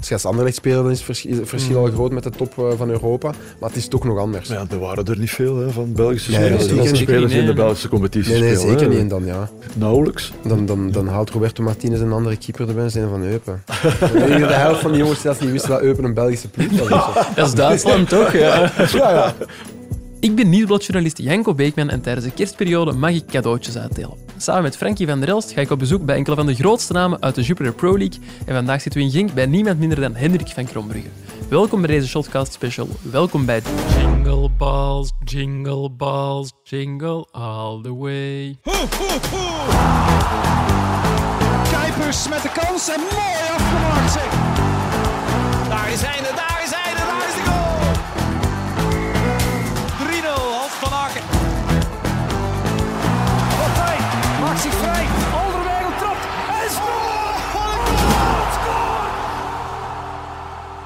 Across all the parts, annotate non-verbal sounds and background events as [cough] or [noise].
Als je als Anderlecht speelt, dan is het verschil, verschil al groot met de top eh, van Europa. Maar het is toch nog anders. Ja, er waren er niet veel hè, van Belgische Nee, spelers. zeker Nederlandse niet. spelers in de. Belgische competitie Nee, nee, spelen. zeker hè. niet. Dan, ja, Nauwelijks. dan, dan, dan haalt Roberto Martinez een andere keeper erbij en zijn van Eupen. Ik denk dat de helft van die jongens zelfs niet wisten dat Eupen een Belgische ploeg was. of zo. [laughs] Dat is Duitsland [laughs] toch? Ja. Ja, ja. Ik ben nieuwsbladjournalist Janko Beekman en tijdens de kerstperiode mag ik cadeautjes uitdelen. Samen met Frankie van der Elst ga ik op bezoek bij enkele van de grootste namen uit de Jupiler Pro League en vandaag zitten we in Genk bij niemand minder dan Hendrik van Krombrugge. Welkom bij deze Shotcast special. Welkom bij Jingle Balls, Jingle Balls, Jingle All The Way. Kuipers met de kans en mooi afgemaakt zeg. Daar is Heine,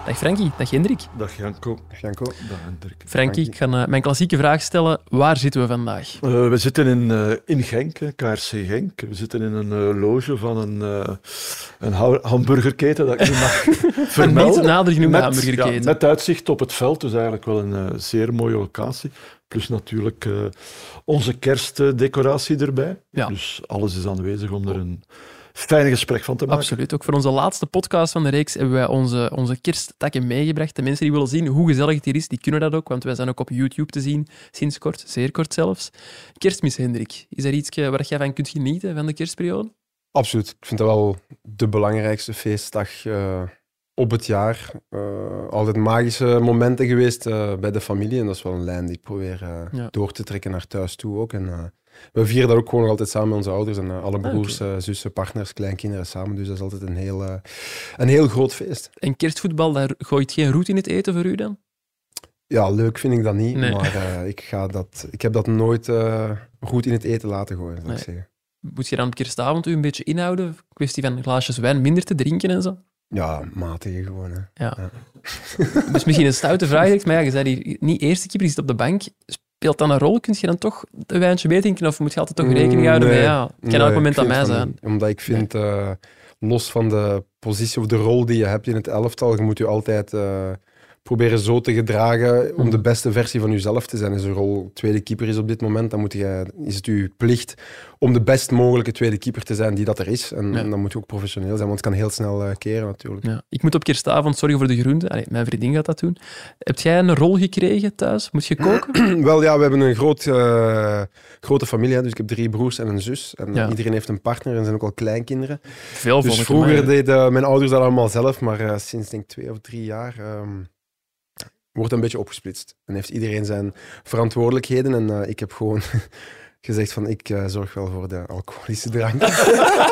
Dag Frankie, dag Hendrik. Dag Janko. Janko. Dag Hendrik. Frankie, ik ga eh, mijn klassieke vraag stellen. Waar zitten we vandaag? Eh, we zitten in, eh, in Genk, KRC Genk. We zitten in een eh, loge van een, eh, een hamburgerketen dat ik niet mag [laughs] vermelden. niet nader genoemde Met- hamburgerketen. ja, met uitzicht op het veld, dus eigenlijk wel een eh, zeer mooie locatie. Plus natuurlijk eh, onze kerstdecoratie erbij. Ja. Dus alles is aanwezig om er een fijn gesprek van te maken. Absoluut. Ook voor onze laatste podcast van de reeks hebben wij onze, onze kersttakken meegebracht. De mensen die willen zien hoe gezellig het hier is, die kunnen dat ook, want wij zijn ook op YouTube te zien, sinds kort, zeer kort zelfs. Kerstmis, Hendrik. Is er iets waar jij van kunt genieten van de kerstperiode? Absoluut. Ik vind dat wel de belangrijkste feestdag eh, op het jaar. Eh, altijd magische momenten geweest eh, bij de familie. En dat is wel een lijn die ik probeer eh, Ja. door te trekken naar thuis toe ook. En, eh, we vieren dat ook gewoon nog altijd samen met onze ouders en eh, alle broers, eh, zussen, partners, kleinkinderen samen. Dus dat is altijd een heel, eh, een heel groot feest. En kerstvoetbal, daar gooit geen roet in het eten voor u dan? Ja, leuk vind ik dat niet, Nee. maar ik, ga dat, ik heb dat nooit goed in het eten laten gooien, zou Nee. ik zeggen. Moet je dan op kerstavond u een beetje inhouden? Kwestie van glaasjes wijn minder te drinken en zo? Ja, matige gewoon. Hè. Ja. Dus misschien een stoute [laughs] vraag, maar ja, je zei hier niet eerste keeper, je zit op de bank. Speelt dat een rol? Kun je dan toch een wijntje meedrinken of moet je altijd toch rekening houden met, ja, het kan Nee, elk moment aan mij zijn. niet. Omdat ik vind, eh, los van de positie of de rol die je hebt in het elftal, je moet je altijd eh, proberen zo te gedragen om Mhm. de beste versie van jezelf te zijn. Als je rol tweede keeper is op dit moment, dan moet je, is het je plicht om de best mogelijke tweede keeper te zijn die dat er is. En, Ja. en dan moet je ook professioneel zijn, want het kan heel snel eh, keren natuurlijk. Ja. Ik moet op kerstavond zorgen voor de groenten. Allee, mijn vriendin gaat dat doen. Heb jij een rol gekregen thuis? Moet je koken? [clears throat] Wel ja, we hebben een groot, eh, grote familie, dus ik heb drie broers en een zus. En eh, Ja. iedereen heeft een partner en zijn ook al kleinkinderen. Veel Dus vroeger deden mijn ouders dat allemaal zelf, maar sinds denk ik twee of drie jaar ehm, wordt een beetje opgesplitst. En heeft iedereen zijn verantwoordelijkheden en eh, ik heb gewoon [laughs] gezegd van ik eh, zorg wel voor de alcoholische drank.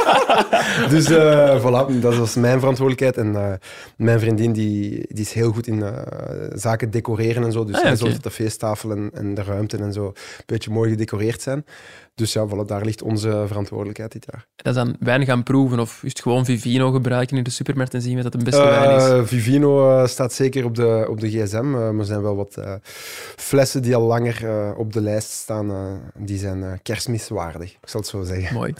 [laughs] dus eh voilà, dat was mijn verantwoordelijkheid. En mijn vriendin die, die is heel goed in zaken decoreren en zo. Dus Ah, ja, zorgt dat de feesttafel en, en de ruimte en zo een beetje mooi gedecoreerd zijn. Dus ja, voilà, daar ligt onze verantwoordelijkheid dit jaar. Dat is dan wijn gaan proeven of is het gewoon Vivino gebruiken in de supermarkt en zien wat dat de beste wijn is? Eh, Vivino eh, staat zeker op de, op de gsm. eh, maar er zijn wel wat eh, flessen die al langer eh, op de lijst staan. eh, die zijn eh, kerstmiswaardig, ik zal het zo zeggen. Mooi.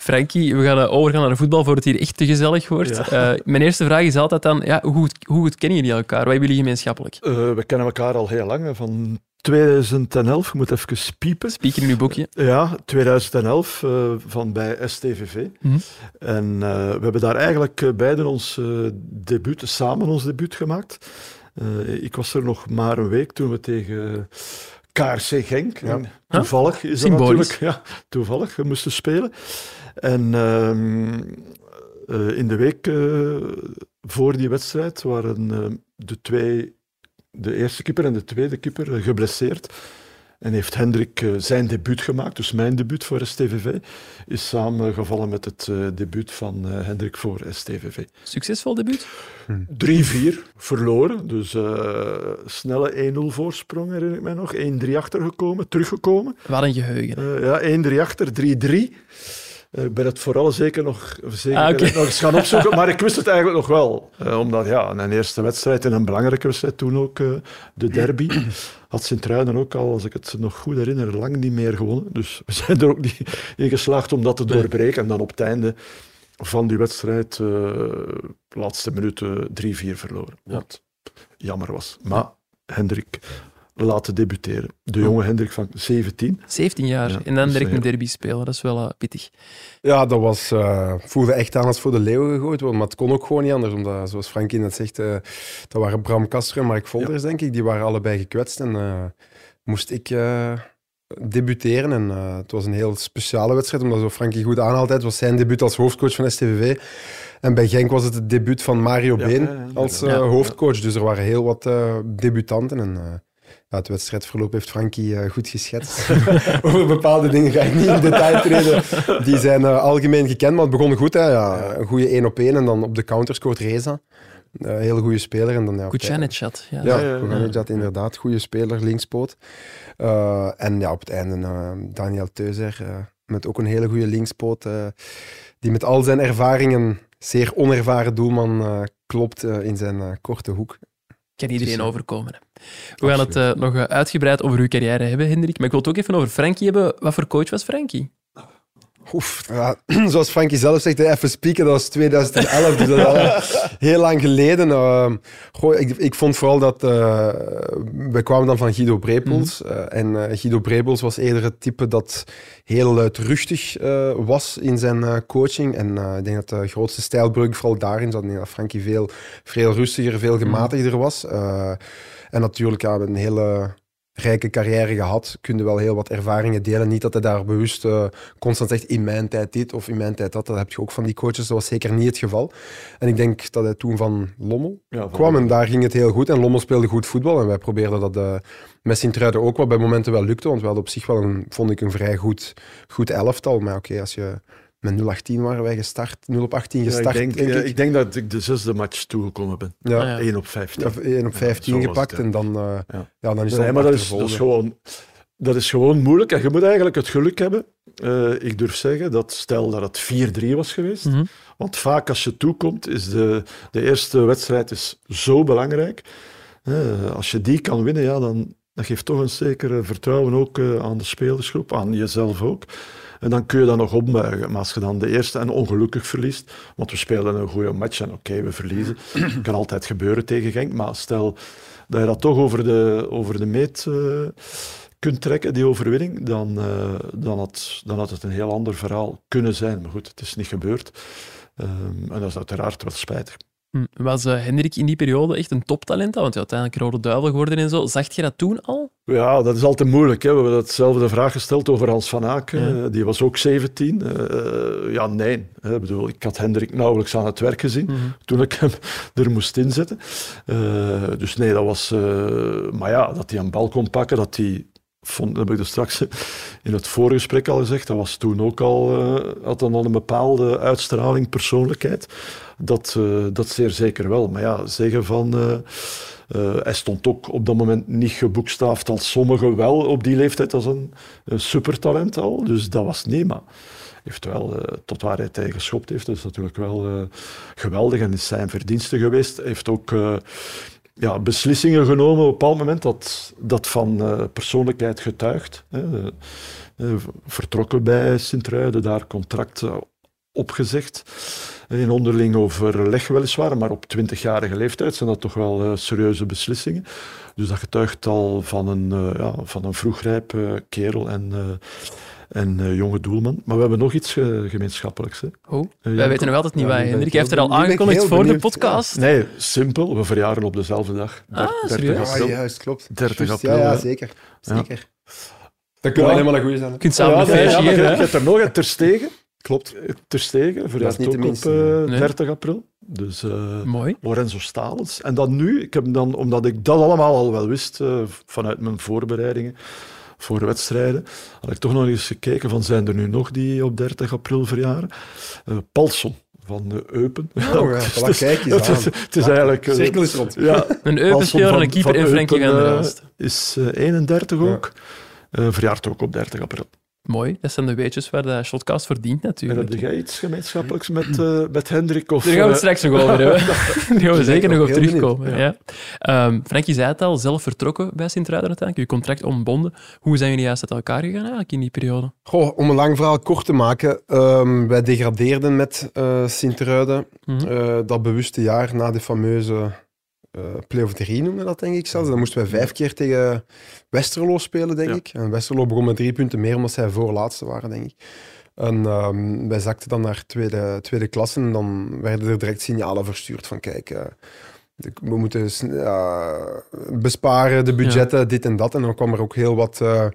Frankie, we gaan eh, overgaan naar de voetbal voor het hier echt te gezellig wordt. Eh, mijn eerste vraag is altijd dan, ja, hoe, goed, hoe goed kennen jullie elkaar? Wat hebben jullie gemeenschappelijk? Eh, we kennen elkaar al heel lang, van 2011. Je moet even piepen. Speaker in uw boekje. Ja, 2011 eh, van bij STVV. Mhm. En eh, we hebben daar eigenlijk eh, beiden ons eh, debuut, samen ons debuut gemaakt. Eh, ik was er nog maar een week toen we tegen KRC Genk. Ja. Toevallig is dat natuurlijk ja, toevallig we moesten spelen. En ehm, eh, in de week eh, voor die wedstrijd waren eh, de twee, de eerste keeper en de tweede keeper, eh, geblesseerd. En heeft Hendrik eh, zijn debuut gemaakt, dus mijn debuut voor STVV, is samengevallen met het eh, debuut van Hendrik voor STVV. Succesvol debuut? 3-4 verloren, dus eh, snelle 1-0 voorsprong herinner ik mij nog. 1-3 achtergekomen, teruggekomen. Wat een geheugen. Eh, ja, 1-3 achter, 3-3. Eh, Ik ben het vooral zeker nog, zeker Ah, nog eens gaan opzoeken, maar ik wist het eigenlijk nog wel. Eh, omdat ja, een eerste wedstrijd en een belangrijke wedstrijd, toen ook eh, de derby, [clears throat] had Sint-Truiden ook al, als ik het nog goed herinner, lang niet meer gewonnen. Dus we zijn er ook niet [laughs] in geslaagd om dat te doorbreken. En dan op het einde van die wedstrijd uh, laatste minuten 3-4 verloren. Wat jammer was. Maar Hendrik laten debuteren. De jonge Hendrik van 17. 17 jaar en dan direct een derby spelen, dat is wel uh, pittig. Ja, dat was, uh, voelde echt aan als voor de leeuwen gegooid worden, maar het kon ook gewoon niet anders. Omdat, zoals Frankie net zegt, uh, dat waren Bram Kasser en Mark Volders, ja. denk ik. Die waren allebei gekwetst en moest ik debuteren. En het was een heel speciale wedstrijd, omdat zo Frankie goed aanhaalt. Het was zijn debuut als hoofdcoach van STVV. En bij Genk was het het debuut van Mario ja, Been als hoofdcoach. Dus er waren heel wat debutanten en ja, het wedstrijdverloop heeft Frankie uh, goed geschetst. [laughs] [laughs] Over bepaalde dingen ga ik niet in detail treden. Die zijn uh, algemeen gekend, maar het begon goed. Hè, ja. Een goede 1 op 1 en dan op de counter scoort Reza. Een uh, hele goede speler. En dan, ja, Kuchanechat. Ja, ja, ja, ja, inderdaad. Goede speler, linkspoot. en ja, op het einde Daniel Teuzer met ook een hele goede linkspoot. die met al zijn ervaringen zeer onervaren doelman klopt in zijn korte hoek kan iedereen overkomen. We gaan het uh, nog eh, uitgebreid over uw carrière hebben, Hendrik. Maar ik wil het ook even over Frankie hebben. Wat voor coach was Frankie? Oef, ja, [clears throat] zoals Frankie zelf zegt, even spieken, dat was 2011, dus dat is al [laughs] heel lang geleden. Uh, goh, ik, ik, vond vooral dat... Uh, we kwamen dan van Guido Brepels. Mm -hmm. uh, en Guido Brepels was eerder het type dat heel luidruchtig was in zijn coaching. En ik denk dat de grootste stijlbreuk vooral daarin zat. dat Frankie veel, veel rustiger, veel gematigder was. en natuurlijk ja, een hele rijke carrière gehad, kun je wel heel wat ervaringen delen. Niet dat hij daar bewust uh, constant zegt in mijn tijd dit of in mijn tijd dat. Dat heb je ook van die coaches. Dat was zeker niet het geval. En ik denk dat hij toen van Lommel ja, kwam en daar ging het heel goed. En Lommel speelde goed voetbal en wij probeerden dat uh, met Sint-Truiden ook wat bij momenten wel lukte. Want we hadden op zich wel een, vond ik, een vrij goed, goed elftal. Maar oké, okay, als je met 0-18 waren wij gestart, 0 op 18 gestart. Ja, ik, denk, denk ik. ik. denk dat ik de zesde match toegekomen ben. Ja. 1 op 15. Ja, 1 op 15 gepakt en dan, uh, ja. ja. dan is nee, maar dat is, dat, is gewoon, dat is gewoon moeilijk. En je moet eigenlijk het geluk hebben. Uh, ik durf zeggen dat stel dat het 4-3 was geweest. Mm -hmm. Want vaak als je toekomt, is de, de eerste wedstrijd is zo belangrijk. Uh, als je die kan winnen, ja, dan dat geeft toch een zeker vertrouwen ook aan de spelersgroep, aan jezelf ook. En dan kun je dat nog opbuigen. Maar als je dan de eerste en ongelukkig verliest, want we spelen een goede match en oké, okay, we verliezen. [clears throat] kan altijd gebeuren tegen Genk, maar stel dat je dat toch over de, over de meet uh, kunt trekken, die overwinning, dan, uh, dan, had, dan had het een heel ander verhaal kunnen zijn. Maar goed, het is niet gebeurd. Um, en dat is uiteraard wel spijtig. Hm, was uh, Hendrik in die periode echt een toptalent? Want hij uiteindelijk rode duivel geworden en zo. Zag je dat toen al? Ja, dat is altijd moeilijk. Hè. We hebben datzelfde vraag gesteld over Hans van Aken. Ja. Die was ook 17. Uh, eh, ja, nee. Ik, bedoel, ik had Hendrik nauwelijks aan het werk gezien mm -hmm. toen ik hem [laughs] er moest inzetten. Uh, dus nee, dat was... maar ja, dat hij een bal kon pakken, dat hij vond, heb ik er straks in het voorgesprek al gezegd, dat was toen ook al, uh, had dan al een bepaalde uitstraling, persoonlijkheid. Dat, uh, dat zeer zeker wel. Maar ja, zeggen van... Uh, hij stond ook op dat moment niet geboekstaafd als sommigen wel op die leeftijd als een, supertalent al. Dus dat was niet, maar heeft wel tot waar hij tegen geschopt heeft. Dat is natuurlijk wel geweldig en is zijn verdienste geweest. Heeft ook ja, beslissingen genomen op een bepaald moment dat, dat van uh, persoonlijkheid getuigt. Hè. Uh, vertrokken bij Sint-Truiden, daar contract uh, opgezegd. In onderling overleg weliswaar, maar op 20-jarige leeftijd zijn dat toch wel serieuze beslissingen. Dus dat getuigt al van een, ja, van een vroegrijp kerel en en uh, jonge doelman. Maar we hebben nog iets uh, gemeenschappelijks. Hè. Oh, uh, wij weten nog altijd niet ja, waar. Hendrik heeft er al aangekondigd voor benieuwd. de podcast. Nee, simpel. We verjaren op dezelfde dag. Ah, 30 april. Ja, juist, klopt. 30 Just, april. Ja, ja zeker. zeker. Dat kan alleen maar een goede zijn. Je kunt samen een feestje. Je hebt er nog een Terstegen. Klopt. Terstegen, verjaart ook op nee. 30 april. Dus, Mooi. Lorenzo Stalens. En dan nu, ik heb dan, omdat ik dat allemaal al wel wist vanuit mijn voorbereidingen, voor wedstrijden, had ik toch nog eens gekeken van zijn er nu nog die op 30 april verjaren. Uh, Palson van de Eupen. Oh, [laughs] ja, voilà, kijk eens het, is, het is eigenlijk... Cirkel is rond. Ja, [laughs] een Eupen-speler en een keeper en Frenkie van der Elst. is uh, 31 ook. Uh, verjaart ook op 30 april. Mooi, dat zijn de weetjes waar de Shotcast verdient En natuurlijk. heb jij iets gemeenschappelijks met, eh, met Hendrik? Of, Daar gaan we het eh, straks nog over hebben. [laughs] Daar gaan we zeker nog op terugkomen. benieuwd, Ja. Ehm, Frankie zei het al, zelf vertrokken bij Sint-Truiden uiteindelijk. Uw contract ontbonden. Hoe zijn jullie juist uit elkaar gegaan eigenlijk in die periode? Goh, om een lang verhaal kort te maken, ehm, wij degradeerden met eh Sint-Truiden Mhm. eh, dat bewuste jaar na de fameuze eh play-off 3 noemen we dat denk ik zelfs. Dan moesten wij vijf keer tegen Westerlo spelen, denk Ja. ik. En Westerlo begon met drie punten meer omdat zij voorlaatste waren, denk ik. En ehm, wij zakten dan naar tweede, tweede klasse en dan werden er direct signalen verstuurd van kijk, eh, we moeten besparen, de budgetten, dit en dat. En dan kwam er ook heel wat eh,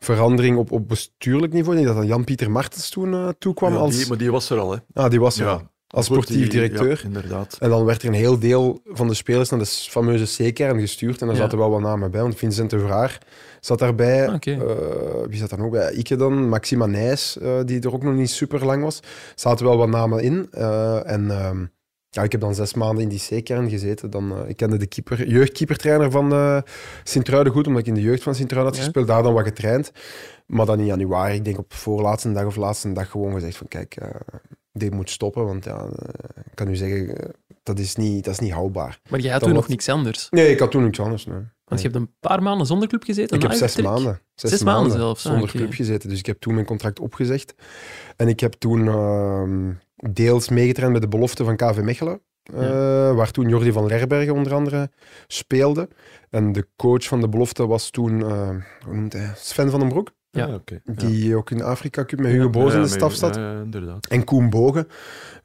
verandering op, op bestuurlijk niveau. Ik denk dat Jan-Pieter Martens toen toekwam ja, als... die, maar die was er al, hè? ah, die was er Ja. al, als sportief directeur. Ja, inderdaad. En dan werd er een heel deel van de spelers naar de fameuze C-kern gestuurd. En daar Ja. zaten wel wat namen bij. Want Vincent de Vraar zat daarbij. Ah. Eh, wie zat dan ook bij? Ike dan. Maxima Nijs, eh, die er ook nog niet super lang was. zaten wel wat namen in. Eh, en ehm, ja, ik heb dan zes maanden in die C-kern gezeten. Dan, eh, ik kende de keeper, jeugdkeepertrainer van eh Sint-Truiden goed, omdat ik in de jeugd van Sint-Truiden had Ja. gespeeld. Daar dan wat getraind. Maar dan in januari, ik denk op voorlaatste dag of laatste dag, gewoon gezegd van kijk, eh, dit moet stoppen. Want ja, ik kan u zeggen, dat is niet, dat is niet houdbaar. Maar jij had Dan toen nog niks anders. Nee, ik had toen niks anders. Nee. Want je hebt een paar maanden zonder club gezeten. Ik heb zes maanden. Zes maanden zelfs, ah, Zonder club gezeten. Dus ik heb toen mijn contract opgezegd. En ik heb toen ehm, deels meegetraind met de belofte van KV Mechelen. eh, waar toen Jordi van Lerbergen onder andere speelde. En de coach van de belofte was toen, eh, hoe noemt hij? Sven van den Broek. Ja. Ah, oké. Ja. Die ook in de Afrika Cup met Hugo Boos in de Ja, staf zat. Ja, ja, inderdaad. En Koen Bogen,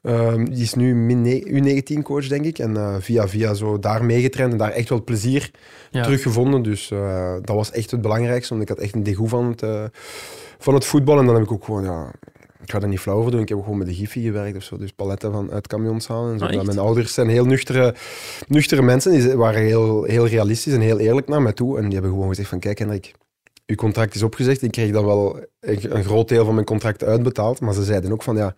ehm, die is nu min ne- U19-coach, denk ik. En eh, via via zo daar meegetraind en daar echt wel plezier Ja. teruggevonden. Dus eh, dat was echt het belangrijkste, want ik had echt een degoe van het, eh, van het voetbal. En dan heb ik ook gewoon, ja, ik ga er niet flauw over doen, ik heb gewoon met de Giffy gewerkt of zo. Dus paletten van uit camions halen en zo. Ah, mijn ouders zijn heel nuchtere, nuchtere mensen, die waren heel, heel realistisch en heel eerlijk naar mij toe. En die hebben gewoon gezegd van, kijk Hendrik, uw contract is opgezegd. Ik kreeg dan wel een, groot deel van mijn contract uitbetaald. Maar ze zeiden ook van, ja,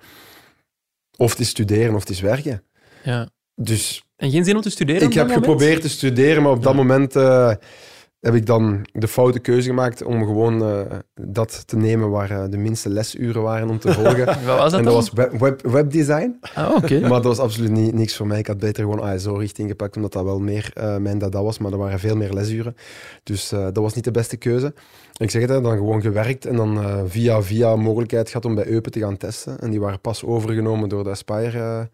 of het is studeren of het is werken. Ja. Dus En geen zin om te studeren? ik heb geprobeerd te studeren, maar op dat moment eh, heb ik dan de foute keuze gemaakt om gewoon eh, dat te nemen waar eh, de minste lesuren waren om te [laughs] volgen. Wat was dat en dan? dat was web, web, webdesign. Ah, oké. Maar dat was absoluut niet, niks voor mij. Ik had beter gewoon ASO-richting gepakt, omdat dat wel meer eh, mijn dada was. Maar er waren veel meer lesuren. Dus dat was niet de beste keuze. Ik zeg het, dan gewoon gewerkt en dan eh, via via mogelijkheid gehad om bij Eupen te gaan testen. En die waren pas overgenomen door de Aspire eh,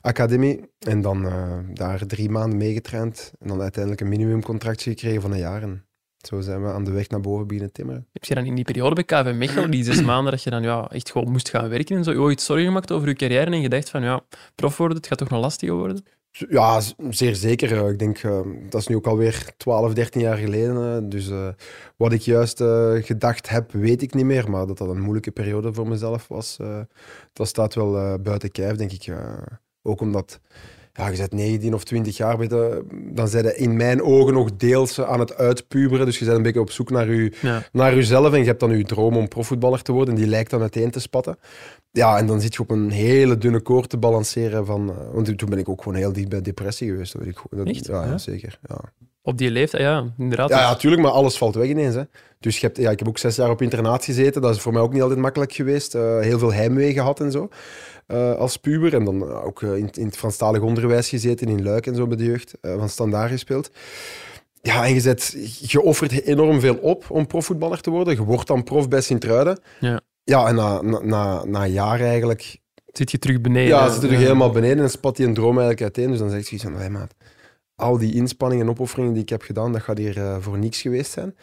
Academie. En dan eh, daar drie maanden meegetraind. En dan uiteindelijk een minimumcontractje gekregen van een jaar. En zo zijn we aan de weg naar boven beginnen timmeren. Heb je dan in die periode bij KV Mechelen, die zes maanden dat je dan ja, echt gewoon moest gaan werken en zo, ooit zorgen gemaakt over je carrière en gedacht van ja, prof worden, het gaat toch nog lastiger worden? Ja, zeer zeker. Ik denk, eh, dat is nu ook alweer 12, 13 jaar geleden. eh, Dus eh, wat ik juist gedacht heb, weet ik niet meer. Maar dat dat een moeilijke periode voor mezelf was, dat staat wel buiten kijf, denk ik. ook omdat ja, je bent 19 of 20 jaar, weet dan zijn je in mijn ogen nog deels aan het uitpuberen. Dus je bent een beetje op zoek naar, je, Ja. naar jezelf en je hebt dan je droom om profvoetballer te worden. En die lijkt dan uiteen te spatten. Ja, en dan zit je op een hele dunne koord te balanceren. Van, eh, want toen ben ik ook gewoon heel dicht bij depressie geweest. Hoor. Ik, dat, Echt? Ja, zeker. Ja. Op die leeftijd, ja, inderdaad. Ja, ja, tuurlijk, maar alles valt weg ineens. Hè. Dus je hebt, ja, ik heb ook zes jaar op internaat gezeten. Dat is voor mij ook niet altijd makkelijk geweest. Eh, heel veel heimwee gehad en zo. Eh, als puber. En dan ook eh, in, in het Franstalig onderwijs gezeten, in Luik en zo bij de jeugd. eh, van standaard gespeeld. Ja, en je, zet, je offert enorm veel op om profvoetballer te worden. Je wordt dan prof bij Sint-Truiden. Ja. Ja, en na, na, na, na een jaar eigenlijk Zit je terug beneden? ja, zit er helemaal beneden en spat die een droom eigenlijk uiteen. Dus dan zegt je zoiets van, hey, maat, al die inspanningen en opofferingen die ik heb gedaan, dat gaat hier voor niks geweest zijn.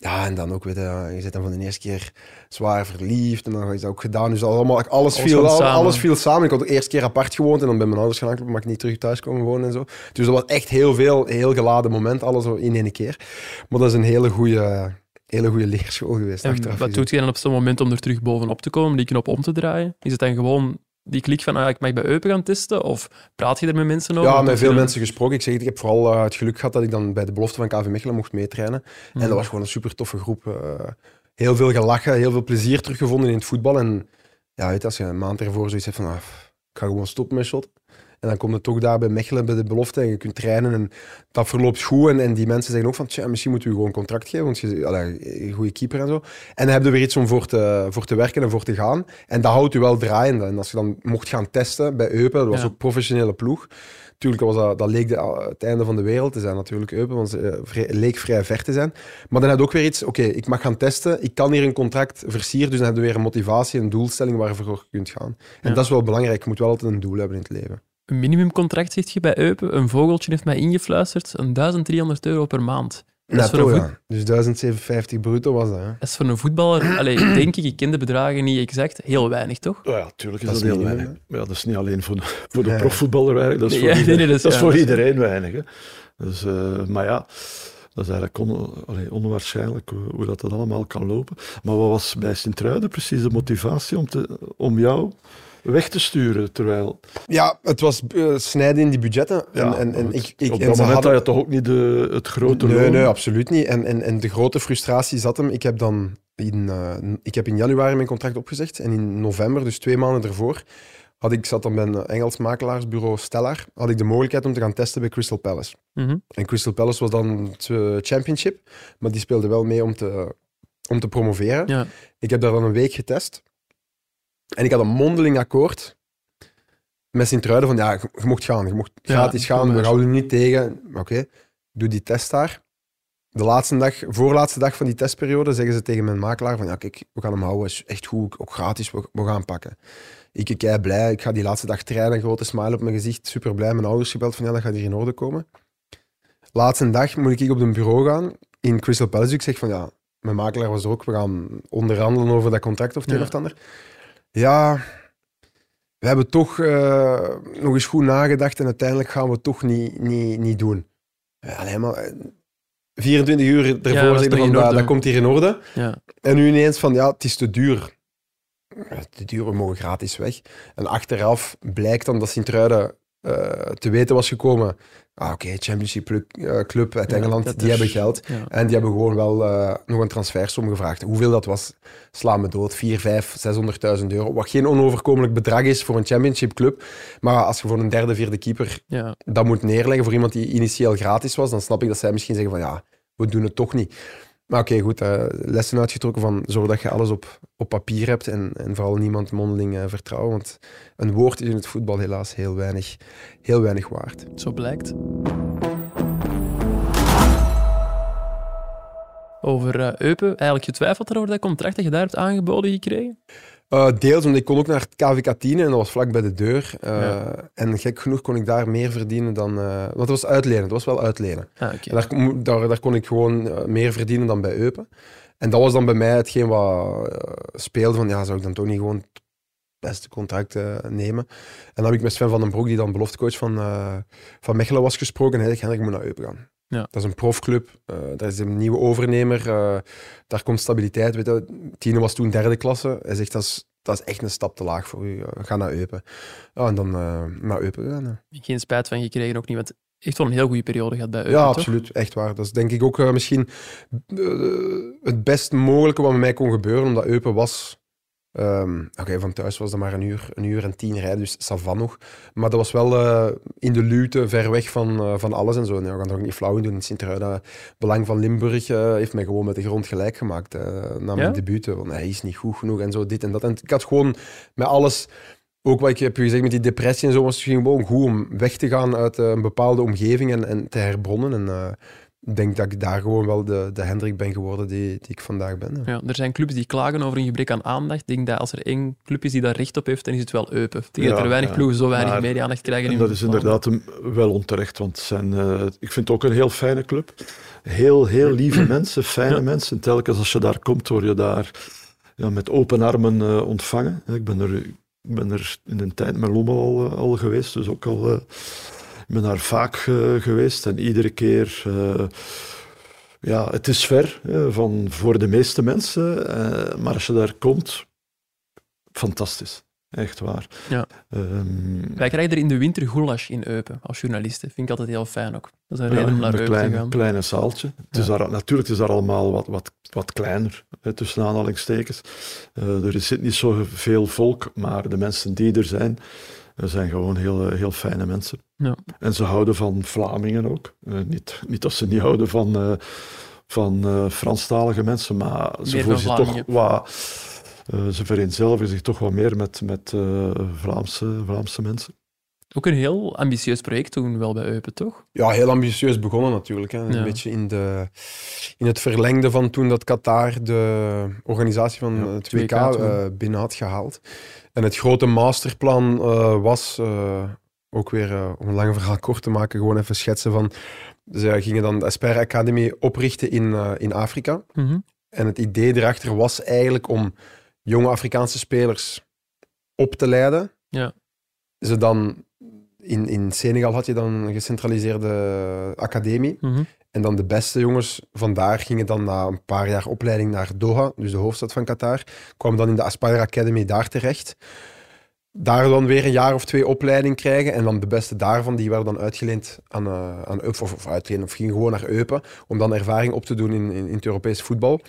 Ja, en dan ook, weet je, je zit dan van de eerste keer zwaar verliefd en dan is dat ook gedaan. Dus allemaal, alles, Alles viel, al- samen. alles viel samen. Ik had de eerste keer apart gewoond en dan bij mijn ouders gaan aankloppen, mag ik niet terug thuis komen wonen en zo. Dus dat was echt heel veel, heel geladen moment, alles in één keer. Maar dat is een hele goede, hele goede leerschool geweest. En wat doet je dan op zo'n moment om er terug bovenop te komen, die knop om te draaien? Is het dan gewoon die klik van, ah, ik mag bij Eupen gaan testen? Of praat je er met mensen over? Ja, met veel mensen gesproken. Ik zeg ik heb vooral eh, het geluk gehad dat ik dan bij de belofte van KV Mechelen mocht meetrainen. En dat was gewoon een super toffe groep. eh, heel veel gelachen, heel veel plezier teruggevonden in het voetbal. En ja, weet als je een maand ervoor zoiets hebt van, ah, ik ga gewoon stoppen met shot. En dan kom je toch daar bij Mechelen bij de belofte en je kunt trainen en dat verloopt goed. En, en die mensen zeggen ook van, tja, misschien moeten we gewoon een contract geven, want je allee, een goede keeper en zo. En dan heb je weer iets om voor te, voor te werken en voor te gaan. En dat houdt je wel draaiende. En als je dan mocht gaan testen bij Eupen, dat was Ja. ook professionele ploeg. Tuurlijk was dat, dat leek de, het einde van de wereld te zijn natuurlijk, Eupen, want het eh, vrij- leek vrij ver te zijn. Maar dan had je ook weer iets, oké, ik mag gaan testen, ik kan hier een contract versieren, dus dan heb je weer een motivatie, een doelstelling waarvoor je kunt gaan. En Ja. dat is wel belangrijk, je moet wel altijd een doel hebben in het leven. Een minimumcontract zegt je bij Eupen. Een vogeltje heeft mij ingefluisterd. Een 1300 euro per maand. Dat is, voor ja. Dus 1750 bruto was dat. Hè. dat is voor een voetballer, [clears throat] allee, denk ik, ik ken de bedragen niet exact, heel weinig, toch? Ja, ja, tuurlijk is Dat dat, is heel minimum, weinig. Maar ja, dat is niet alleen voor de, voor de Ja. profvoetballer weinig, dat is voor, ja, iedereen, nee, nee, dat is- dat is ja, voor dat is- iedereen weinig. Hè. Dus, eh, maar ja, dat is eigenlijk on, allee, onwaarschijnlijk hoe, hoe dat, dat allemaal kan lopen. Maar wat was bij Sint-Truiden precies de motivatie om, te, om jou weg te sturen? Terwijl Ja, het was eh, snijden in die budgetten. ja, en, en, en ik, ik, op en dat moment hadden- had je toch ook niet de, het grote Nee, loon? nee, absoluut niet. En, en, en de grote frustratie zat hem. Ik heb dan in, eh, ik heb in januari mijn contract opgezegd. En in november, dus twee maanden ervoor, had ik, zat dan bij een Engels makelaarsbureau Stellar, had ik de mogelijkheid om te gaan testen bij Crystal Palace. Mhm. En Crystal Palace was dan het eh, championship, maar die speelde wel mee om te, om te promoveren. Ja. Ik heb daar dan een week getest. En ik had een mondeling akkoord met Sint-Truiden van, ja, je, mocht gaan. Je mocht Ja, gratis gaan, we houden je niet tegen. Oké, doe die test daar. De laatste dag, voorlaatste dag van die testperiode zeggen ze tegen mijn makelaar van, ja kijk, we gaan hem houden, is echt goed, ook gratis, we, we gaan pakken. Ik kijk blij, ik ga die laatste dag trainen, een grote smile op mijn gezicht, super blij. Mijn ouders gebeld van, ja, dat gaat hier in orde komen. Laatste dag moet ik op een bureau gaan in Crystal Palace. Ik zeg van, ja, mijn makelaar was er ook, we gaan onderhandelen over dat contract of het een Ja. of het ander. Ja, we hebben toch eh, nog eens goed nagedacht en uiteindelijk gaan we het toch niet, niet, niet doen. Ja, alleen maar eh, 24 uur Ja, ervoor zeggen toch van, dat, komt hier in orde. Ja. En nu ineens van, ja, het is te duur. Ja, Te duur, we mogen gratis weg. En achteraf blijkt dan dat Sint-Truiden eh, te weten was gekomen. Ah, oké, Championship club, eh, club uit Engeland, die hebben geld. Ja. En die hebben gewoon wel eh, nog een transfersom gevraagd. Hoeveel dat was, sla me dood. 4, 5, 600.000 euro. Wat geen onoverkomelijk bedrag is voor een championship club. Maar als je voor een derde, vierde keeper Ja. dat moet neerleggen voor iemand die initieel gratis was, dan snap ik dat zij misschien zeggen van ja, we doen het toch niet. Maar oké, goed. eh, lessen uitgetrokken van zorg dat je alles op, op papier hebt en, en vooral niemand mondeling eh, vertrouwen. Want een woord is in het voetbal helaas heel weinig, heel weinig waard. Zo blijkt. Over eh, Eupen, eigenlijk getwijfeld over dat contract dat je daar hebt aangeboden gekregen? Eh, deels omdat ik kon ook naar het KVK 10 en dat was vlak bij de deur. Eh, Ja. En gek genoeg kon ik daar meer verdienen dan... eh, want het was uitlenen, het was wel uitlenen. Ah, daar, kon- daar, daar kon ik gewoon meer verdienen dan bij Eupen. En dat was dan bij mij hetgeen wat speelde van, ja, zou ik dan toch niet gewoon het beste contract nemen? En dan heb ik met Sven van den Broek, die dan beloftecoach van, van Mechelen was, gesproken. En hij Hendrik, je moet naar Eupen gaan. Ja. Dat is een profclub, eh daar is een nieuwe overnemer, eh, daar komt stabiliteit. Weet je. Tine was toen derde klasse. Hij zegt, dat is, dat is echt een stap te laag voor u. Eh, ga naar Eupen. Ja, en dan naar Eupen gegaan. ja. Geen spijt van gekregen ook niet, want echt wel een heel goede periode gehad bij Eupen, Ja, toch? absoluut. Echt waar. Dat is denk ik ook misschien het best mogelijke wat met mij kon gebeuren, omdat Eupen was... ehm, Oké, van thuis was dat maar een uur, een uur en tien rijden, dus savan nog. Maar dat was wel eh, in de luwte, ver weg van, eh, van alles en zo. Nee, we gaan er ook niet flauw in doen. In Sint-Truiden, Belang van Limburg eh, heeft mij gewoon met de grond gelijk gemaakt na mijn Ja? debuut. Want hij is niet goed genoeg en zo, dit en dat. En ik had gewoon met alles... Ook wat ik heb gezegd met die depressie en zo, was het gewoon goed om weg te gaan uit een bepaalde omgeving en, en te herbronnen. En denk dat ik daar gewoon wel de, de Hendrik ben geworden die, die ik vandaag ben. ja. Er zijn clubs die klagen over een gebrek aan aandacht. Ik denk dat als er één club is die daar recht op heeft, dan is het wel Eupen. Ik denk Ja, dat er weinig ja. ploegen zo weinig media-aandacht krijgen. En in dat is inderdaad een, wel onterecht, want zijn, eh, ik vind het ook een heel fijne club. Heel, heel lieve mensen, fijne Ja. mensen. Telkens als je daar komt, word je daar ja, met open armen eh, ontvangen. Ik ben er, ik ben er in een tijd met Lommel al, eh, al geweest, dus ook al... ik ben daar vaak eh, geweest en iedere keer... eh, ja, het is ver van, voor de meeste mensen, eh, maar als je daar komt, fantastisch. Echt waar. Ja. Ehm, Wij krijgen er in de winter goulash in Eupen als journalisten. Vind ik altijd heel fijn ook. Dat is een Ja, reden om naar een te kleine, zaaltje. Het is daar, natuurlijk is daar allemaal wat, wat, wat kleiner, hè, tussen aanhalingstekens. Er zit niet zoveel volk, maar de mensen die er zijn, Dat zijn gewoon heel, heel fijne mensen. Ja. En ze houden van Vlamingen ook. Eh, niet, niet dat ze niet houden van, eh, van eh, Franstalige mensen, maar ze voelen zich toch wat... eh, ze vereenzelvigen zich toch wat meer met, met eh, Vlaamse, Vlaamse mensen. Ook een heel ambitieus project toen wel bij Eupen, toch? Ja, heel ambitieus begonnen natuurlijk. Hè. Een Ja. beetje in, de, in het verlengde van toen dat Qatar de organisatie van Ja, het WK 2K toen. eh, binnen had gehaald. En het grote masterplan eh, was, eh, ook weer eh, om een lang verhaal kort te maken, gewoon even schetsen van... Ze gingen dan de Aspire Academy oprichten in, in Afrika. Mhm. En het idee erachter was eigenlijk om jonge Afrikaanse spelers op te leiden. Ja. Ze dan in, in Senegal had je dan een gecentraliseerde academie. Mhm. En dan de beste jongens vandaar gingen dan na een paar jaar opleiding naar Doha, dus de hoofdstad van Qatar. Kwamen dan in de Aspire Academy daar terecht. Daar dan weer een jaar of twee opleiding krijgen. En dan de beste daarvan, die werden dan uitgeleend aan, eh aan Eupen, of, of uitgeleend, of gingen gewoon naar Eupen, om dan ervaring op te doen in, in, in het Europees voetbal.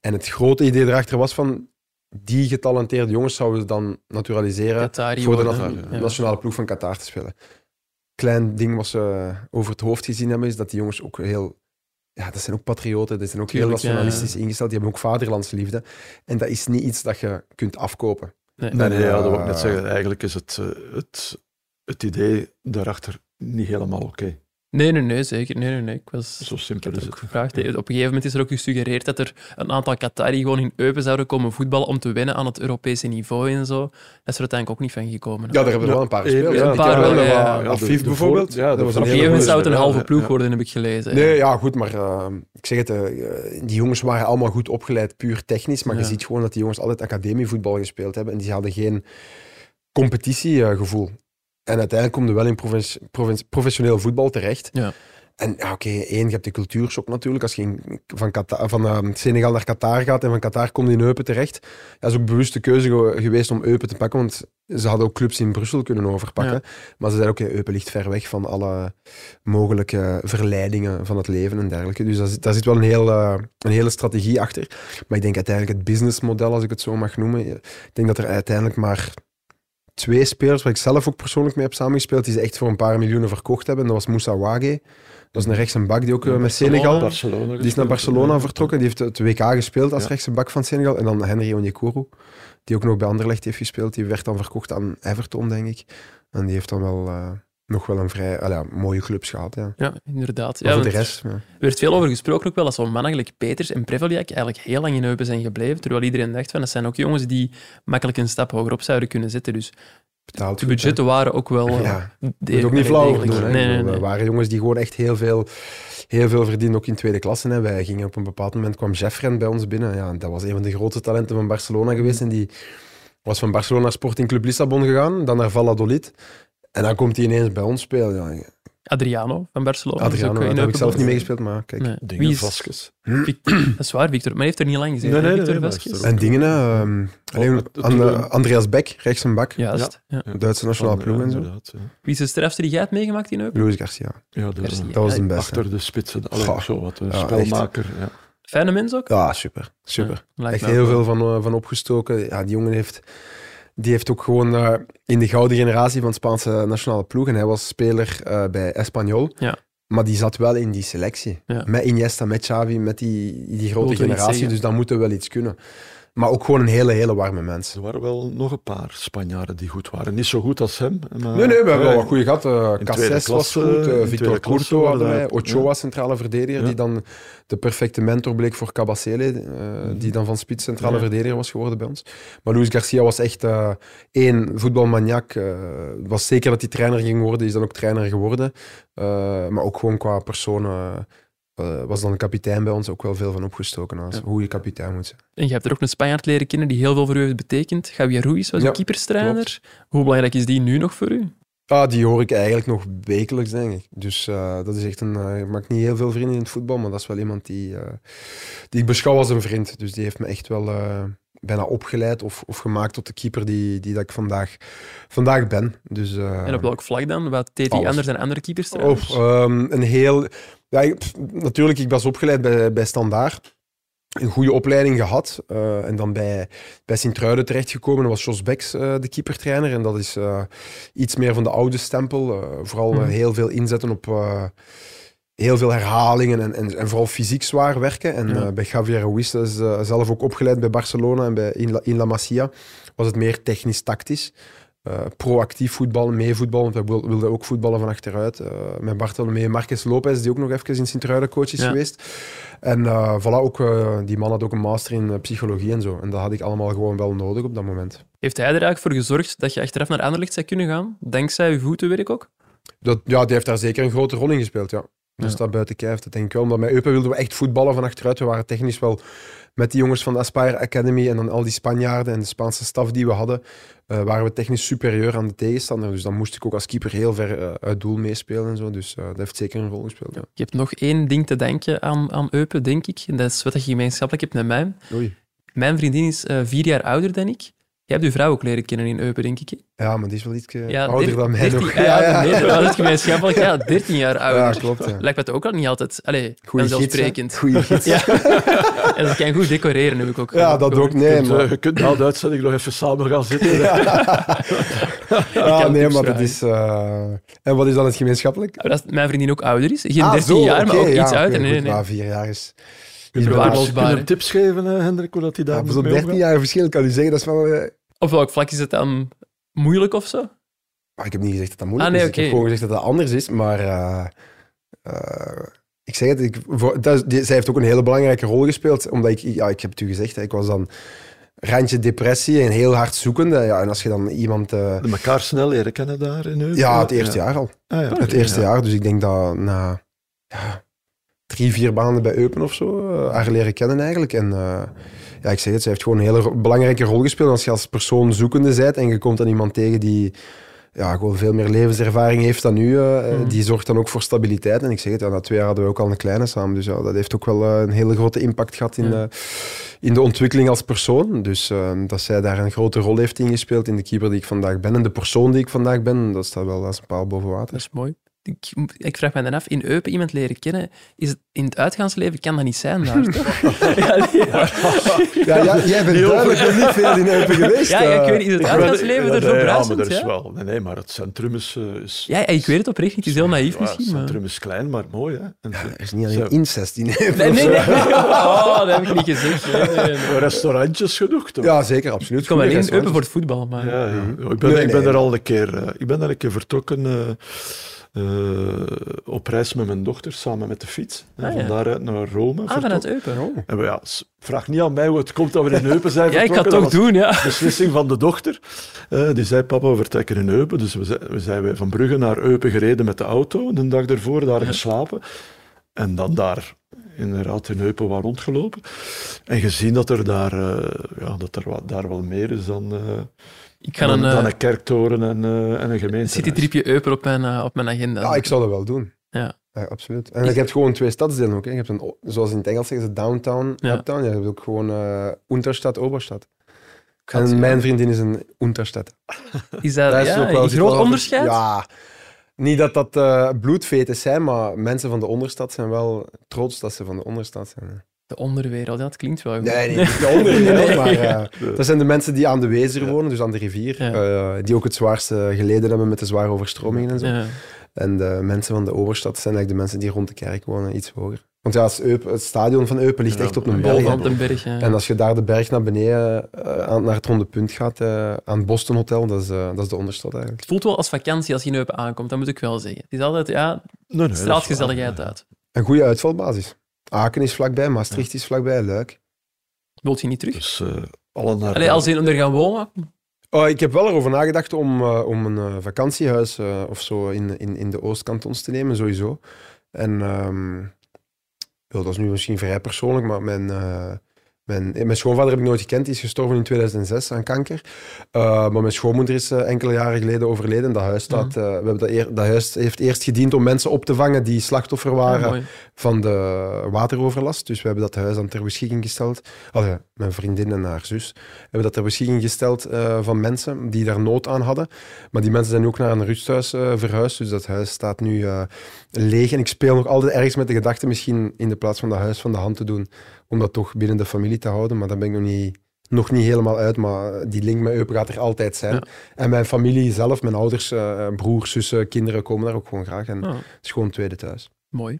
En het grote idee erachter was van, die getalenteerde jongens zouden we dan naturaliseren Qatari voor de worden. nat- Ja. nationale ploeg van Qatar te spelen. Klein ding wat ze over het hoofd gezien hebben, is dat die jongens ook heel... Ja, dat zijn ook patrioten, die zijn ook heel ja. nationalistisch ingesteld. Die hebben ook vaderlandsliefde. En dat is niet iets dat je kunt afkopen. Nee. Nee, nee, ja, dat wil ik eh, net zeggen. Eigenlijk is het, eh, het, het idee daarachter niet helemaal oké. Nee, nee, nee, zeker. Nee, nee, nee. Ik was... Zo simpel is het gevraagd. Op een gegeven moment is er ook gesuggereerd dat er een aantal Qatari gewoon in Eupen zouden komen voetballen om te winnen aan het Europese niveau en zo. Dat is er uiteindelijk ook niet van gekomen. Ja, daar hebben er wel een paar gespeeld. Ja, een paar wel, ja. Afif bijvoorbeeld. ja, dat was Op een gegeven moment zou het een halve ploeg ja. worden, heb ik gelezen. Nee, ja, goed, maar eh, ik zeg het, eh, die jongens waren allemaal goed opgeleid, puur technisch. Maar Ja. je ziet gewoon dat die jongens altijd academievoetbal gespeeld hebben. En die hadden geen competitiegevoel. En uiteindelijk kom je wel in provinci- provinci- professioneel voetbal terecht. Ja. En ja, oké, één, je hebt de cultuurshock natuurlijk. Als je in- van, Qatar, van eh, Senegal naar Qatar gaat en van Qatar komt in Eupen terecht. Dat is ook bewuste keuze ge- geweest om Eupen te pakken, want ze hadden ook clubs in Brussel kunnen overpakken. Ja. Maar ze zeiden ook, ja, Eupen ligt ver weg van alle mogelijke verleidingen van het leven en dergelijke. Dus daar zit, daar zit wel een, heel, eh, een hele strategie achter. Maar ik denk uiteindelijk het businessmodel, als ik het zo mag noemen, ik denk dat er uiteindelijk maar twee spelers, waar ik zelf ook persoonlijk mee heb samengespeeld, die ze echt voor een paar miljoenen verkocht hebben. En dat was Moussa Wage. Dat is een rechtse bak die ook eh, met Barcelona. Senegal... Barcelona Die is naar. Barcelona Ja. vertrokken. Die heeft het WK gespeeld als Ja. rechtse bak van Senegal. En dan Henry Onyekuru, die ook nog bij Anderlecht heeft gespeeld. Die werd dan verkocht aan Everton, denk ik. En die heeft dan wel eh, nog wel een vrij ah ja, mooie clubs gehad. Ja. Ja, inderdaad. Maar Ja, voor de rest... Ja. Er werd veel over gesproken ook wel, dat zo'n mannen gelijk Peters en Preveljak eigenlijk heel lang in Eupen zijn gebleven, terwijl iedereen dacht van, dat zijn ook jongens die makkelijk een stap hoger op zouden kunnen zetten. Dus Betaald de goed, budgetten waren ook wel... hè. eh, Ja, de- ook niet flauw doen. Hè. Nee, nee. Er waren jongens die gewoon echt heel veel, heel veel verdienden, ook in tweede klasse. Hè. Wij gingen op een bepaald moment, kwam Jeffren bij ons binnen. Ja, dat was een van de grootste talenten van Barcelona geweest. En die was van Barcelona naar Sporting Club Lissabon gegaan, dan naar Valladolid. En dan komt hij ineens bij ons spelen. Ja, Adriano van Barcelona. is Adriano, daar heb ik zelf niet meegespeeld, maar kijk. Nee. Dingen Wie is... Vasquez. [clears throat] Dat is waar, Victor. Maar hij heeft er niet lang gezeten. Nee, nee, hè, nee, Victor Vasquez. En dingen, hè, ehm, alleen, het- het- An- het- Andreas Beck, rechts een bak, Juist. Ja. Ja. Duitse nationale Van, ploeg en zo. Wie is de strafste die jij hebt meegemaakt in Eupen? Luis Garcia, Ja, de, Garcia. dat was de beste. achter de spitsen. Allee, zo wat, een Ja, spelmaker. Ja. Fijne mens ook? Ja, super. super. Echt heel veel van, eh, van opgestoken. Ja, die jongen heeft, die heeft ook gewoon eh, in de gouden generatie van de Spaanse nationale ploeg. En hij was speler eh, bij Espanyol. Ja. Maar die zat wel in die selectie. Ja. Met Iniesta, met Xavi, met die, die grote generatie. Dus dan moet er wel iets kunnen. Maar ook gewoon een hele, hele warme mens. Er waren wel nog een paar Spanjaarden die goed waren. Niet zo goed als hem. Maar, Nee, nee, we hebben wel wat goede gehad. Uh, Casses tweede was goed, eh, in Victor Curto hadden wij, Ochoa, centrale verdediger, Ja. die dan de perfecte mentor bleek voor Cabacele, eh, die dan van spits centrale Ja. verdediger was geworden bij ons. Maar Luis Garcia was echt eh, één voetbalmaniak. eh was zeker dat hij trainer ging worden, is dan ook trainer geworden. Eh, maar ook gewoon qua persoon eh, was dan kapitein bij ons ook wel veel van opgestoken. Als Ja. hoe je kapitein moet zijn. En je hebt er ook een Spanjaard leren kennen die heel veel voor u heeft betekend. Javier Ruiz was Ja, keeperstrainer. Hoe belangrijk is die nu nog voor u? Ah, die hoor ik eigenlijk nog wekelijks, denk ik. Dus eh, dat is echt een... eh, ik maak niet heel veel vrienden in het voetbal, maar dat is wel iemand die, die ik beschouw als een vriend. Dus die heeft me echt wel bijna opgeleid of, of gemaakt tot de keeper die, die dat ik vandaag, vandaag ben. Dus, En op welk vlak dan? Wat deed hij anders dan andere keeperstrainers? Of ehm, een heel... Ja, ik- pff, natuurlijk, ik was opgeleid bij, bij Standaard. een goede opleiding gehad. eh, en dan bij, bij Sint-Truiden terechtgekomen. Dat was Jos Beks eh, de keepertrainer. En dat is eh, iets meer van de oude stempel. vooral Mhm. heel veel inzetten op heel veel herhalingen en, en, en vooral fysiek zwaar werken. En Ja. bij Javier Ruiz, dat is zelf ook opgeleid bij Barcelona en bij, in, La, in La Masia, was het meer technisch-tactisch. Eh, proactief voetballen, meevoetballen. Want wij wil- wilden ook voetballen van achteruit. Eh, met Bartolomeu Marques Lopez, die ook nog even in Sint-Truiden coach is Ja. geweest. En eh voilà, ook, die man had ook een master in psychologie en zo. En dat had ik allemaal gewoon wel nodig op dat moment. Heeft hij er eigenlijk voor gezorgd dat je achteraf naar Anderlecht zou kunnen gaan? Dankzij je voetenwerk ook? Dat, ja, die heeft daar zeker een grote rol in gespeeld, ja. Dus Ja. dat buiten kijf, dat denk ik wel. Omdat met Eupen wilden we echt voetballen van achteruit. We waren technisch wel met die jongens van de Aspire Academy en dan al die Spanjaarden en de Spaanse staf die we hadden, eh, waren we technisch superieur aan de tegenstander. Dus dan moest ik ook als keeper heel ver eh, uit doel meespelen en zo. Dus eh, dat heeft zeker een rol gespeeld, ja. Je hebt nog één ding te danken aan, aan Eupen, denk ik. En dat is wat je gemeenschappelijk hebt met mij. Oei. Mijn vriendin is vier jaar ouder dan ik. Jij hebt uw vrouw ook leren kennen in Eupen, denk ik. hè? Ja, maar die is wel iets eh, Ja, ouder der- dan mij 13 nog. [laughs] Ja, ja, nee, dat het gemeenschappelijk. Ja, [laughs] 13 jaar ouder. Ja, klopt. Ja. Lijkt me het ook al niet altijd. Allee, Goeie gids, hè. vanzelfsprekend. Goeie gids. Ja. [laughs] en ze kan goed decoreren, heb ik ook Ja, dat ook. Nee, je, kunt, eh, maar... je kunt na de uitzending nog even samen gaan zitten. Ja, kan nee, maar dat is... eh, En wat is dan het gemeenschappelijk? Maar dat is- mijn vriendin ook ouder is. Geen Ah, 13 zo, jaar, maar ook ja, iets ouder. Nee, goed. nee, nee. Ja, vier jaar is... Kun je Is hem- waardeloosbaar, kun je hè? hem tips geven, eh, Hendrik, hoe dat hij Ja, daar moet zo'n 13 meegaan? jaar verschil kan u zeggen, dat is wel... eh, Op welk vlak is het dan moeilijk of zo? Maar ik heb niet gezegd dat dat moeilijk Ah, nee, is. Ik heb gewoon gezegd dat dat anders is. Maar eh, eh, ik zeg het, ik, voor, dat, die- zij heeft ook een hele belangrijke rol gespeeld. Omdat ik, ja, ik heb het u gezegd, hè, ik was dan randje depressie en heel hard zoekende. Ja, en als je dan iemand... eh, De elkaar snel leren kennen daar in ja, het eerste jaar al. Ah, ja, Het eerste ja. jaar. Dus ik denk dat na ja, drie, vier maanden bij Eupen of zo, eh, haar leren kennen eigenlijk. En eh, ja, ik zeg het, zij heeft gewoon een hele belangrijke rol gespeeld. Als je als persoon zoekende bent en je komt dan iemand tegen die ja, gewoon veel meer levenservaring heeft dan u, eh, Mhm. die zorgt dan ook voor stabiliteit. En ik zeg het, ja, na twee jaar hadden we ook al een kleine samen. Dus ja, dat heeft ook wel een hele grote impact gehad in, eh, in de ontwikkeling als persoon. Dus dat zij daar een grote rol heeft ingespeeld in de keeper die ik vandaag ben en de persoon die ik vandaag ben, dat staat wel als een paal boven water. Dat is mooi. Ik, ik vraag me dan af, in Eupen iemand leren kennen, is het, in het uitgaansleven kan dat niet zijn daar, [laughs] toch? [laughs] ja, nee, ja. Ja, ja, jij bent duidelijk nog niet veel in Eupen geweest. Ja, ja, ik eh. weet niet, is het uitgaansleven er zo nee, Ja, maar bruisend? er is wel... Nee, nee, maar het centrum is... eh, is ja, ik weet het oprecht niet. Het is heel naïef ja, misschien, Het maar... centrum is klein, maar mooi. Hè? En Er is niet alleen Zo. incest in Eupen. Nee, nee, nee. [laughs] Oh, dat heb ik niet gezegd. Nee, nee, nee. Restaurantjes genoeg, toch? Ja, zeker, absoluut. Ik kom alleen in Eupen voor het voetbal, maar... Ja, ja. Mhm. Ik ben, Nee, ik ben nee. er al een keer, eh, ik ben daar een keer vertrokken op reis met mijn dochter, samen met de fiets. En Ah, ja. van daaruit naar Rome. Ah, vanuit. Eupen. En we, ja, vraag niet aan mij hoe het komt dat we in Eupen zijn [laughs] Ja, ik ga het Dat doen, ja. beslissing van de dochter. Eh, die zei, papa, we vertrekken in Eupen. Dus we zijn, we zijn van Brugge naar Eupen gereden met de auto. De dag ervoor daar geslapen. En dan daar inderdaad in Eupen wat rondgelopen. En gezien dat er daar, eh, ja, dat er wat, daar wel meer is dan, eh, Ik ga dan, een dan eh, een kerktoren en, eh, en een gemeente. citytripje Eupen op mijn, eh, op mijn agenda. Ja, ik zou dat wel doen. Ja. absoluut. En je hebt gewoon twee stadsdelen ook. Hè. Je hebt een, zoals in het Engels zeggen ze downtown, Ja. uptown. Ja, je hebt ook gewoon Unterstadt, Oberstadt. ga het En mijn vriendin is een Unterstadt. [laughs] Is dat, Dat is ja, ook wel- een zit groot wel- onderscheid? Ja. Niet dat dat eh bloedveten zijn, maar mensen van de onderstad zijn wel trots dat ze van de onderstad zijn. De onderwereld, ja, dat klinkt wel goed. Nee, nee, niet de [laughs] onderwereld, Nee. maar eh, dat zijn de mensen die aan de Wezer Ja. wonen, dus aan de rivier, Ja. eh, die ook het zwaarste geleden hebben met de zware overstromingen en zo. Ja. En de mensen van de Overstad zijn eigenlijk de mensen die rond de kerk wonen, iets hoger. Want ja, het, Eupen- het stadion van Eupen ligt Ja, echt op een berg. Op. En als je daar de berg naar beneden, eh, aan, naar het ronde punt gaat, eh, aan het Boston Hotel, dat is, dat is de onderstad eigenlijk. Het voelt wel als vakantie als je in Eupen aankomt, dat moet ik wel zeggen. Het is altijd, ja, Nee, nee, dat is straalt waar. gezelligheid uit. Een goede uitvalbasis. Aken is vlakbij, Maastricht is vlakbij, Luik. Wilt je niet terug? Dus eh alle naar Allee, als je er gaan wonen, Oh, ik heb wel erover nagedacht om, eh, om een eh, vakantiehuis eh, of zo in, in, in de Oostkantons te nemen, sowieso. En ehm, wel, dat is nu misschien vrij persoonlijk, maar mijn, eh, mijn, mijn schoonvader heb ik nooit gekend. Die is gestorven in 2006 aan kanker. Eh, maar mijn schoonmoeder is eh, enkele jaren geleden overleden. Dat huis, staat, eh, we hebben dat, eer- dat huis heeft eerst gediend om mensen op te vangen die slachtoffer waren Ja, mooi. van de wateroverlast. Dus we hebben dat huis dan ter beschikking gesteld. Allee, mijn vriendin en haar zus hebben dat ter beschikking gesteld eh, van mensen die daar nood aan hadden. Maar die mensen zijn ook naar een rusthuis eh, verhuisd. Dus dat huis staat nu eh, leeg. En ik speel nog altijd ergens met de gedachte misschien in de plaats van dat huis van de hand te doen, om dat toch binnen de familie te houden. Maar daar ben ik nog niet, nog niet helemaal uit. Maar die link met Eupen gaat er altijd zijn. Ja. En mijn familie zelf, mijn ouders, eh, broers, zussen, kinderen komen daar ook gewoon graag. En Ah, het is gewoon tweede thuis. mooi.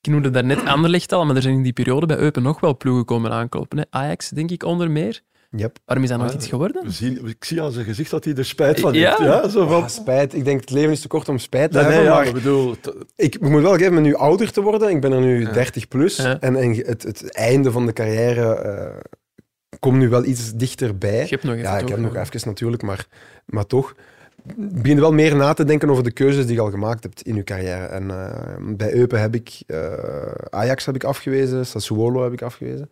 Ik noemde daarnet Anderlecht al, maar er zijn in die periode bij Eupen nog wel ploegen komen aankloppen. Hè? Ajax, denk ik, onder meer. Yep. Waarom is dat nooit Ah, iets geworden? We zien, ik zie aan zijn gezicht dat hij er spijt van heeft. Ja, zo van... Ah, spijt. Ik denk, het leven is te kort om spijt te Nee, nee, hebben. ja, maar ik bedoel... t- ik moet wel geven, nu ouder te worden. Ik ben er nu Ja. 30 plus. Ja. En, en het, het einde van de carrière eh, komt nu wel iets dichterbij. Je hebt nog even Ja, ik heb nog even natuurlijk, maar, maar toch. Begin wel meer na te denken over de keuzes die je al gemaakt hebt in je carrière. En eh, bij Eupen heb ik eh, Ajax heb ik afgewezen, Sassuolo heb ik afgewezen.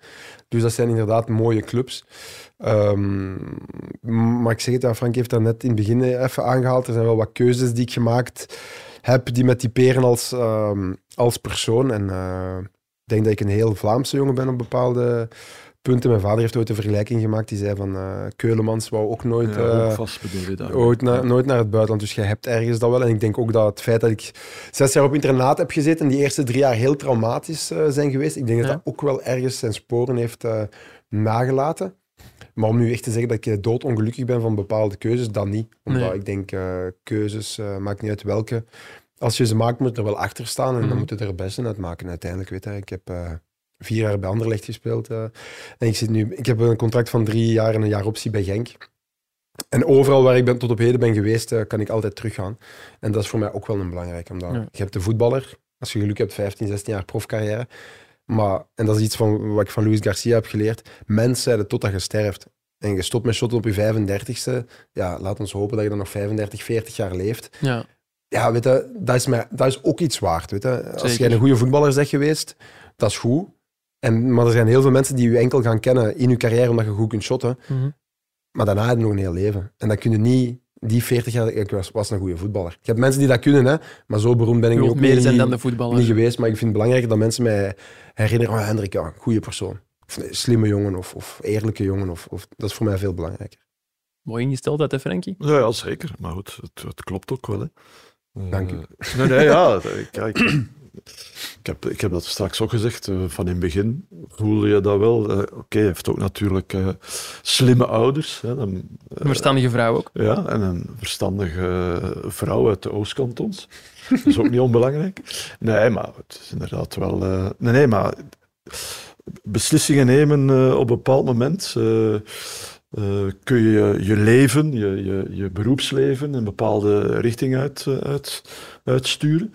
Dus dat zijn inderdaad mooie clubs. Ehm, maar ik zeg het, ja, Frank heeft dat net in het begin even aangehaald. Er zijn wel wat keuzes die ik gemaakt heb die me typeren als, ehm, als persoon. En eh, ik denk dat ik een heel Vlaamse jongen ben op bepaalde punten. Mijn vader heeft ooit een vergelijking gemaakt. Die zei van eh Keulemans wou ook nooit... ja, eh, ook vast bedoel je daar. Ooit na- nooit naar het buitenland. Dus jij hebt ergens dat wel. En ik denk ook dat het feit dat ik zes jaar op internaat heb gezeten en die eerste drie jaar heel traumatisch eh, zijn geweest, ik denk dat Ja. dat ook wel ergens zijn sporen heeft eh, nagelaten. Maar om nu echt te zeggen dat ik doodongelukkig ben van bepaalde keuzes, dan niet. Omdat Nee. ik denk, eh, keuzes, eh, maakt niet uit welke. Als je ze maakt, moet je er wel achter staan en Mhm. dan moet je er het beste uit maken. Uiteindelijk, weet je, ik heb eh, vier jaar bij Anderlecht gespeeld. eh, en ik, zit nu, ik heb een contract van drie jaar en een jaar optie bij Genk. En overal waar ik ben, tot op heden ben geweest, eh, kan ik altijd teruggaan. En dat is voor mij ook wel een belangrijke. Omdat Ja. je hebt de voetballer, als je geluk hebt, 15, 16 jaar profcarrière. Maar, en dat is iets van wat ik van Luis Garcia heb geleerd. Mens zijn het totdat je sterft. En je stopt met shotten op je 35ste. Ja, laat ons hopen dat je dan nog 35, 40 jaar leeft. Ja, Ja, weet je, dat is, mij, dat is ook iets waard. Weet je. Als Zeker. jij een goede voetballer bent geweest, dat is goed. En, maar er zijn heel veel mensen die je enkel gaan kennen in je carrière omdat je goed kunt shotten. mhm. Maar daarna heb je nog een heel leven. En dat kun je niet... Die 40 jaar, ik was, was een goede voetballer. Je hebt mensen die dat kunnen, hè, maar zo beroemd ben ik ook meer niet, zijn dan de voetballer. niet geweest. Maar ik vind het belangrijk dat mensen mij herinneren, oh Hendrik, ja, goede persoon. Of een slimme jongen, of, of eerlijke jongen. Of, of, dat is voor mij veel belangrijker. Mooi ingesteld, hè, Frankie? Ja, ja, zeker. Maar goed, het, het klopt ook wel. Hè. Eh, Dank u. Nee, nee, ja. Kijk, ik, heb, ik heb dat straks ook gezegd. eh, van in het begin voelde je dat wel. eh, Oké, hij heeft ook natuurlijk eh, slimme ouders. Hè, dan, Een verstandige vrouw ook. ja, en een verstandige vrouw uit de Oostkantons. Dat is ook niet [laughs] onbelangrijk. Nee, maar het is inderdaad wel... nee, nee, maar beslissingen nemen op een bepaald moment... eh, kun je je leven, je, je, je beroepsleven, een bepaalde richting uit, eh, uit, uitsturen.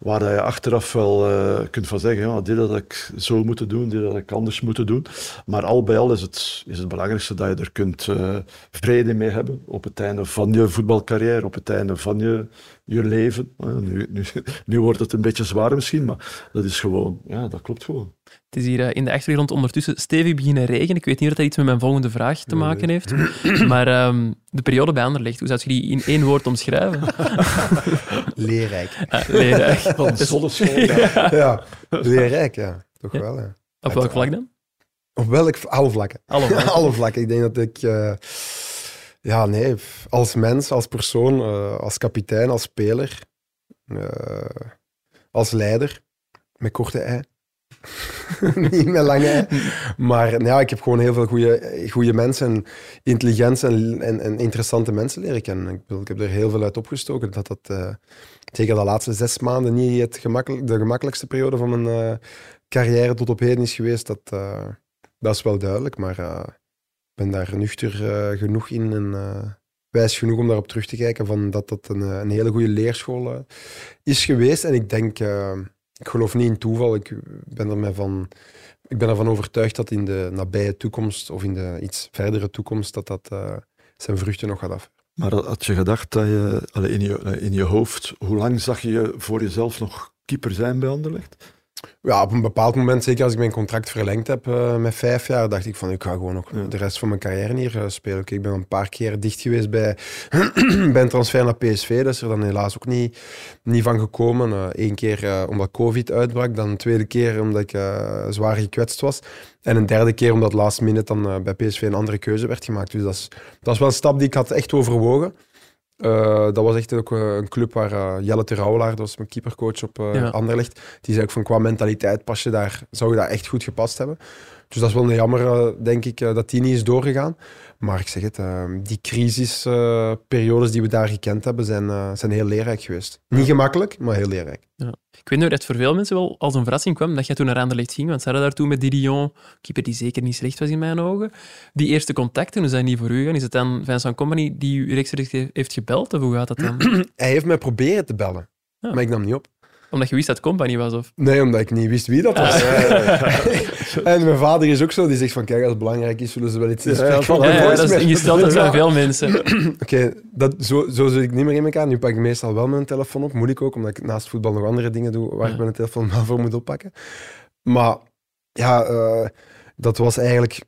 Waar je achteraf wel eh, kunt van zeggen, ja, dit had ik zo moeten doen, dit had ik anders moeten doen. Maar al bij al is het, is het belangrijkste dat je er kunt vrede mee hebben op het einde van je voetbalcarrière, op het einde van je, je leven. Nu, nu, [laughs] nu wordt het een beetje zwaar misschien, maar dat is gewoon, ja, dat klopt gewoon. Het is hier eh, in de achtergrond ondertussen stevig beginnen regenen. Ik weet niet of dat iets met mijn volgende vraag te maken heeft. [clears throat] Maar ehm, de periode bij Anderlecht, hoe zou je die in één woord omschrijven? [laughs] Leerrijk. Ah, leerrijk. Van zonneschool. [laughs] ja, leerrijk, ja. Toch Ja. wel, ja. Op welk vlak dan? Op welk... Alle vlakken. [laughs] Alle vlakken. Alle vlakken. Ik denk dat ik... eh, ja, nee. Als mens, als persoon, eh, als kapitein, als speler, eh, als leider, met korte ei. [laughs] Niet met lange. Maar ja, ik heb gewoon heel veel goede mensen en intelligente en, en, interessante mensen leren kennen. Ik, ik heb er heel veel uit opgestoken. Dat dat, eh, zeker de laatste zes maanden niet het de gemakkelijkste periode van mijn eh, carrière tot op heden is geweest. Dat, eh, dat is wel duidelijk, maar ik ben daar nuchter genoeg in en wijs genoeg om daarop terug te kijken van dat dat een, een hele goede leerschool is geweest. En ik denk, ik geloof niet in toeval. Ik ben er van, ik ben ervan overtuigd dat in de nabije toekomst of in de iets verdere toekomst dat dat eh, zijn vruchten nog gaat af. Maar had je gedacht dat je, in je, in je hoofd, hoe lang zag je voor jezelf nog keeper zijn bij Anderlecht? Ja, op een bepaald moment, zeker als ik mijn contract verlengd heb eh, met vijf jaar, dacht ik van ik ga gewoon Ja. de rest van mijn carrière hier eh, spelen. Ik ben een paar keer dicht geweest bij, [clears throat] bij een transfer naar PSV. Dat is er dan helaas ook niet, niet van gekomen. Eén keer eh, omdat COVID uitbrak, dan een tweede keer omdat ik zwaar gekwetst was. En een derde keer omdat last minute dan bij PSV een andere keuze werd gemaakt. Dus dat is, dat is wel een stap die ik had echt overwogen. Eh, dat was echt ook eh, een club waar uh, Jelle Terouwelaar, dat was mijn keepercoach op Ja. Anderlecht, die zei ook van qua mentaliteit pas je daar, zou je daar echt goed gepast hebben. Dus dat is wel een jammer, eh, denk ik, eh, dat die niet is doorgegaan. Maar ik zeg het, eh, die crisisperiodes die we daar gekend hebben, zijn, eh, zijn heel leerrijk geweest. Niet gemakkelijk, maar heel leerrijk. Ik weet nog dat het voor veel mensen wel als een verrassing kwam dat jij toen naar Anderlecht ging, want ze hadden daar toen met Didion, keeper die zeker niet slecht was in mijn ogen, die eerste contacten, hoe zijn die voor u gegaan? Is het dan Vincent Company die u rechtstreeks heeft gebeld, of hoe gaat dat dan? [clears throat] Hij heeft mij proberen te bellen, Ja. maar ik nam niet op. Omdat je wist dat het Company was, of? Nee, omdat ik niet wist wie dat was. [laughs] en mijn vader is ook zo, die zegt van kijk, als het belangrijk is, zullen ze wel iets Ja, spreken ja, dat is ingesteld Ja. veel mensen. [clears throat] Oké, dat zo, zo zit ik niet meer in elkaar. Nu pak ik meestal wel mijn telefoon op. Moet ik ook, omdat ik naast voetbal nog andere dingen doe waar Ja. ik mijn telefoon wel voor moet oppakken. Maar ja, eh, dat was eigenlijk...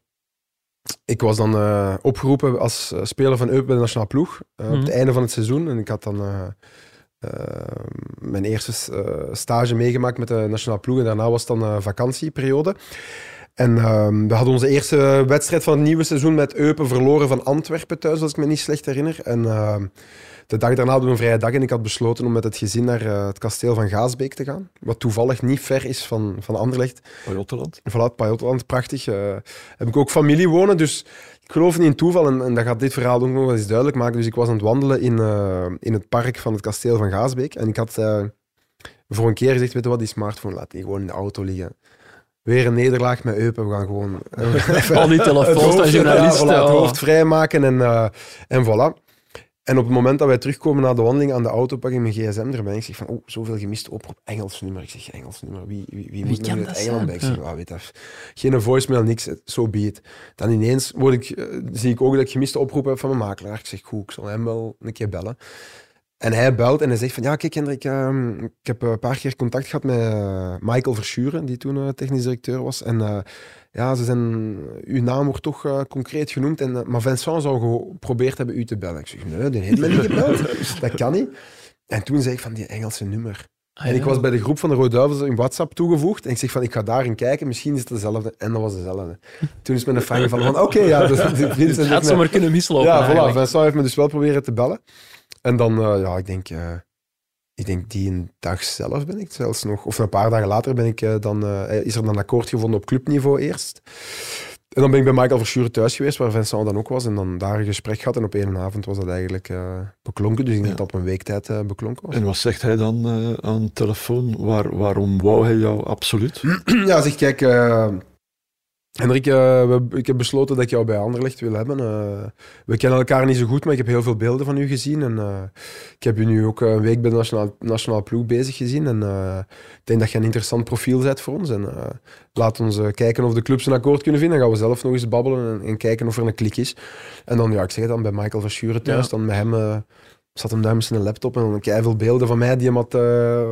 Ik was dan eh, opgeroepen als eh, speler van Eupen bij de nationale ploeg op Mhm. het einde van het seizoen. En ik had dan mijn eerste eh, stage meegemaakt met de nationale ploeg. En daarna was het dan eh, vakantieperiode. En ehm, we hadden onze eerste wedstrijd van het nieuwe seizoen met Eupen verloren van Antwerpen thuis, als ik me niet slecht herinner. En ehm, de dag daarna hadden we een vrije dag en ik had besloten om met het gezin naar eh, het kasteel van Gaasbeek te gaan. Wat toevallig niet ver is van, van Anderlecht. Bij Otterland. Vanuit Pajotland, prachtig. heb ik ook familie wonen, dus ik geloof niet in toeval. En, en dat gaat dit verhaal ook nog wel eens duidelijk maken. Dus ik was aan het wandelen in, eh, in het park van het kasteel van Gaasbeek. En ik had eh, voor een keer gezegd, weet je wat, die smartphone laat die gewoon in de auto liggen. Weer een nederlaag met Eupen. We gaan gewoon... even [laughs] Al die [laughs] telefoons [laughs] journalisten. Ja, voilà, het oh. hoofd vrijmaken en, en voilà. En op het moment dat wij terugkomen na de wandeling aan de auto, pak ik mijn gsm erbij. Ik zeg van, oh, zoveel gemiste oproep. Engels nummer. Ik zeg, Engels nummer. Wie, wie, wie, moet uit Engeland bij? Ik zeg, ah, weet dat. Geen voicemail, niks. Zo be it. Dan ineens word ik, eh, zie ik ook dat ik gemiste oproep heb van mijn makelaar. Ik zeg, goed, ik zal hem wel een keer bellen. En hij belt en hij zegt van, ja, kijk Hendrik, ehm, ik heb een paar keer contact gehad met eh, Michael Verschuren, die toen eh, technisch directeur was. En eh, ja, ze zijn, uw naam wordt toch eh, concreet genoemd. En, eh, maar Vincent zou geprobeerd hebben u te bellen. Ik zeg, nee, die heeft mij niet gebeld. [laughs] Dat kan niet. En toen zei ik van, die Engelse nummer. Ah, En ik was bij de groep van de Rode Duivels in WhatsApp toegevoegd. En ik zeg van, ik ga daarin kijken, misschien is het dezelfde. En dat was dezelfde. Toen is mijn vraag gevallen van, oké, ja, dus de vriend Het had mij- zomaar kunnen mislopen. ja, voilà. Vincent heeft me dus wel proberen te bellen. En dan, eh, ja, ik denk, ik denk die een dag zelf ben ik zelfs nog, of een paar dagen later ben ik eh, dan, eh, is er dan een akkoord gevonden op clubniveau eerst. En dan ben ik bij Michael Verschuren thuis geweest, waar Vincent dan ook was. En dan daar een gesprek gehad. En op één avond was dat eigenlijk eh, beklonken. Dus ik denk Ja. dat op een weektijd eh, beklonken was. En wat zegt hij dan aan de telefoon? Waar, waarom wou hij jou absoluut? [clears throat] Ja, zeg, kijk, Hendrik, eh, ik heb besloten dat ik jou bij Anderlecht wil hebben. Eh, we kennen elkaar niet zo goed, maar ik heb heel veel beelden van u gezien. En eh, ik heb u nu ook een week bij de nationaal, nationaal ploeg bezig gezien. En ik denk dat je een interessant profiel bent voor ons. En laat ons kijken of de clubs een akkoord kunnen vinden. Dan gaan we zelf nog eens babbelen en, en kijken of er een klik is. En dan, ja, ik zeg het dan, bij Michael Verschuren thuis, Ja. dan met hem... zat hem daar met zijn laptop en dan veel beelden van mij die hem had eh,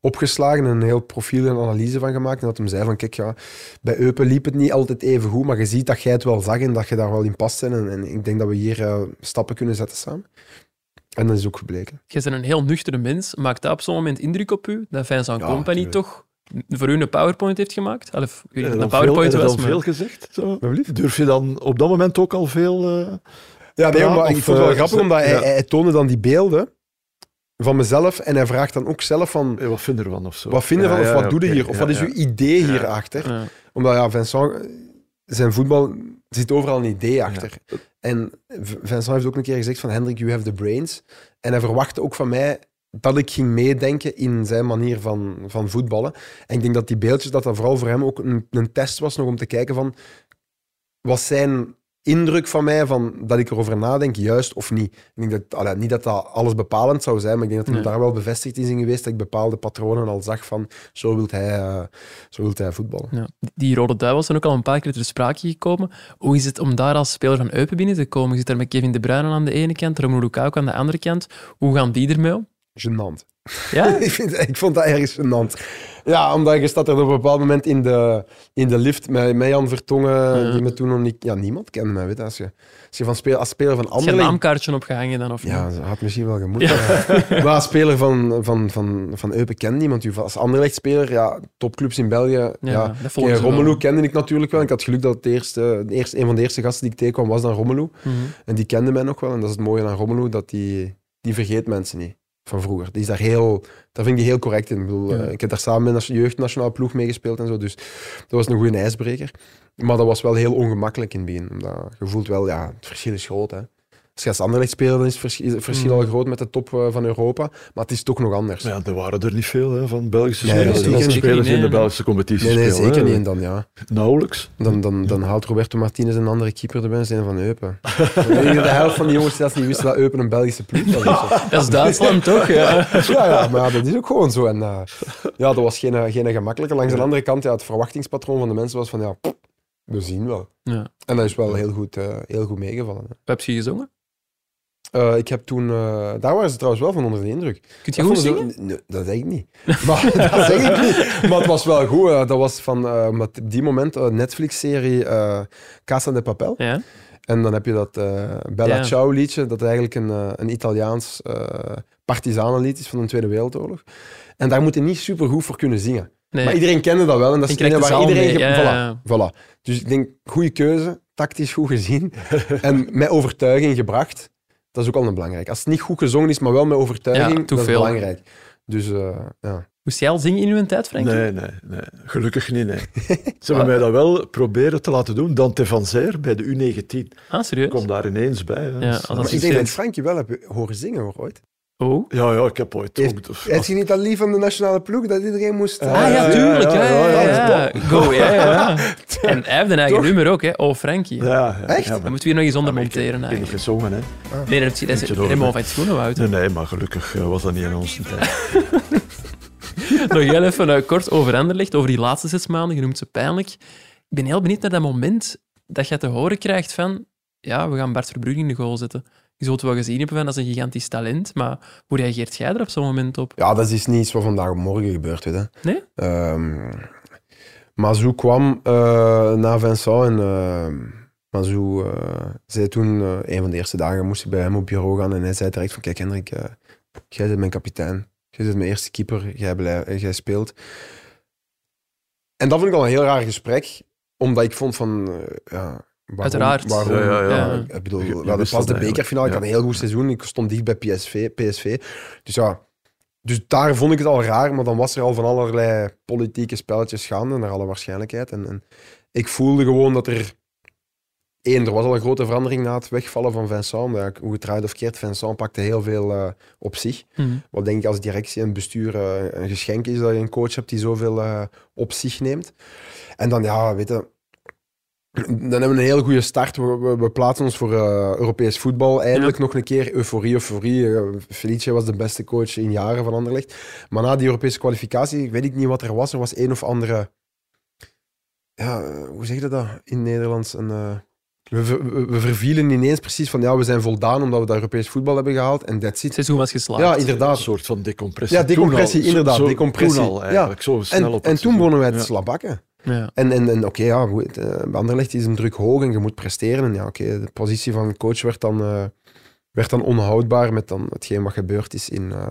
opgeslagen en een heel profiel en analyse van gemaakt. En dat hem zei van, kijk, ja, bij Eupen liep het niet altijd even goed, maar je ziet dat jij het wel zag en dat je daar wel in past. En, en ik denk dat we hier eh, stappen kunnen zetten samen. En dat is ook gebleken. Jij bent een heel nuchtere mens. Maakt dat op zo'n moment indruk op u? Dat Vincent Ja, Company tuurlijk. toch voor u een PowerPoint heeft gemaakt? Of een veel, PowerPoint je was, maar... veel gezegd? Zo? Durf je dan op dat moment ook al veel... eh, Ja, nee, omdat, ik vond het wel eh, grappig, omdat hij, ja. hij toonde dan die beelden van mezelf en hij vraagt dan ook zelf van, wat vind je ervan of zo? wat vind je Ja, van, of ja, wat doe je hier, of ja, wat is ja. uw idee hierachter? Ja. Omdat ja, Vincent, zijn voetbal er zit overal een idee achter. En Vincent heeft ook een keer gezegd van Hendrik, you have the brains. En hij verwachtte ook van mij dat ik ging meedenken in zijn manier van, van voetballen. En ik denk dat die beeldjes, dat dat vooral voor hem ook een, een test was nog om te kijken van, was zijn indruk van mij, van dat ik erover nadenk, juist of niet. Ik denk dat, allee, niet dat dat alles bepalend zou zijn, maar ik denk dat Nee. daar wel bevestigd is in geweest, dat ik bepaalde patronen al zag van, zo wil hij, eh, zo wilt hij voetballen. Ja. Die Rode Duivels zijn ook al een paar keer ter sprake gekomen. Hoe is het om daar als speler van Eupen binnen te komen? Je zit daar met Kevin De Bruyne aan de ene kant, Romelu Lukaku aan de andere kant. Hoe gaan die ermee om? Gênant. Ja? [laughs] ik, vind, ik vond dat ergens gênant. Ja, omdat je staat er op een bepaald moment in de, in de lift met, met Jan Vertongen, Ja. die me toen nog niet... Ja, niemand kende mij, weet je. Als je, als je van speel, als speler van Is je een Anderlecht... naamkaartje opgehangen dan? Of Ja, niet? dat had misschien wel gemoet. Maar, [laughs] maar als speler van, van, van, van Eupen kende niemand. u. Als Anderlecht-speler, ja, topclubs in België... Ja, wel. Romelu kende ik natuurlijk wel. Ik had geluk dat het eerste, de eerste, een van de eerste gasten die ik tegenkwam was dan Romelu. Mhm. En die kende mij nog wel. En dat is het mooie aan Romelu, dat die, die vergeet mensen niet van vroeger. Die is daar heel, daar vind ik die heel correct in. Ik, bedoel, Ja. eh, ik heb daar samen met de jeugdnationale ploeg meegespeeld en zo. Dus dat was een goede ijsbreker. Maar dat was wel heel ongemakkelijk in het begin. Omdat je voelt wel, ja, het verschil is groot. Hè. Als je als Anderlecht speelt, dan is het verschil Mm. al groot met de top eh, van Europa. Maar het is toch nog anders. Ja, er waren er niet veel hè, van Belgische Nee, spelers. niet. in de. Belgische competitie nee, nee, spelen. zeker hè. niet. En dan, ja, Nauwelijks. dan, dan, dan haalt Roberto Martinez een andere keeper erbij en zijn van Eupen. [laughs] de helft van die jongens zelfs niet wisten dat Eupen een Belgische ploeg was. of zo. [laughs] Dat is Duitsland toch? Ja. Ja, ja, maar ja, dat is ook gewoon zo. En, eh, ja, dat was geen, geen gemakkelijke. Langs de andere kant, ja, het verwachtingspatroon van de mensen was van, ja, we zien wel. Ja. En dat is wel heel goed, eh, heel goed meegevallen. hè. Heb je gezongen? Eh, ik heb toen, eh, daar waren ze trouwens wel van onder de indruk. Kun je Dat goed zingen? Nee, dat zeg ik niet. [laughs] Maar, dat zeg ik niet. Maar het was wel goed. eh, dat was van, met die moment, een Netflix-serie Casa de Papel. Ja. En dan heb je dat Bella Ja. Ciao liedje, dat eigenlijk een, een Italiaans partisanenlied is van de Tweede Wereldoorlog. En daar moet je niet super goed voor kunnen zingen. Nee. Maar iedereen kende dat wel en dat is En waar iedereen... ja, voilà, voilà. Dus ik denk, goede keuze, tactisch goed gezien [laughs] en met overtuiging gebracht. Dat is ook al een belangrijk. Als het niet goed gezongen is, maar wel met overtuiging, Ja, dat is belangrijk. Dus eh, ja. Moest jij al zingen in uw tijd, Frank? Nee, nee, nee. Gelukkig niet, nee. [laughs] Ze hebben mij dat wel proberen te laten doen. Dante van Zeer bij de U19. Ah, serieus? Kom daar ineens bij. hè. Ja, Dus, als Maar ik denk dat assistent. ik Frank je wel heb horen zingen hoor, ooit. Oh. Ja, ja, ik heb ooit Heeft- ook... Heb je niet dat lief van de nationale ploeg, dat iedereen moest... Ah, Ah ja, ja, tuurlijk. Ja, ja, ja, ja, ja, dat is Go, ja, [laughs] ja. En hij heeft een eigen Toch? nummer ook, hè. Oh, Frankie. Ja, ja, Echt? Ja, Dan moeten we hier nog eens onder ik- monteren, Ik eigenlijk. gezongen, hè. Nee, dat is, helemaal van het schoenen uit. Nee, nee, maar gelukkig eh, was dat niet in onze tijd. [laughs] Nog heel even eh, kort over Anderlecht, over die laatste zes maanden. Je noemt ze pijnlijk. Ik ben heel benieuwd naar dat moment dat je te horen krijgt van ja, we gaan Bart Verbrugge in de goal zetten. Je zult wel gezien hebben van dat is een gigantisch talent, maar hoe reageert jij er op zo'n moment op? Ja, dat is niet iets wat vandaag op morgen gebeurd weet, hè. Nee? Ehm, Mazou kwam eh, na Vincent en eh Mazou eh, zei toen, eh, een van de eerste dagen moest ik bij hem op bureau gaan en hij zei direct van, kijk Hendrik, jij bent mijn kapitein. Jij bent mijn eerste keeper, jij, blij- eh, jij speelt. En dat vond ik al een heel raar gesprek, omdat ik vond van, ja, waarom, Uiteraard. Waarom, Ja, ja, ja. Ik bedoel, Je- je we hadden wist pas dat de bekerfinale, ik had een heel goed seizoen, ik stond dicht bij PSV. PSV. Dus ja, dus daar vond ik het al raar, maar dan was er al van allerlei politieke spelletjes gaande, naar alle waarschijnlijkheid. En, en ik voelde gewoon dat er... Eén, er was al een grote verandering na het wegvallen van Vincent. Hoe het draait of keert, Vincent pakte heel veel eh, op zich. Hm. Wat denk ik als directie en bestuur eh, een geschenk is dat je een coach hebt die zoveel eh, op zich neemt. En dan, ja, weet je... Dan hebben we een heel goede start. We, we, we plaatsen ons voor eh, Europees voetbal. Eindelijk nog een keer euforie, euforie. Eh, Felice was de beste coach in jaren van Anderlecht. Maar na die Europese kwalificatie, weet ik niet wat er was. Er was een of andere... Ja, hoe zeg je dat in het Nederlands? Een, eh, we, ver- we, we vervielen ineens precies van ja, we zijn voldaan omdat we dat Europees voetbal hebben gehaald. En that's Het it. seizoen was geslaagd. Ja, Een inderdaad. soort van decompressie. Ja, decompressie, Toen al, inderdaad, Zo, decompressie. Toen al eigenlijk, zo snel En, op het en toen begonnen wij te Ja. slabakken. Ja. En, en, en oké, ja, goed, eh, bij Anderlecht is een druk hoog en je moet presteren. En ja, oké, de positie van coach werd dan, eh, werd dan onhoudbaar met dan hetgeen wat gebeurd is in, eh,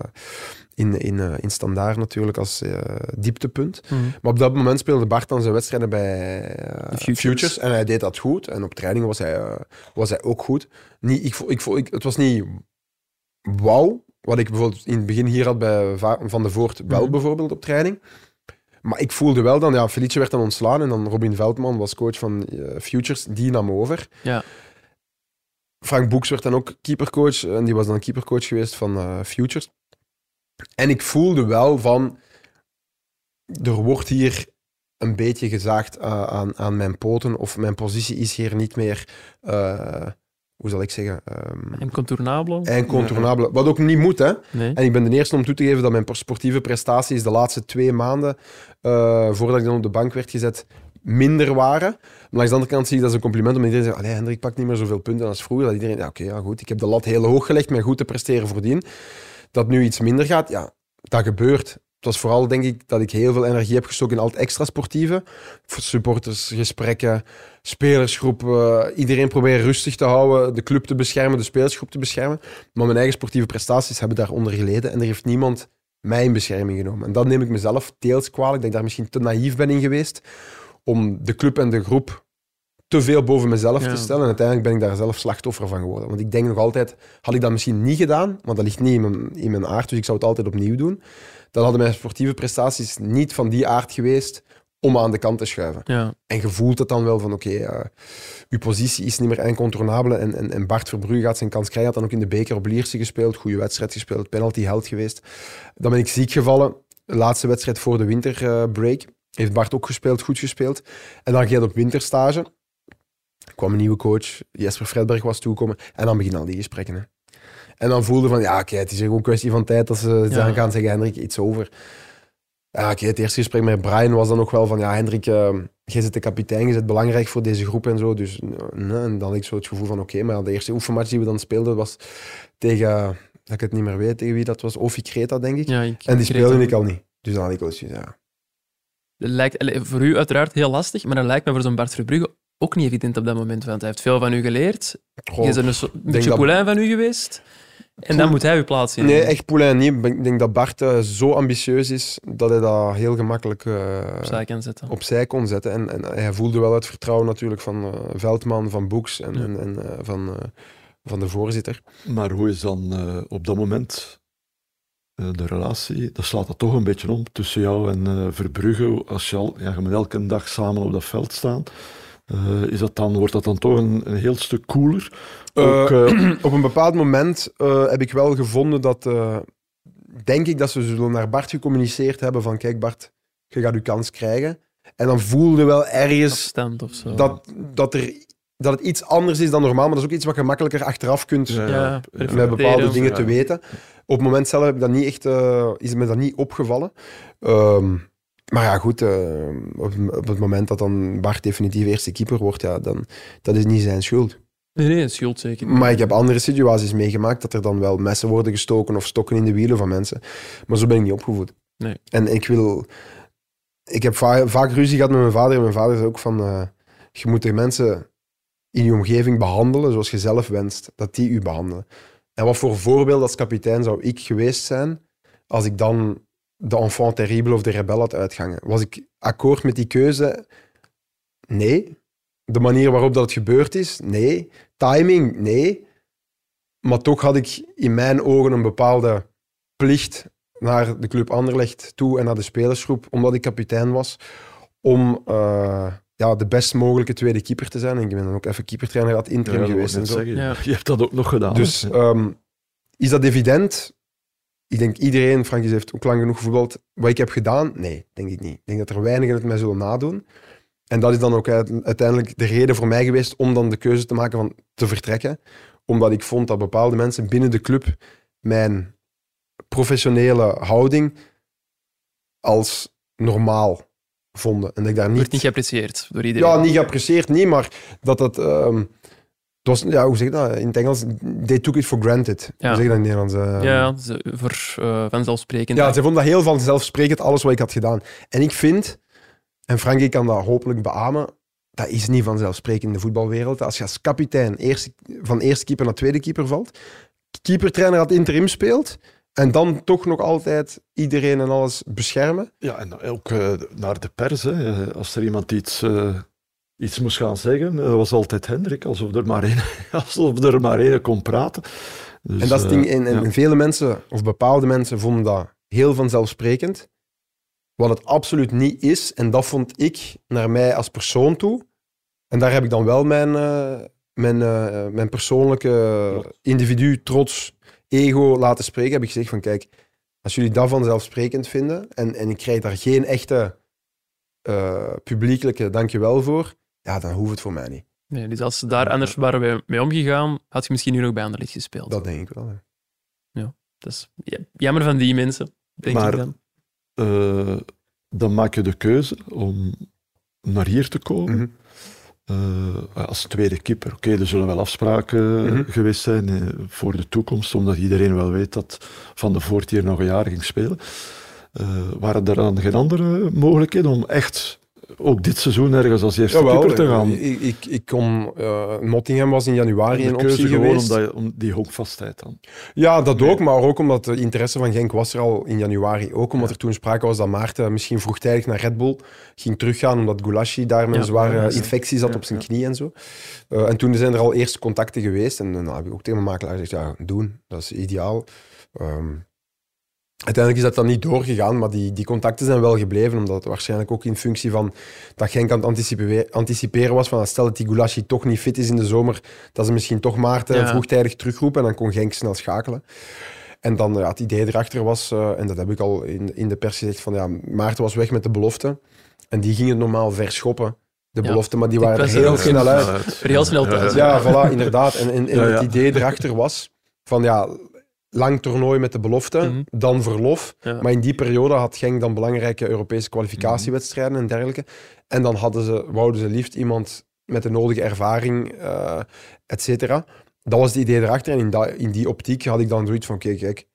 in, in, in standaard natuurlijk als eh, dieptepunt. Hm. Maar op dat moment speelde Bart dan zijn wedstrijden bij Futures. Futures. En hij deed dat goed. En op training was hij, was hij ook goed. Niet, ik, ik, ik, het was niet wauw, wat ik bijvoorbeeld in het begin hier had bij Va- Van de Voort wel Mhm. bijvoorbeeld op training. Maar ik voelde wel dan, ja, Felice werd dan ontslaan en dan Robin Veldman was coach van eh, Futures, die nam over. Ja. Frank Boeks werd dan ook keepercoach en die was dan keepercoach geweest van eh, Futures. En ik voelde wel van, er wordt hier een beetje gezaagd a- aan, aan mijn poten of mijn positie is hier niet meer, eh, hoe zal ik zeggen, Incontournabel? incontournabel. Wat ook niet moet, hè. Nee. En ik ben de eerste om toe te geven dat mijn sportieve prestaties de laatste twee maanden, eh, voordat ik dan op de bank werd gezet, minder waren. Maar langs de andere kant zie ik dat als een compliment, omdat iedereen zegt, allee, Hendrik pakt niet meer zoveel punten als vroeger. Dat iedereen, ja, oké, ja, goed, ik heb de lat heel hoog gelegd met goed te presteren voordien. Dat nu iets minder gaat, ja, dat gebeurt. Het was vooral, denk ik, dat ik heel veel energie heb gestoken in al het extra sportieve. Supportersgesprekken, spelersgroepen. Iedereen proberen rustig te houden, de club te beschermen, de spelersgroep te beschermen. Maar mijn eigen sportieve prestaties hebben daaronder geleden. En er heeft niemand mij in bescherming genomen. En dat neem ik mezelf deels kwalijk, dat ik daar misschien te naïef ben in geweest. Om de club en de groep te veel boven mezelf Ja. te stellen. En uiteindelijk ben ik daar zelf slachtoffer van geworden. Want ik denk nog altijd, had ik dat misschien niet gedaan, want dat ligt niet in mijn, in mijn aard, dus ik zou het altijd opnieuw doen, dan hadden mijn sportieve prestaties niet van die aard geweest om aan de kant te schuiven. Ja. En je voelt het dan wel van, oké, eh, uw positie is niet meer incontournabele en, en, en Bart Verbrugge gaat zijn kans krijgen. Had dan ook in de beker op Lierse gespeeld, goede wedstrijd gespeeld, penalty held geweest. Dan ben ik ziek gevallen, de laatste wedstrijd voor de winterbreak. Heeft Bart ook gespeeld, goed gespeeld. En dan ging het op winterstage. Er kwam een nieuwe coach, Jesper Fredberg was toegekomen. En dan beginnen al die gesprekken. Hè. En dan voelde van, ja, oké, het is gewoon een kwestie van tijd dat ze Ja. gaan zeggen, Hendrik, iets over. Ja, oké, het eerste gesprek met Brian was dan ook wel van, ja, Hendrik, eh, jij zit de kapitein, je zit belangrijk voor deze groep en zo. Dus nee, en dan had ik zo het gevoel van, oké, maar de eerste oefenmatch die we dan speelden was tegen, dat ik het niet meer weet, tegen wie dat was, Ofi Kreta, denk ik. Ja, ik, en die speelde ik al niet. Dus dan had ik wel zoiets, ja. Het lijkt voor u uiteraard heel lastig, maar dat lijkt me voor zo'n Bart Verbrugge ook niet evident op dat moment, want hij heeft veel van u geleerd. Goh, bent een, beetje dat- poulain van u geweest. En dan moet hij uw plaats in. Nee, echt Poulain niet. Ik denk dat Bart eh, zo ambitieus is dat hij dat heel gemakkelijk eh, opzij kan zetten. opzij kon zetten. En, en hij voelde wel het vertrouwen natuurlijk van eh, Veldman, van Boeks en, Ja. en, en, eh, van, eh, van de voorzitter. Maar hoe is dan eh, op dat moment eh, de relatie? Dat slaat dat toch een beetje om tussen jou en eh, Verbrugge. Als je, al, ja, je moet elke dag samen op dat veld staan. Eh, is dat dan, wordt dat dan toch een, een heel stuk cooler? Ook, Eh, eh, [clears throat] Op een bepaald moment eh, heb ik wel gevonden dat, eh, denk ik, dat ze zullen naar Bart gecommuniceerd hebben van kijk Bart, je gaat je kans krijgen. En dan voelde wel ergens of zo. dat, dat, er, dat het iets anders is dan normaal, maar dat is ook iets wat je makkelijker achteraf kunt ja, eh, met bepaalde dingen te weten. Op het moment zelf heb ik dat niet echt, eh, is me dat niet opgevallen. Ehm, maar ja, goed, eh, op, op het moment dat dan Bart definitief eerste keeper wordt, ja, dan dat is niet zijn schuld. Nee, nee, schuld zeker. niet. Maar ik heb andere situaties meegemaakt dat er dan wel messen worden gestoken of stokken in de wielen van mensen. Maar zo ben ik niet opgevoed. Nee. En ik wil... Ik heb va- vaak ruzie gehad met mijn vader. En mijn vader zei ook van... eh, je moet de mensen in je omgeving behandelen zoals je zelf wenst dat die u behandelen. En wat voor voorbeeld als kapitein zou ik geweest zijn als ik dan de enfant terrible of de rebel had uitgangen? Was ik akkoord met die keuze? Nee. De manier waarop dat het gebeurd is? Nee. Timing? Nee. Maar toch had ik in mijn ogen een bepaalde plicht naar de club Anderlecht toe en naar de spelersgroep, omdat ik kapitein was, om eh, ja, de best mogelijke tweede keeper te zijn. En ik ben dan ook even keepertrainer aan het interim ja, geweest. En zo. Ja. Je hebt dat ook nog gedaan. Dus ehm, is dat evident? Ik denk iedereen, Frankjes heeft ook lang genoeg gevoetbald. Wat ik heb gedaan? Nee, denk ik niet. Ik denk dat er weinigen het mij zullen nadoen. En dat is dan ook uit- uiteindelijk de reden voor mij geweest om dan de keuze te maken van te vertrekken. Omdat ik vond dat bepaalde mensen binnen de club mijn professionele houding als normaal vonden. En dat ik daar Wordt niet... niet geapprecieerd door iedereen. Ja, niet geapprecieerd, niet, maar dat het... ehm, het was, ja, hoe zeg je dat? In het Engels, they took it for granted. Ja. Hoe zeg je dat in het Nederlands? Eh, Ja, ze- voor uh, vanzelfsprekend. ja, ze vonden dat heel vanzelfsprekend, alles wat ik had gedaan. En ik vind, en Frankie kan dat hopelijk beamen, dat is niet vanzelfsprekend in de voetbalwereld. Als je als kapitein eerste, van eerste keeper naar tweede keeper valt, keepertrainer had interim speelt, en dan toch nog altijd iedereen en alles beschermen. Ja, en ook eh, naar de pers. Hè. Als er iemand iets, eh, iets moest gaan zeggen, eh, was altijd Hendrik, alsof er maar één, [laughs] alsof er maar één kon praten. Dus, en dat is eh, ding, en, en ja. vele mensen, of bepaalde mensen, vonden dat heel vanzelfsprekend. Wat het absoluut niet is, en dat vond ik naar mij als persoon toe. En daar heb ik dan wel mijn, eh, mijn, eh, mijn persoonlijke individu, trots, ego laten spreken. Heb ik gezegd van, kijk, als jullie dat vanzelfsprekend vinden, en, en ik krijg daar geen echte eh, publiekelijke dankjewel voor, ja, dan hoeft het voor mij niet. Nee, dus als ze daar anders waren mee- omgegaan, had je misschien nu nog bij Anderlecht gespeeld. Dat denk ik wel. hè. Dat is ja, jammer van die mensen, denk Maar- ik dan. Eh, dan maak je de keuze om naar hier te komen. Mhm. Uh, als tweede keeper. Oké, er zullen wel afspraken mm geweest zijn uh, voor de toekomst, omdat iedereen wel weet dat Van de Voort hier nog een jaar ging spelen. Uh, waren er dan geen andere mogelijkheden om echt ook dit seizoen ergens als eerste Jawel, keeper te gaan. Ik, ik, ik kon, uh, Nottingham was in januari een optie geweest. Omdat je, om die hoogvastheid dan. Ja, dat ook, maar ook omdat de interesse van Genk was er al in januari. Ook omdat er toen sprake was dat Maarten misschien vroegtijdig naar Red Bull ging teruggaan, omdat Gulashi daar met een zware infectie zat op zijn knie en zo. Uh, en toen zijn er al eerste contacten geweest en dan heb ik ook tegen mijn makelaar gezegd, ja, doen, dat is ideaal. Um, Uiteindelijk is dat dan niet doorgegaan, maar die, die contacten zijn wel gebleven, omdat het waarschijnlijk ook in functie van dat Genk aan het anticiperen, anticiperen was van stel dat die Gulashi toch niet fit is in de zomer, dat ze misschien toch Maarten ja. vroegtijdig terugroepen en dan kon Genk snel schakelen. En dan ja, het idee erachter was, uh, en dat heb ik al in, in de pers gezegd, van ja, Maarten was weg met de belofte en die gingen normaal verschoppen de belofte, maar die waren er heel snel uit. Heel snel uit. Ja, voilà, [laughs] inderdaad. En, en, en het idee erachter was van ja, lang toernooi met de belofte, mhm. dan verlof. Maar in die periode had Genk dan belangrijke Europese kwalificatiewedstrijden en dergelijke. En dan hadden ze, wouden ze liefst iemand met de nodige ervaring, uh, et cetera. Dat was het idee erachter. En in, dat, in die optiek had ik dan zoiets van, kijk, kijk,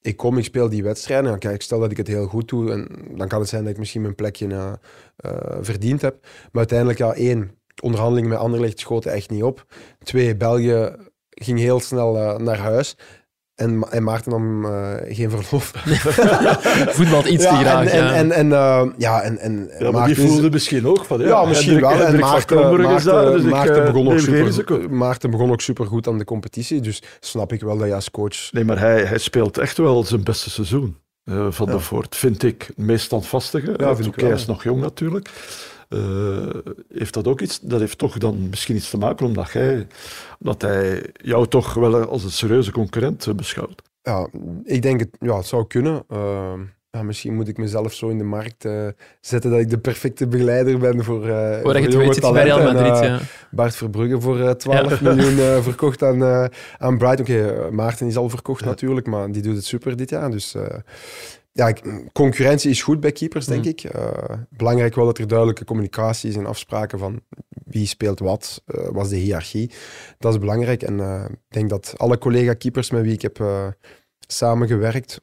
ik kom, ik speel die wedstrijden. En kijk, stel dat ik het heel goed doe, en dan kan het zijn dat ik misschien mijn plekje uh, uh, verdiend heb. Maar uiteindelijk, ja, één, onderhandelingen met Anderlecht schoten echt niet op. Twee, België ging heel snel naar huis. En, en Maarten nam uh, geen verlof. [laughs] Voetbal iets te graag. En, ja. en, en, uh, ja, en, en ja, maar die voelde misschien ook van. Ja, ja misschien wel. En Maarten, Maarten, dus Maarten, ik, begon ook super, Maarten begon ook super goed aan de competitie. Dus snap ik wel dat je als coach. Nee, maar hij, hij speelt echt wel zijn beste seizoen. Uh, van de Voort, vind ik. Het meest standvastige. Ja, vind ik hij is nog jong natuurlijk. Uh, heeft dat ook iets? Dat heeft toch dan misschien iets te maken omdat, jij, omdat hij jou toch wel als een serieuze concurrent beschouwt. Ja, ik denk het, ja, het zou kunnen. Uh, ja, misschien moet ik mezelf zo in de markt uh, zetten dat ik de perfecte begeleider ben voor, uh, voor je. Real Madrid, ja. Bart Verbrugge voor 12 ja. miljoen [laughs] verkocht aan, aan Brighton. Oké, Maarten is al verkocht natuurlijk, maar die doet het super dit jaar. Dus ja, concurrentie is goed bij keepers, denk mm. ik. Uh, belangrijk wel dat er duidelijke communicatie is en afspraken van wie speelt wat, uh, wat is de hiërarchie. Dat is belangrijk. En uh, ik denk dat alle collega-keepers met wie ik heb samengewerkt,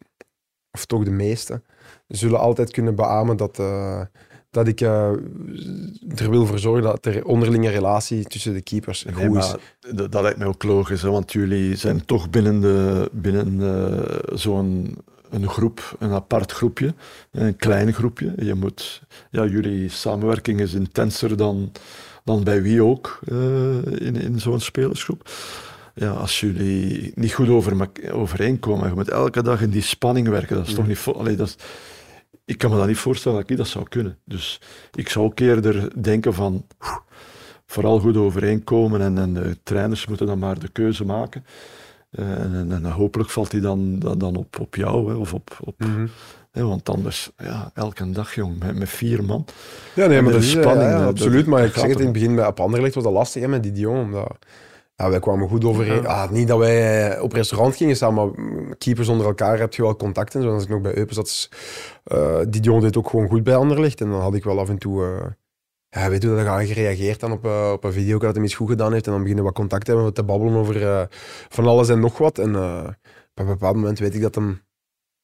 of toch de meeste, zullen altijd kunnen beamen dat, dat ik er wil voor zorgen dat er onderlinge relatie tussen de keepers nee, goed is. Dat, dat lijkt mij ook logisch, hè, want jullie zijn toch binnen, de, binnen zo'n een groep, een apart groepje, een klein groepje. Je moet, ja, jullie samenwerking is intenser dan, dan bij wie ook uh, in, in zo'n spelersgroep. Ja, als jullie niet goed over, overeenkomen, je moet elke dag in die spanning werken, dat is toch niet... Allee, dat is, ik kan me dat niet voorstellen dat ik dat zou kunnen. Dus ik zou ook eerder denken van vooral goed overeenkomen en, en de trainers moeten dan maar de keuze maken. Eh, en, en, hopelijk valt hij dan, dan, dan op, op jou hè, of op. op mm hè, want anders, ja, elke dag jong, met, met vier man. Ja, nee, maar dat is spanning. Ja, absoluut. Maar ik zeg het in het begin bij op Anderlecht was dat lastig hè, met die Dion. Omdat, ja, wij kwamen goed overeen. Ah, niet dat wij op restaurant gingen staan, maar keepers onder elkaar heb je wel contact en zo. Als ik nog bij Eupen zat, uh, die Dion deed ook gewoon goed bij Anderlecht. En dan had ik wel af en toe. Uh, ja, weet je, dat hij gereageerd dan op, uh, op een video dat hij iets goed gedaan heeft. En dan beginnen we wat contact te hebben, te babbelen over uh, van alles en nog wat. En uh, op een bepaald moment weet ik dat hem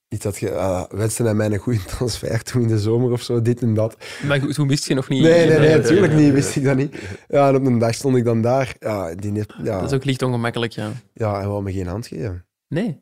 iets had ge, wenste hij mij een goede [laughs] transfer toen in de zomer of zo, dit en dat. Maar toen wist je nog niet? Nee, nee, nee, natuurlijk niet, wist ik dat niet. Ja, en op een dag stond ik dan daar. Ja, die net, ja. Dat is ook licht ongemakkelijk, ja. Ja, hij wou me geen hand geven. Nee.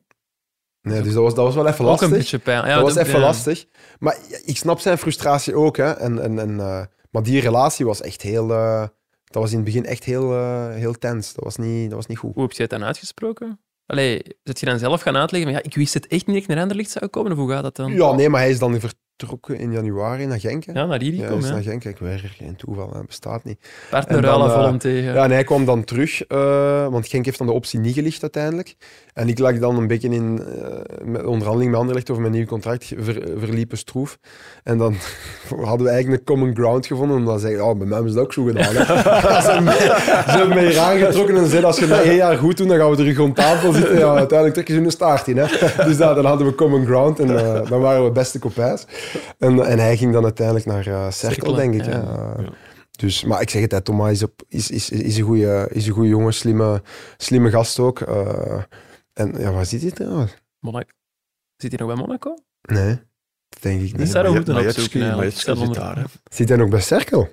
Nee, dus dat was, dat was wel even lastig. Ook een beetje pijn. Ja, dat was even lastig. Maar ik snap zijn frustratie ook. Hè. En, en, en maar die relatie was echt heel. Uh, dat was in het begin echt heel, uh, heel tens. Dat was, niet, dat was niet goed. Hoe heb je het dan uitgesproken? Allee, zit je dan zelf gaan uitleggen? Maar ja, ik wist het echt niet dat ik naar Anderlecht zou komen. Of hoe gaat dat dan? Ja, nee, maar hij is dan vertrokken in januari naar Genk. Ja, naar hier ja, naar Genk. Ik er geen toeval, dat bestaat niet. Partnerale volonté. Ja. ja, en hij kwam dan terug, uh, want Genk heeft dan de optie niet gelicht uiteindelijk. En ik lag dan een beetje in uh, onderhandeling met Anderlecht over mijn nieuw contract, ver, verliepen stroef. En dan [laughs] hadden we eigenlijk een common ground gevonden, omdat ze oh, bij mij hebben ze dat ook zo gedaan. [laughs] ze, hebben mij, ze hebben mij hier aangetrokken en zeiden, als je dat één jaar goed doet, dan gaan we terug rond tafel zitten. Ja, uiteindelijk trekken ze hun staart in. Hè. Dus dan hadden we common ground en uh, dan waren we beste copains. En, en hij ging dan uiteindelijk naar uh, Cerkel, denk ik. Ja. Ja. Dus, maar ik zeg het, hè, Thomas is, op, is, is, is, een goede, is een goede jongen, slimme, slimme gast ook. Eh, en ja, waar zit hij trouwens? Monaco. Zit hij nog bij Monaco? Nee, dat denk ik Dat niet. zou we Majet- moeten Majetski- opzoeken. Zit hij nog bij Cerkel?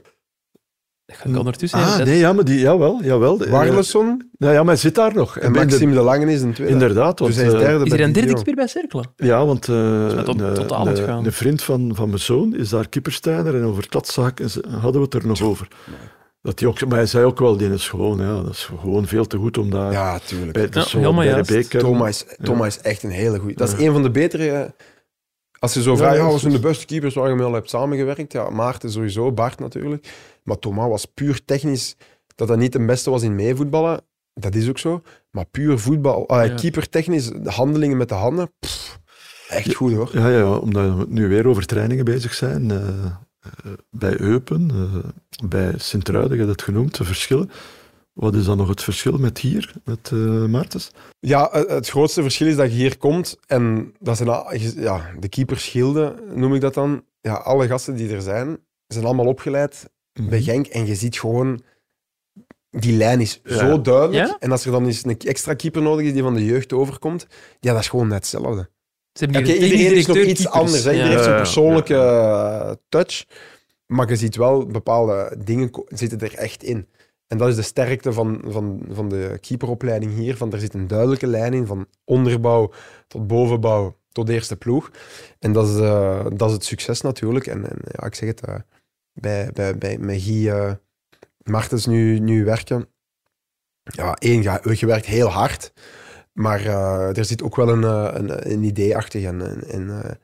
Dat ga ik ondertussen Ah, nee, ja, maar die, jawel, jawel. Eh, Warleson Ja, ja, maar hij zit daar nog. en in de- Maxime de Lange is een tweede. Inderdaad. Want, Dus hij is eh, derde Is bij er een derde keeper bij Cercle? Ja, want eh, tot- ontgaan. een vriend van, van mijn zoon is daar kippersteiner en over dat zaken ze- hadden we het er nog over. Dat hij ook, maar hij zei ook wel, die is gewoon, ja, dat is gewoon veel te goed om daar Ja, tuurlijk. bij, Ja, de beker. Thomas, is- Thomas is echt een hele goede. Dat is Ja. een van de betere. Als je zo vraagt, ja, zijn de beste keepers waar je mee al hebt samengewerkt? Ja, Maarten sowieso, Bart natuurlijk. Maar Thomas was puur technisch. Dat dat niet de beste was in meevoetballen, dat is ook zo. Maar puur voetbal, ah, Ja. keeper technisch, de handelingen met de handen, pff, echt goed hoor. Ja, ja, omdat we nu weer over trainingen bezig zijn. eh, eh, bij Eupen, eh, bij Sint-Truiden, je het genoemd, de verschillen. Wat is dan nog het verschil met hier, met eh Maartens? Ja, het het grootste verschil is dat je hier komt en dat zijn ja, de keepersgilden, noem ik dat dan. Ja, alle gasten die er zijn, zijn allemaal opgeleid bij Genk en je ziet gewoon, die lijn is Ja. zo duidelijk. Ja? En als er dan eens een extra keeper nodig is die van de jeugd overkomt, ja, dat is gewoon net hetzelfde. Ze een iedereen is nog iets anders. Hè. Iedereen heeft zijn persoonlijke eh, touch. Maar je ziet wel bepaalde dingen zitten er echt in. En dat is de sterkte van, van, van de keeperopleiding hier. Van, er zit een duidelijke lijn in, van onderbouw tot bovenbouw tot eerste ploeg. En dat is, eh, dat is het succes natuurlijk. En, en ja, ik zeg het, eh, bij, bij, bij, met Guy eh, Martens nu, nu werken. Ja, één, je werkt heel hard. Maar er zit ook wel een, een, een idee achter. En, en,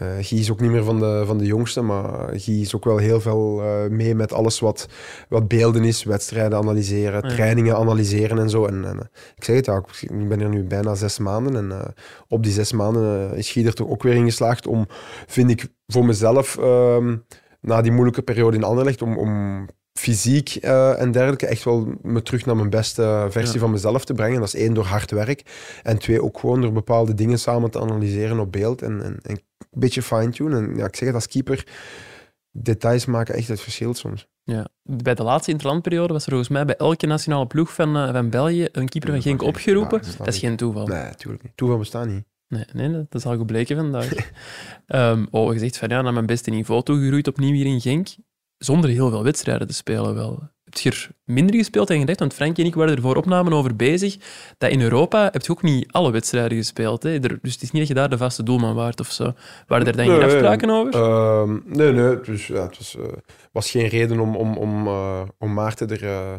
eh, Guy is ook niet meer van de, van de jongste, maar Guy is ook wel heel veel eh, mee met alles wat, wat beelden is. Wedstrijden analyseren, trainingen analyseren en zo. En, en eh, ik zeg het, ja, ik- ben er nu bijna zes maanden. En op die zes maanden is Guy er toch ook weer in geslaagd om, vind ik, voor mezelf, ehm, na die moeilijke periode in Anderlecht, om, om fysiek en dergelijke echt wel me terug naar mijn beste versie Ja. van mezelf te brengen. Dat is één, door hard werk. En twee, ook gewoon door bepaalde dingen samen te analyseren op beeld en, en, en een beetje fine-tunen. En ja, ik zeg het als keeper, details maken echt het verschil soms. Ja. Bij de laatste interlandperiode was er volgens mij bij elke nationale ploeg van, eh, van België een keeper van Genk opgeroepen. Ja, dat dat is geen toeval. Nee, natuurlijk niet. Toeval bestaat niet. Nee, nee, dat is al gebleken vandaag. [laughs] Ehm oh, gezegd van ja, naar mijn beste niveau toegegroeid opnieuw hier in Genk. Zonder heel veel wedstrijden te spelen wel. Heb je er minder gespeeld dan gedacht? Want Frank en ik waren er voor opnamen over bezig. Dat in Europa heb je ook niet alle wedstrijden gespeeld. Hè? Dus het is niet dat je daar de vaste doelman waart of zo. Waren er dan geen Nee, afspraken over? Ehm, nee, nee. Dus, ja, het was, eh, was geen reden om, om, om, eh, om Maarten er, eh,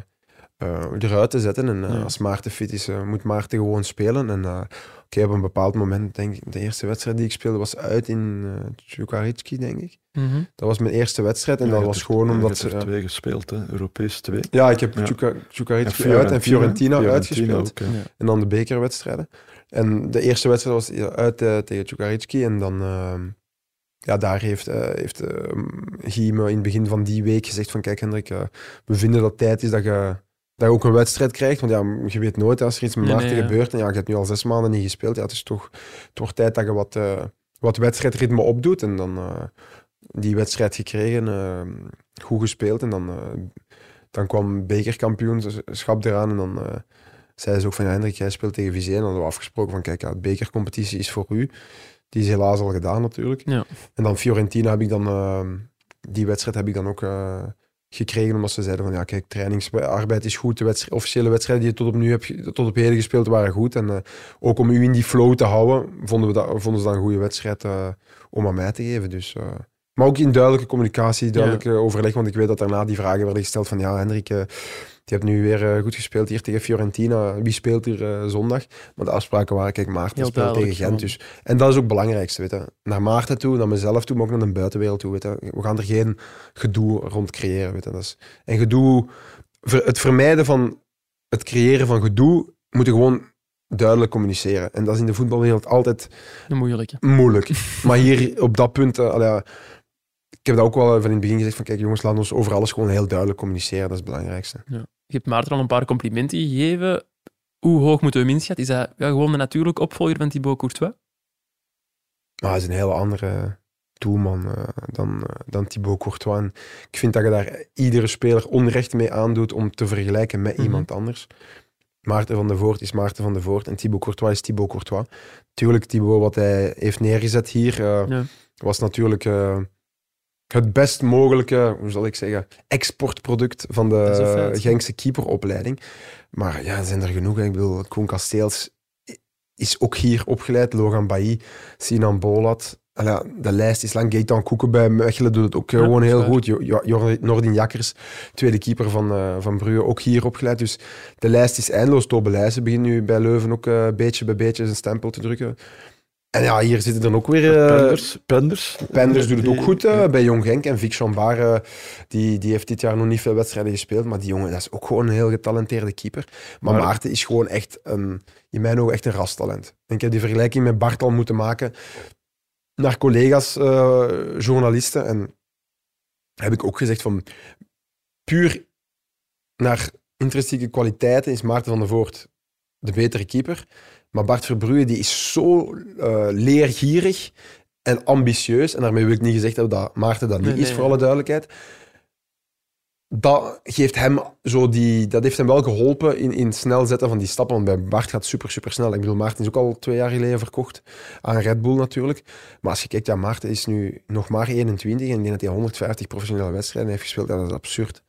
eruit te zetten. En Ja. als Maarten fit is, moet Maarten gewoon spelen. En eh, oké, op een bepaald moment, denk ik, de eerste wedstrijd die ik speelde was uit in uh, denk ik. Mhm. Dat was mijn eerste wedstrijd. En Ja, dat was gewoon omdat Je ze... hebt er ja. twee gespeeld, hè? Europees twee. Ja, ik heb Ja. Uit en Fiorentina, Fiorentina uitgespeeld. ook, hè. Ja. En dan de bekerwedstrijden. En de eerste wedstrijd was uit eh, tegen Tjukaritski. En dan, ehm, ja, daar heeft, eh heeft Guy me in het begin van die week gezegd van kijk Hendrik, eh, we vinden dat het tijd is dat je, dat je ook een wedstrijd krijgt. Want ja, je weet nooit als er iets met Nee, Maarten nee, ja. gebeurt. En ja, je hebt nu al zes maanden niet gespeeld. Ja, het is toch, het wordt tijd dat je wat, eh, wat wedstrijdritme opdoet. En dan eh, die wedstrijd gekregen, eh, goed gespeeld. En dan, dan kwam bekerkampioenschap eraan. En dan... zei ze ook van, ja, Hendrik, jij speelt tegen Vizé. En dan hadden we afgesproken van, kijk, ja, de bekercompetitie is voor u. Die is helaas al gedaan natuurlijk. Ja. En dan Fiorentina heb ik dan, die wedstrijd heb ik dan ook gekregen, omdat ze zeiden van, ja, kijk, trainingsarbeid is goed. De wedstrijd, officiële wedstrijden die je tot op nu hebt, tot op heden gespeeld waren goed. En eh, ook om u in die flow te houden, vonden, we dat, vonden ze dat een goede wedstrijd eh, om aan mij te geven. Dus... eh, maar ook in duidelijke communicatie, duidelijke overleg. Want ik weet dat daarna die vragen werden gesteld van ja, Hendrik, je hebt nu weer eh, goed gespeeld hier tegen Fiorentina. Wie speelt hier eh, zondag? Maar de afspraken waren, kijk, Maarten speelt tegen Gent. Dus, en dat is ook het belangrijkste, weet je. Naar Maarten toe, naar mezelf toe, maar ook naar de buitenwereld toe, weet je. We gaan er geen gedoe rond creëren, weet je. Dat is, en gedoe, het vermijden van het creëren van gedoe, moet je gewoon duidelijk communiceren. En dat is in de voetbalwereld altijd Een moeilijke. moeilijk. [laughs] maar hier op dat punt, ja, ik heb dat ook wel van in het begin gezegd van kijk jongens, laat ons over alles gewoon heel duidelijk communiceren. Dat is het belangrijkste. Je hebt Maarten al een paar complimenten gegeven. Hoe hoog moeten we hem inschatten? Is dat ja, gewoon de natuurlijke opvolger van Thibaut Courtois? Maar hij is een hele andere doelman eh, dan, eh, dan Thibaut Courtois. En ik vind dat je daar iedere speler onrecht mee aandoet om te vergelijken met Mhm. iemand anders. Maarten van der Voort is Maarten van der Voort en Thibaut Courtois is Thibaut Courtois. Tuurlijk, Thibaut, wat hij heeft neergezet hier, eh, Ja. was natuurlijk het best mogelijke, hoe zal ik zeggen, exportproduct van de. Genkse keeperopleiding. Maar ja, er zijn er genoeg. hè. Ik bedoel, Koen Kasteels is ook hier opgeleid. Logan Bailly, Sinan Bolat. Al ja, de lijst is lang. Gaetan Koeken bij Mechelen doet het ook eh, Ja, gewoon heel goed. Jo- Jo- Jor- Nordin Jakkers, tweede keeper van, eh van Brugge, ook hier opgeleid. Dus de lijst is eindeloos. Tobe Leijzen begint nu bij Leuven ook eh, beetje bij beetje zijn stempel te drukken. En ja, hier zitten dan ook weer... eh, Penders, Penders. Penders doet het ook goed eh, ja. bij Jong Genk. En Vic Chambard, eh, die, die heeft dit jaar nog niet veel wedstrijden gespeeld. Maar die jongen, dat is ook gewoon een heel getalenteerde keeper. Maar, Maar- Maarten is gewoon echt, een, in mijn ogen, echt een rastalent. En ik heb die vergelijking met Bart al moeten maken naar collega's, journalisten. En heb ik ook gezegd van, puur naar intrinsieke kwaliteiten is Maarten van der Voort de betere keeper. Maar Bart Verbrugge die is zo eh, leergierig en ambitieus. En daarmee wil ik niet gezegd hebben dat Maarten dat niet Nee, is, nee, voor alle duidelijkheid. Dat, geeft hem zo die, dat heeft hem wel geholpen in, in het snel zetten van die stappen. Want bij Bart gaat super, super snel. Ik bedoel, Maarten is ook al twee jaar geleden verkocht aan Red Bull natuurlijk. Maar als je kijkt, ja, Maarten is nu nog maar 21 en ik denk dat hij 150 professionele wedstrijden heeft gespeeld. Dat is absurd.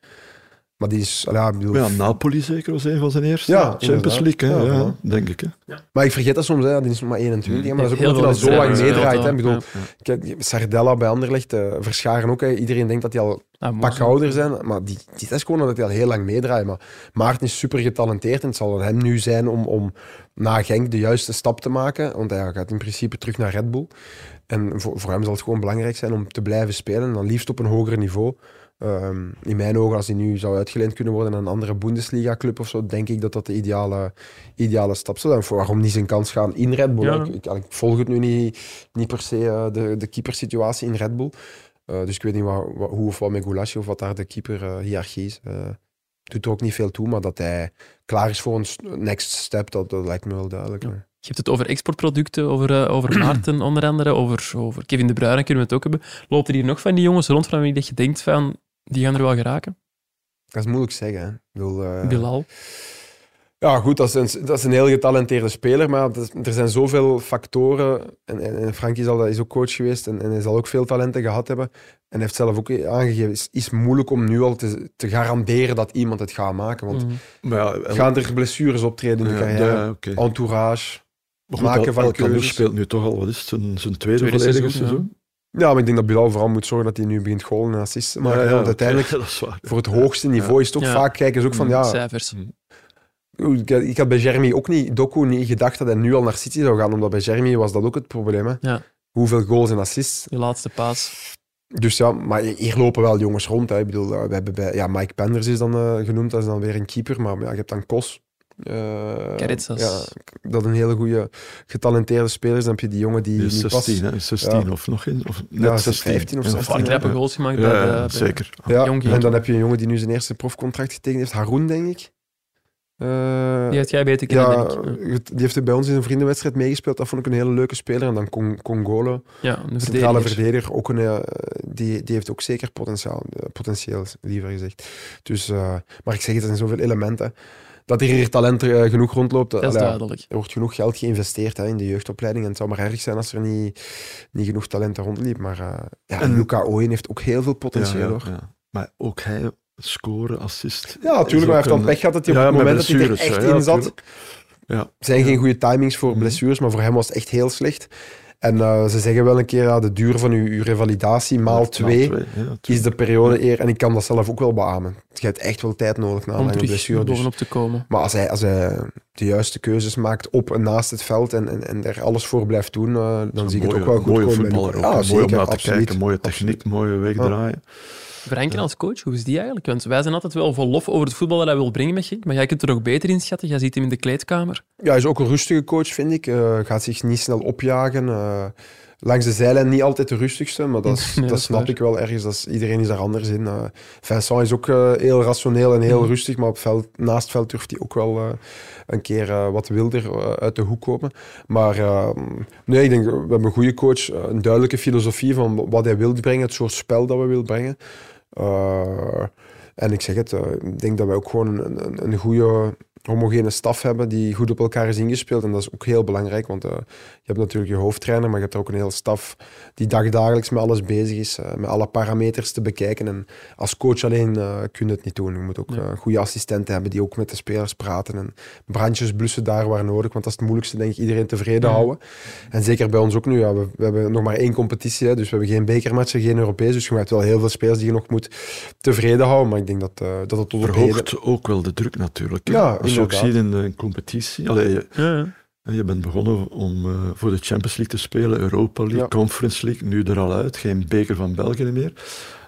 Maar die is, ja, ik bedoel, Ja, Napoli zeker was een van zijn eerste. Ja, Champions inderdaad. League, hè? Ja, denk ik. Hè. Maar ik vergeet dat soms, hè. die is nog maar 21. hè, Maar dat is ook omdat hij al zo lang meedraait. Hè. Ik bedoel, kijk, Sardella bij Anderlecht, eh Verscharen ook. Hè. Iedereen denkt dat die al Ah, pak ouder zijn. Maar die, die, dat is gewoon omdat hij al heel lang meedraait. Maar Maarten is super getalenteerd. En het zal aan hem nu zijn om, om na Genk de juiste stap te maken. Want hij gaat in principe terug naar Red Bull. En voor, voor hem zal het gewoon belangrijk zijn om te blijven spelen. En dan liefst op een hoger niveau. Ehm, in mijn ogen, als hij nu zou uitgeleend kunnen worden aan een andere Bundesliga-club of zo, denk ik dat dat de ideale, ideale stap zou zijn. Voor waarom niet zijn kans gaan in Red Bull? Ja. Ik, ik, ik volg het nu niet, niet per se, eh, de, de keepersituatie in Red Bull. Eh, dus ik weet niet hoe of wat met Goulasje of wat daar de keeper-hierarchie is. Eh, doet er ook niet veel toe, maar dat hij klaar is voor een next step, dat, dat lijkt me wel duidelijk. Je hebt het over exportproducten, over, eh, over [clears throat] Maarten onder andere, over, over Kevin De Bruyne kunnen we het ook hebben. Loopt er hier nog van die jongens rond van wie dat je denkt van, die gaan er wel geraken? Dat is moeilijk zeggen. Hè. Ik bedoel, eh, Bilal. Ja, goed, dat is een, dat is een heel getalenteerde speler, maar is- er zijn zoveel factoren. En, en, en Frankie zal, is ook coach geweest en, en hij zal ook veel talenten gehad hebben. En heeft zelf ook aangegeven, het is, is moeilijk om nu al te, te garanderen dat iemand het gaat maken. Want Mhm. Maar ja, gaan er blessures optreden in de ja, carrière? ja. Entourage? Goed, maken van keuzes. speelt nu toch al, wat is het, zijn, zijn tweede, Tweede volledige seizoen, seizoen. Ja, maar ik denk dat Bilal vooral moet zorgen dat hij nu begint goalen en assisten. Maar Ja, ja, ja, want oké, uiteindelijk, [laughs] dat is waar. voor het hoogste niveau is het ook Ja. vaak kijken ze ook van, ja, Cijfers. Ik, ik had bij Jeremy ook niet, Doku niet gedacht dat hij nu al naar City zou gaan, omdat bij Jeremy was dat ook het probleem. Hè? Ja. Hoeveel goals en assists. Je laatste paas. Dus ja, maar hier lopen wel jongens rond. Hè. Ik bedoel, eh, we hebben bij, ja, Mike Penders is dan eh, genoemd, dat is dan weer een keeper, maar ja, je hebt dan Kos. Eh Caritsas. ja, dat een hele goede getalenteerde speler is. Dan heb je die jongen die, Die is die 16, pas... hè? 16 Ja. of nog in, of net Ja, 16. 15 of Ja. 16, Vaak ja. knappe goals gemaakt Ja, bij de, ja, bij- zeker. Ja, en dan heb je een jongen die nu zijn eerste profcontract getekend heeft, Haroun, denk ik. Eh, Die had jij beter kennen, ja, denk ik. Ja. het- die heeft er bij ons in een vriendenwedstrijd meegespeeld. Dat vond ik een hele leuke speler. En dan Con- Congolo, Ja, een centrale verdediger. verdediger, ook een, eh, die, die heeft ook zeker potentiaal, eh, potentieel, liever gezegd. Dus, eh, maar ik zeg het, er zijn zoveel elementen. Dat er hier talent eh, genoeg rondloopt. Dat is allee, duidelijk. er wordt genoeg geld geïnvesteerd hè, in de jeugdopleiding. En het zou maar erg zijn als er niet, niet genoeg talent er rondliep. Maar eh ja, En- Luca Ooyen heeft ook heel veel potentieel. ja, hoor. ja. Maar ook hij scoren, assist. Ja, natuurlijk. Maar hij heeft dan pech gehad dat hij op het moment dat hij er echt in zat. Ja. zijn geen goede timings voor Mhm. blessures, maar voor hem was het echt heel slecht. En eh, ze zeggen wel een keer, ja, de duur van uw, uw revalidatie maal twee ja, is de periode eer. En ik kan dat zelf ook wel beamen. Je hebt echt wel tijd nodig na een Om lange blessure. Dus. bovenop te komen. Maar als hij, als hij de juiste keuzes maakt op en naast het veld en, en, en er alles voor blijft doen, eh, dan zie ik het ook wel goed mooie komen. voetballer. Ja, ook, hè. mooi om naar te absoluut. kijken, mooie techniek, mooie wegdraaien. Franken als coach, hoe is die eigenlijk? Want wij zijn altijd wel vol lof over het voetbal dat hij wil brengen met Genk, maar jij kunt er ook beter inschatten. Jij ziet hem in de kleedkamer. Ja, hij is ook een rustige coach, vind ik. Eh, gaat zich niet snel opjagen. Eh, langs de zijlijn niet altijd de rustigste, maar dat, is- [laughs] Nee, dat snap waar. ik wel ergens. Dat is, iedereen is daar anders in. Eh, Vincent is ook eh, heel rationeel en heel Mhm. rustig, maar op veld, naast het veld durft hij ook wel eh, een keer wat wilder uit de hoek komen. Maar eh, nee, ik denk, we hebben een goede coach, een duidelijke filosofie van wat hij wil brengen, het soort spel dat we willen brengen. En ik zeg het, ik denk dat wij ook gewoon een, een, een goede homogene staf hebben die goed op elkaar is ingespeeld. En dat is ook heel belangrijk, want eh, je hebt natuurlijk je hoofdtrainer, maar je hebt er ook een hele staf die dagdagelijks met alles bezig is, eh, met alle parameters te bekijken. En als coach alleen eh, kun je het niet doen. Je moet ook Ja. goede assistenten hebben die ook met de spelers praten en brandjes blussen daar waar nodig, want dat is het moeilijkste, denk ik, iedereen tevreden Ja. houden. En zeker bij ons ook nu, ja, we, we hebben nog maar één competitie, hè, dus we hebben geen bekermatchen, geen Europees, dus je hebt wel heel veel spelers die je nog moet tevreden houden, maar ik denk dat, dat het tot heden... Verhoogt ook wel de druk natuurlijk. hè. Ja, je ook ziet in de competitie. Allee, je, Ja, ja. je bent begonnen om eh, voor de Champions League te spelen, Europa League. Conference League, nu er al uit. Geen beker van België meer.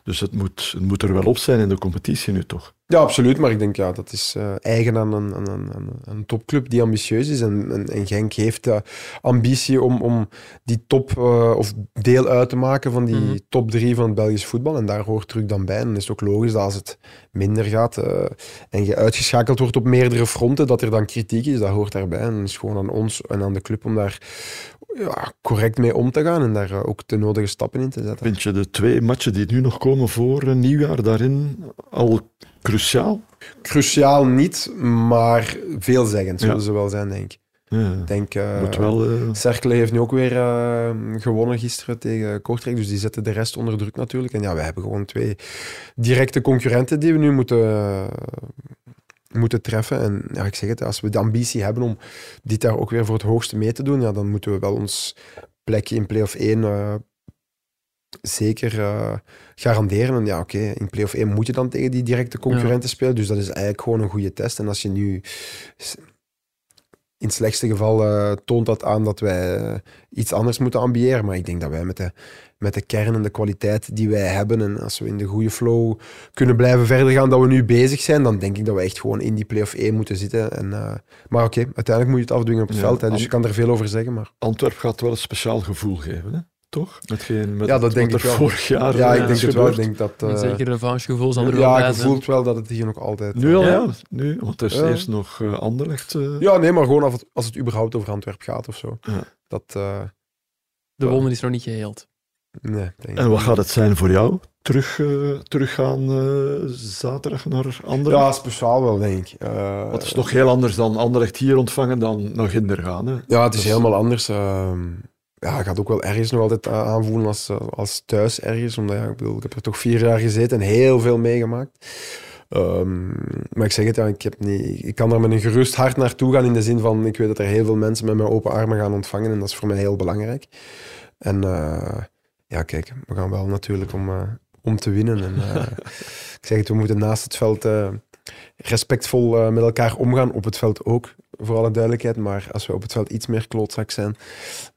Dus het moet, het moet er wel op zijn in de competitie nu toch. Ja, absoluut. Maar ik denk, ja, dat is eh, eigen aan een, aan, een, aan een topclub die ambitieus is. En, en, en Genk heeft de ambitie om, om die top eh, of deel uit te maken van die Mhm. top drie van het Belgisch voetbal. En daar hoort druk dan bij. En dan is het ook logisch dat als het minder gaat eh, en je uitgeschakeld wordt op meerdere fronten, dat er dan kritiek is. Dat hoort daarbij. En het is gewoon aan ons en aan de club om daar ja, correct mee om te gaan en daar eh, ook de nodige stappen in te zetten. Vind je de twee matchen die nu nog komen voor nieuwjaar daarin al cruciaal? Cruciaal niet, maar veelzeggend zullen Ja. ze wel zijn, denk ik. Ja, denk, wel... eh, Cercle heeft nu ook weer gewonnen gisteren tegen Kortrijk, dus die zetten de rest onder druk natuurlijk. En ja, we hebben gewoon twee directe concurrenten die we nu moeten, moeten treffen. En ja, ik zeg het, als we de ambitie hebben om dit daar ook weer voor het hoogste mee te doen, ja, dan moeten we wel ons plekje in play-off 1 eh, zeker eh, garanderen. En ja, oké, in play-off 1 moet je dan tegen die directe concurrenten spelen, dus dat is eigenlijk gewoon een goede test. En als je nu in het slechtste geval eh, toont dat aan dat wij iets anders moeten ambiëren. Maar ik denk dat wij met de, met de kern en de kwaliteit die wij hebben en als we in de goede flow kunnen blijven verder gaan dat we nu bezig zijn, dan denk ik dat we echt gewoon in die play-off 1 moeten zitten. En, eh, maar oké, uiteindelijk moet je het afdwingen op het Ja, veld. Hè, dus je kan er veel over zeggen. Maar Antwerp gaat wel een speciaal gevoel geven, hè? toch? Met, geen, met Ja, dat denk ik wel. vorig jaar ja, eh, ik denk is het wel. Ik denk dat... Een eh, zeker revanchegevoel zal er wel ja, bij je zijn. voelt wel dat het hier nog altijd... Nu al, Ja? ja. Nu, want er is Ja. eerst nog eh, Anderlecht. eh, Ja, nee, maar gewoon als het, als het überhaupt over Antwerp gaat of zo. Ja. Dat... eh, De wonder is nog niet geheeld. Nee, En wat gaat het zijn voor jou? Terug, eh, teruggaan eh, zaterdag naar Anderlecht? Ja, speciaal wel, denk ik. Eh, Wat is nog heel anders dan Anderlecht hier ontvangen dan naar Ginder gaan. Hè? Ja, het is Dus- helemaal anders. ehm. ja, gaat ook wel ergens nog altijd aanvoelen als, als thuis ergens. Omdat ja, ik, bedoel, ik heb er toch vier jaar gezeten en heel veel meegemaakt. Ehm, maar ik zeg het, ja, ik, heb niet, ik kan er met een gerust hart naartoe gaan in de zin van ik weet dat er heel veel mensen met mijn open armen gaan ontvangen en dat is voor mij heel belangrijk. En ja, kijk, we gaan wel natuurlijk om, eh, om te winnen. En, eh, [laughs] ik zeg het, we moeten naast het veld eh, respectvol eh, met elkaar omgaan, op het veld ook, voor alle duidelijkheid. Maar als we op het veld iets meer klootzak zijn...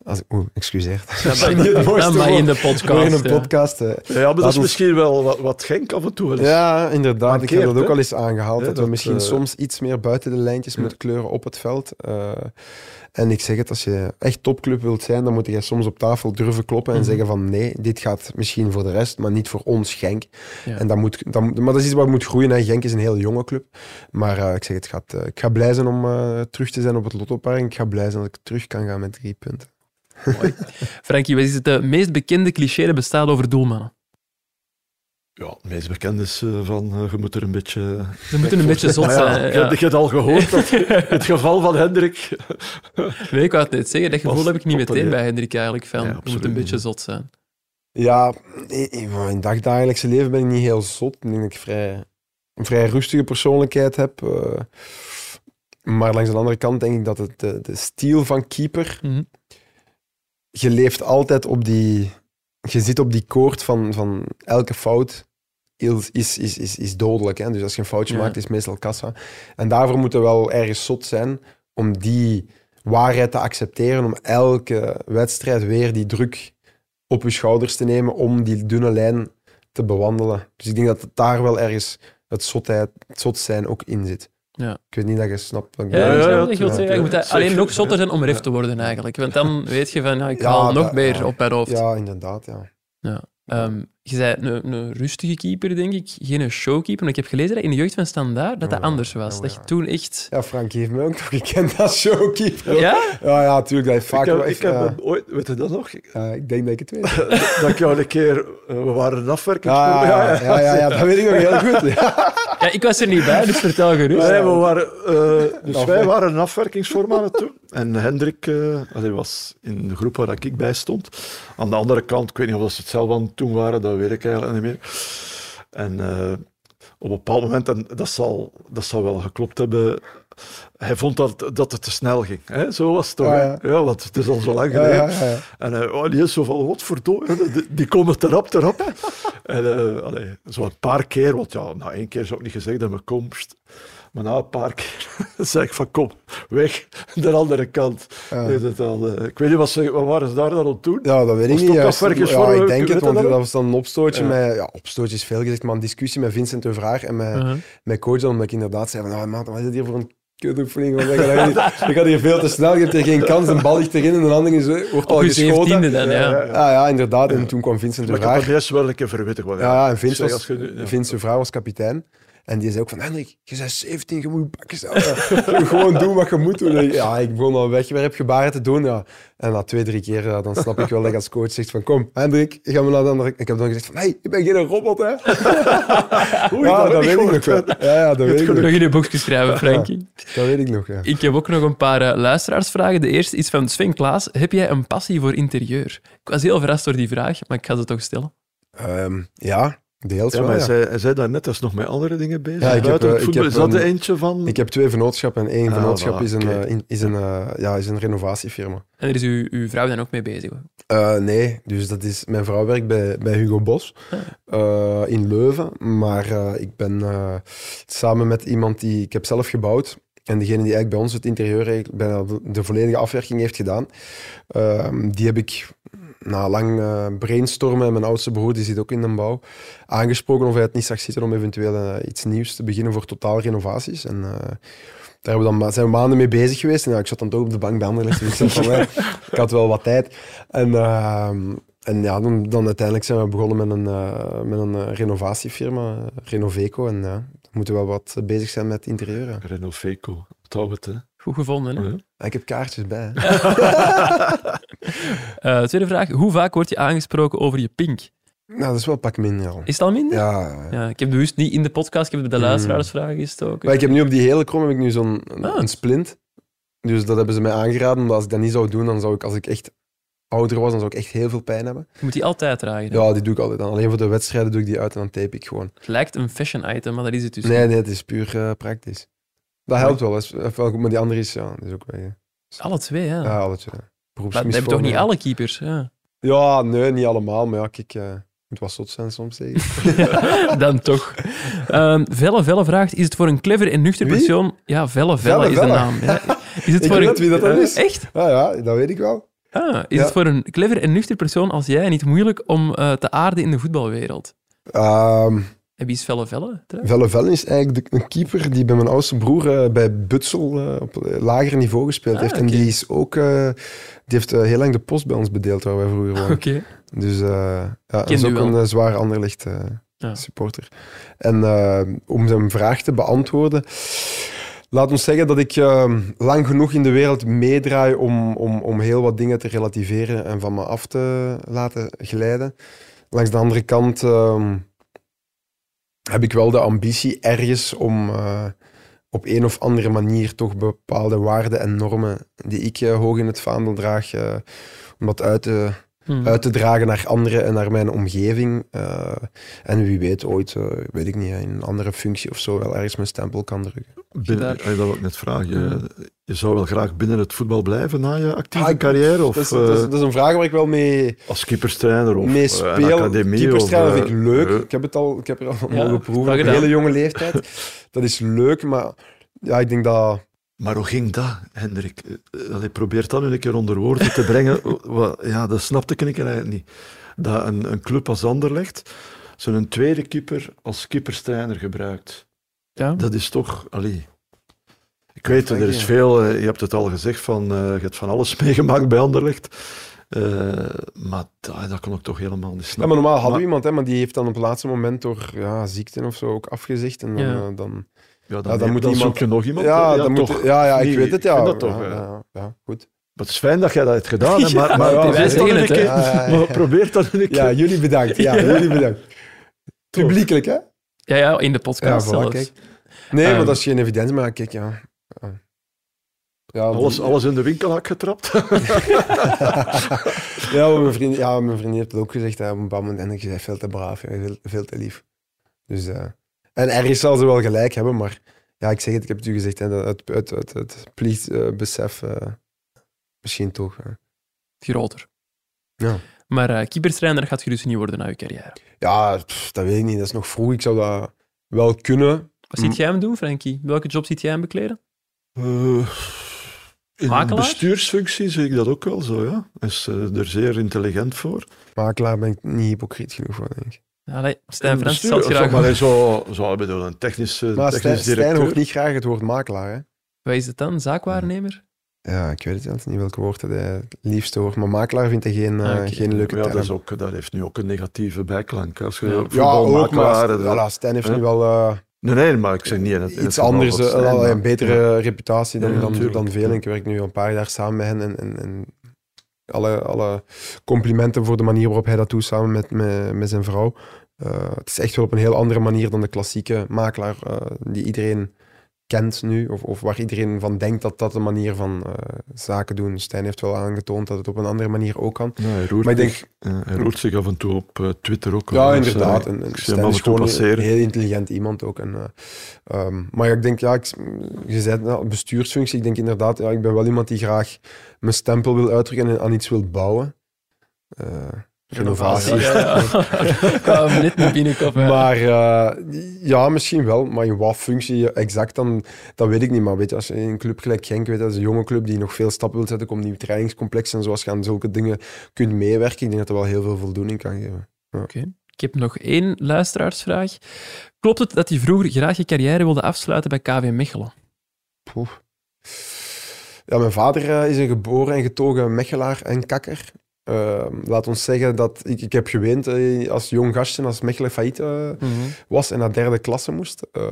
Als, Oeh, excuseer. [laughs] Dat is dat- niet het mooiste Dat mag in de podcast. Maar in een ja. podcast. Ja, maar dat is ons- misschien wel wat, wat Genk af en toe. wel eens. ja, inderdaad. ik heb dat ook al eens aangehaald. Ja, dat, we dat, misschien soms iets meer buiten de lijntjes Ja. moeten kleuren op het veld. En ik zeg het, als je echt topclub wilt zijn, dan moet je soms op tafel durven kloppen en Mhm. zeggen van nee, dit gaat misschien voor de rest, maar niet voor ons Genk. Ja. En dat moet, dat, maar dat is iets wat moet groeien. Hè. Genk is een heel jonge club. Maar eh, ik zeg het, gaat, eh, ik ga blij zijn om eh, terug te zijn op het Lottopark. Ik ga blij zijn dat ik terug kan gaan met drie punten. [laughs] Frankie, wat is het meest bekende cliché dat bestaat over doelmannen? Ja, het meest bekend is eh, van eh, je moet er een beetje... Ze moeten een beetje zot ja, zijn. je, Ja. hebt- je hebt al gehoord dat [laughs] het geval van Hendrik... Nee, ik wou het net zeggen, dat gevoel heb ik niet meteen bij Hendrik eigenlijk. Van, Ja, je moet een beetje niet. zot zijn. Ja, in, het dagdagelijkse leven ben ik niet heel zot. Ik denk dat ik vrij, een vrij rustige persoonlijkheid heb. eh. maar langs de andere kant denk ik dat het de, de stijl van keeper... Mhm. Je leeft altijd op die... Je zit op die koord van, van elke fout is, is, is, is, is dodelijk. Hè? Dus als je een foutje Ja. maakt, is het meestal kassa. En daarvoor moeten we wel ergens zot zijn om die waarheid te accepteren, om elke wedstrijd weer die druk op je schouders te nemen om die dunne lijn te bewandelen. Dus ik denk dat het daar wel ergens het, zotheid, het zot zijn ook in zit. Ja. Ik weet niet dat je snapt wat ik Ja, ja, ja, je wilt ja, zeggen. Je moet ja, dat alleen nog zotter zijn om ref te worden eigenlijk. Want dan weet je van, ja, ik Ja, haal nog meer ja. op mijn hoofd. Ja, inderdaad, ja. Ehm, je zei een, een rustige keeper, denk ik. Geen showkeeper. Maar ik heb gelezen dat in de jeugd van Standaard dat dat Ja, anders was. ja, Dat je ja. toen echt... Ja, Frank heeft me ook nog gekend als showkeeper. Ja? Ja, ja, natuurlijk. Dat heeft vaak ik heb, ik hem ooit, weet je dat nog? Ja, ik denk dat ik het weet. [laughs] dat ik jou een keer, eh, we waren een afwerking. Ja, ja, ja, ja, ja, dat weet ik nog heel goed. [laughs] Ja. Ik was er niet bij, dus vertel gerust. Nee, we waren, eh, dus wij waren een het doen. En Hendrik eh, allee, was in de groep waar ik bij stond. Aan de andere kant, ik weet niet of ze het zelf aan het doen waren, dat weet ik eigenlijk niet meer. En eh, op een bepaald moment, en dat zal, dat zal wel geklopt hebben, hij vond dat, dat het te snel ging. Hè? Zo was het toch? Ah, ja. ja. want het is al zo lang Ja, geleden. ja, ja. En uh, oh, die is zo van, wat verdorie, die, die komen te rap, te rap. en uh, allee, zo een paar keer, want ja, na één keer zou ik niet gezegd dat me komst. Maar na een paar keer [laughs] zei ik van, kom, weg, de andere kant. Ja. Het al, uh, ik weet niet, wat, ze, wat waren ze daar dan aan het doen? Ja, dat weet ik niet. juist. ja, ik weet denk het, want dat was dan een opstootje Ja. met... Ja, opstootje is veel gezegd, maar een discussie met Vincent de Vraag en met, Uh-huh. met coach, omdat ik inderdaad zei van, oh, man, wat is dit hier voor een kutoefening? Want [laughs] Ik ga hier- ik ga hier veel te snel, je hebt hier geen kans, een bal ligt erin en een ander is, eh, wordt al Op geschoten. dan, ja. Ja, Ja, ja, inderdaad. En toen kwam Vincent de Maar ik heb Vraag. wel een keer verwittigd. Ja, ja, en Vince, zeg, was, als je- ja. Vince de vrouw was kapitein. En die zei ook van, Hendrik, je bent 17, je moet je bakken Gewoon doen wat je moet doen. En Ja, ik begon al wegwerpgebaren te doen. Ja. En na twee, drie keer, dan snap ik wel dat je als coach zegt van, kom, Hendrik, ga maar naar de andere... Ik heb dan gezegd van, hey, ik ben geen robot, hè. [laughs] Oei, ja, dat dat weet ik ik nog wel. Ja, ja, dat weet ik nog. Nog in je boekje schrijven, Frankie. Dat weet ik nog, ja. Ik heb ook nog een paar eh, luisteraarsvragen. De eerste is van Sven Klaas. Heb jij een passie voor interieur? Ik was heel verrast door die vraag, maar ik ga ze toch stellen. Ehm, ja, deels Ja, wel, maar ja. hij, zei, hij zei daar net, dat is nog met andere dingen bezig. Ja, ik heb, ik heb is dat een- de eentje van... Ik heb twee vennootschappen en één Ah, vennootschap voilà, is, een, eh, in- is, een, eh, ja, is een renovatiefirma. En er is uw, uw vrouw dan ook mee bezig. Eh, nee, dus dat is, mijn vrouw werkt bij, bij Hugo Bos eh, in Leuven. Maar eh, ik ben eh, samen met iemand die ik heb zelf gebouwd. En degene die eigenlijk bij ons het interieur bijna de, de volledige afwerking heeft gedaan. ehm, die heb ik na lang eh, brainstormen, en mijn oudste broer die zit ook in de bouw, aangesproken of hij het niet zag zitten om eventueel eh, iets nieuws te beginnen voor totaal renovaties. En eh, daar hebben we dan, zijn we maanden mee bezig geweest. En ja, ik zat dan toch op de bank bij Anderlecht. Dus ik, van, [laughs] ik had wel wat tijd. En, ehm, en ja, dan, dan uiteindelijk zijn we begonnen met een, met een renovatiefirma, Renoveco. En ja, we moeten wel wat bezig zijn met interieur. Feco, onthoud het, hè. Goed gevonden, hè? Ja. Ik heb kaartjes bij. [laughs] Eh, tweede vraag. Hoe vaak word je aangesproken over je pink? Nou, dat is wel een pak minder. al. Is het al minder? Ja, Ja, ik heb bewust niet in de podcast, ik heb het bij de Mm. luisteraarsvragen gestoken. Maar ik heb nu op die hele krom heb ik nu zo'n een, Ah. een splint. Dus dat hebben ze mij aangeraden. Omdat als ik dat niet zou doen, dan zou ik, als ik echt ouder was, dan zou ik echt heel veel pijn hebben. Je moet die altijd dragen. Ja, die doe ik altijd. Dan. Alleen voor de wedstrijden doe ik die uit en dan tape ik gewoon. Het lijkt een fashion item, maar dat is het dus Nee, niet. nee, het is puur eh, praktisch. Dat helpt wel. Wel goed, maar die andere is, ja, dat is ook wel... Ja, Alle twee, ja. ja. Ja. maar dat hebben toch niet alle keepers? Ja. Ja, nee, niet allemaal. Maar ja, kijk, eh moet wat zot zijn soms. Zeg. [laughs] Dan toch. Ehm Velle Velle vraagt, is het voor een clever en nuchter Wie? persoon... Ja, Velle Velle, Velle is de naam. Ja. [laughs] Is het Ik voor weet een... wie dat dan Eh, is. Echt? ah ja, dat weet ik wel. Ah, is Ja. het voor een clever en nuchter persoon als jij niet moeilijk om eh, te aarden in de voetbalwereld? Ehm En wie is Velle Velle? Velle Vellen is eigenlijk de, een keeper die bij mijn oudste broer eh, bij Butsel eh, op lager niveau gespeeld Ah, heeft. En die is ook... eh, die heeft heel lang de post bij ons bedeeld waar wij vroeger woonden. Oké. Dus ja, dat is ook wel. een zware Anderlecht eh, Ja. supporter. En om zijn vraag te beantwoorden... Laat ons zeggen dat ik eh, lang genoeg in de wereld meedraai om, om, om heel wat dingen te relativeren en van me af te laten glijden. Langs de andere kant ehm, heb ik wel de ambitie ergens om eh, op een of andere manier toch bepaalde waarden en normen die ik eh, hoog in het vaandel draag, eh, om dat uit te, Hm. uit te dragen naar anderen en naar mijn omgeving. Eh, en wie weet ooit, eh, weet ik niet, in een andere functie of zo wel ergens mijn stempel kan drukken. Binnen, daar- eh, dat wil ik net vragen. Je, zou wel graag binnen het voetbal blijven na je actieve Ah, carrière? Of Dat is, eh, dat, is, dat is een vraag waar ik wel mee, als keeperstrainer of mee eh, speel. een academie? Keeperstrainer vind ik leuk. ik heb het al, ik heb er al Ja, mogen proeven op een hele jonge leeftijd. [laughs] Dat is leuk, maar ja, ik denk dat... Maar hoe ging dat, Hendrik? Allee, probeer dat nu een keer onder woorden te brengen. [laughs] Wat- ja, dat snapte ik eigenlijk niet. Dat een, een club als Anderlecht zo'n tweede keeper als keeperstrainer gebruikt. Ja. Dat is toch... Allee, Ik weet, er is veel, eh, je hebt het al gezegd, van, eh, je hebt van alles [laughs] meegemaakt bij Anderlecht. Eh, maar dat, dat kon ik toch helemaal niet Ja, snappen. maar normaal hadden Maar- we iemand, hè, maar die heeft dan op het laatste moment door ja, ziekte of zo ook afgezegd. En dan, Ja. dan, Ja, dan, Ja, dan moet dan iemand- zoek je nog iemand. ja, dan toch. moet, ja, ja, ik Nee, weet het, ja. vind dat toch, ja, hè. ja, ja, goed. Maar het is fijn dat jij dat hebt gedaan, [laughs] hè, maar, maar Ja, probeer wij een het, [laughs] maar probeer dat een keer. Ja, jullie bedankt. [laughs] Ja, jullie bedankt. Publiekelijk, hè? Ja, ja, in de podcast Ja, voilà, zelfs. kijk. Nee, Ehm. maar dat is geen evidentie, maar kijk, ja. ja. Alles, die- alles in de winkel had getrapt. ja, mijn vriend, ja, mijn vriendin heeft het ook gezegd. Hè, op een bepaald moment. En ik zei, veel te braaf, veel, veel te lief. Dus, eh, en ergens zal ze wel gelijk hebben, maar ja, ik zeg het, ik heb het u gezegd, hè, dat het, het, het, het plichtbesef eh, misschien toch. Groter. Ja. Maar eh keeperstrainer gaat je dus niet worden na je carrière. Ja, pff, dat weet ik niet, dat is nog vroeg. Ik zou dat wel kunnen. Wat ziet jij hem doen, Frankie? Welke job ziet jij hem bekleden? Eh, in Makelaar? bestuursfunctie zie ik dat ook wel zo, ja. Hij is eh, er zeer intelligent voor. Makelaar ben ik niet hypocriet genoeg voor, denk ik. Allee, Stijn Frans stelt graag... Maar zo, zo bedoel, een technisch, eh, Maar Stijn, technisch Stijn directeur. hoort niet graag het woord makelaar, hè? Wat is het dan? Zaakwaarnemer? Ja, ik weet het zelfs niet welke woord hij het liefste hoort. Maar makelaar vindt hij geen, eh, Ah, oké. geen leuke Ja, dat, is ook, dat heeft nu ook een negatieve bijklank. Als je Ja. Ja, ook, maar eh, voilà, Stijn heeft nu wel eh, Nee, nee, maar ik zeg niet in het, in het iets geval anders, Stijn, een betere reputatie dan, Ja, dan, veel. Ik werk nu al een paar jaar samen met hen en, en, en alle, alle complimenten voor de manier waarop hij dat doet samen met, met, met zijn vrouw. Eh, het is echt wel op een heel andere manier dan de klassieke makelaar eh, die iedereen kent nu, of, of waar iedereen van denkt dat dat de manier van eh, zaken doen. Stijn heeft wel aangetoond dat het op een andere manier ook kan. Ja, hij, roert Maar ik denk- zich, hij roert zich af en toe op eh, Twitter ook. Ja, eens, inderdaad. eh, En, en Stijn is gewoon een heel intelligent iemand ook. En, eh, ehm, maar ik denk, ja, ik, je zei nou, bestuursfunctie. Ik denk inderdaad, ja, ik ben wel iemand die graag mijn stempel wil uitdrukken en aan iets wil bouwen. Renovatie. [laughs] Ik wou hem net niet binnenkomen. Maar eh, ja, misschien wel. Maar in wat functie exact, dan, dat weet ik niet. Maar weet je, als je in een club gelijk Genk, weet je, dat is een jonge club die nog veel stappen wil zetten, komt nieuw trainingscomplex en zoals je aan zulke dingen kunt meewerken. Ik denk dat dat wel heel veel voldoening kan geven. Ik heb nog één luisteraarsvraag. Klopt het dat hij vroeger graag je carrière wilde afsluiten bij KV Mechelen? Poeh. Ja, mijn vader eh, is een geboren en getogen Mechelaar en kakker. Eh, laat ons zeggen dat ik, ik heb geweend eh, als jong gastje als Mechelen failliet eh, was en naar derde klasse moest. Eh,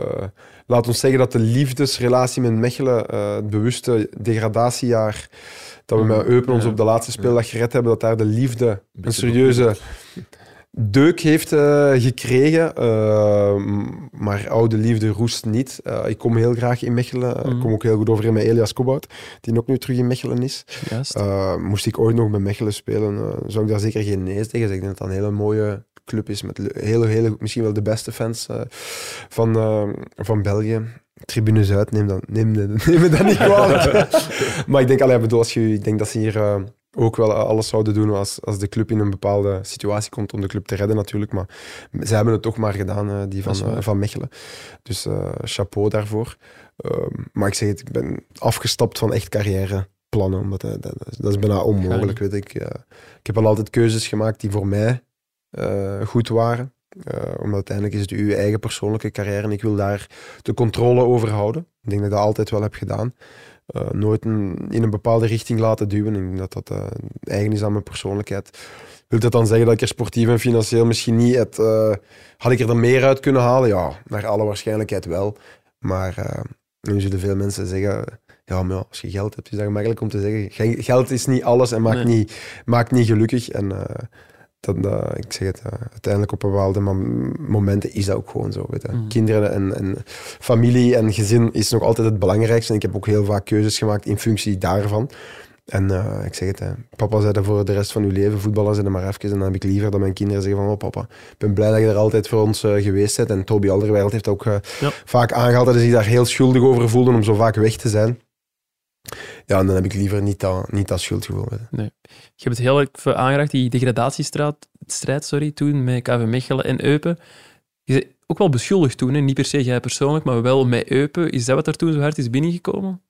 laat ons zeggen dat de liefdesrelatie met Mechelen, het bewuste degradatiejaar, dat we met Eupen ons op de laatste speeldag gered hebben, dat daar de liefde een serieuze deuk heeft eh, gekregen. Eh, maar oude liefde roest niet. Eh, ik kom heel graag in Mechelen. Ik Mhm. kom ook heel goed overeen met Elias Kobout, die ook nu terug in Mechelen is. Juist. Moest ik ooit nog bij Mechelen spelen, zou ik daar zeker geen nee tegen zeggen. Ik denk dat dat een hele mooie club is, met le- hele, hele, misschien wel de beste fans van, van België. Tribune Zuid, neem, dat, neem, [laughs] neem me dat niet kwalijk. [laughs] maar ik denk, allee, bedoel, als je, ik denk dat ze hier ook wel alles zouden doen als, als de club in een bepaalde situatie komt om de club te redden natuurlijk. Maar ze hebben het toch maar gedaan, eh, die van, eh, van Mechelen. Dus eh, chapeau daarvoor. Ehm, maar ik zeg het, ik ben afgestapt van echt carrièreplannen, omdat dat, dat, is- dat is bijna onmogelijk, weet ik. Ik heb al altijd keuzes gemaakt die voor mij goed waren. Omdat uiteindelijk is het uw eigen persoonlijke carrière en ik wil daar de controle over houden. Ik denk dat ik dat altijd wel heb gedaan. Eh, nooit een- in een bepaalde richting laten duwen. Ik denk dat dat eh, eigen is aan mijn persoonlijkheid. Wil dat dan zeggen dat ik er sportief en financieel misschien niet het... eh, had ik er dan meer uit kunnen halen? Ja, naar alle waarschijnlijkheid wel. Maar nu zullen veel mensen zeggen... Ja, maar ja, als je geld hebt, is dat gemakkelijk om te zeggen. Ge- Geld is niet alles en maakt, Nee. niet, maakt niet gelukkig. En eh, dat, eh, ik zeg het, eh, uiteindelijk op bepaalde mom- momenten is dat ook gewoon zo. Weet je. Mhm. Kinderen en, en familie en gezin is nog altijd het belangrijkste. En ik heb ook heel vaak keuzes gemaakt in functie daarvan. En eh, ik zeg het, hè, papa zei dat voor de rest van uw leven, voetballen er maar even. En dan heb ik liever dat mijn kinderen zeggen van, oh papa, ik ben blij dat je er altijd voor ons eh, geweest bent. En Toby Alderweireld heeft ook eh, Ja. vaak aangehaald dat hij zich daar heel schuldig over voelde om zo vaak weg te zijn. Ja, en dan heb ik liever niet dat, niet dat schuldgevoel. weet je. Hebt het heel even aangeraakt, die degradatiestrijd strijd, sorry, toen met KV Mechelen en Eupen. Je bent ook wel beschuldigd toen, hè? niet per se jij persoonlijk, maar wel met Eupen. Is dat wat er toen zo hard is binnengekomen?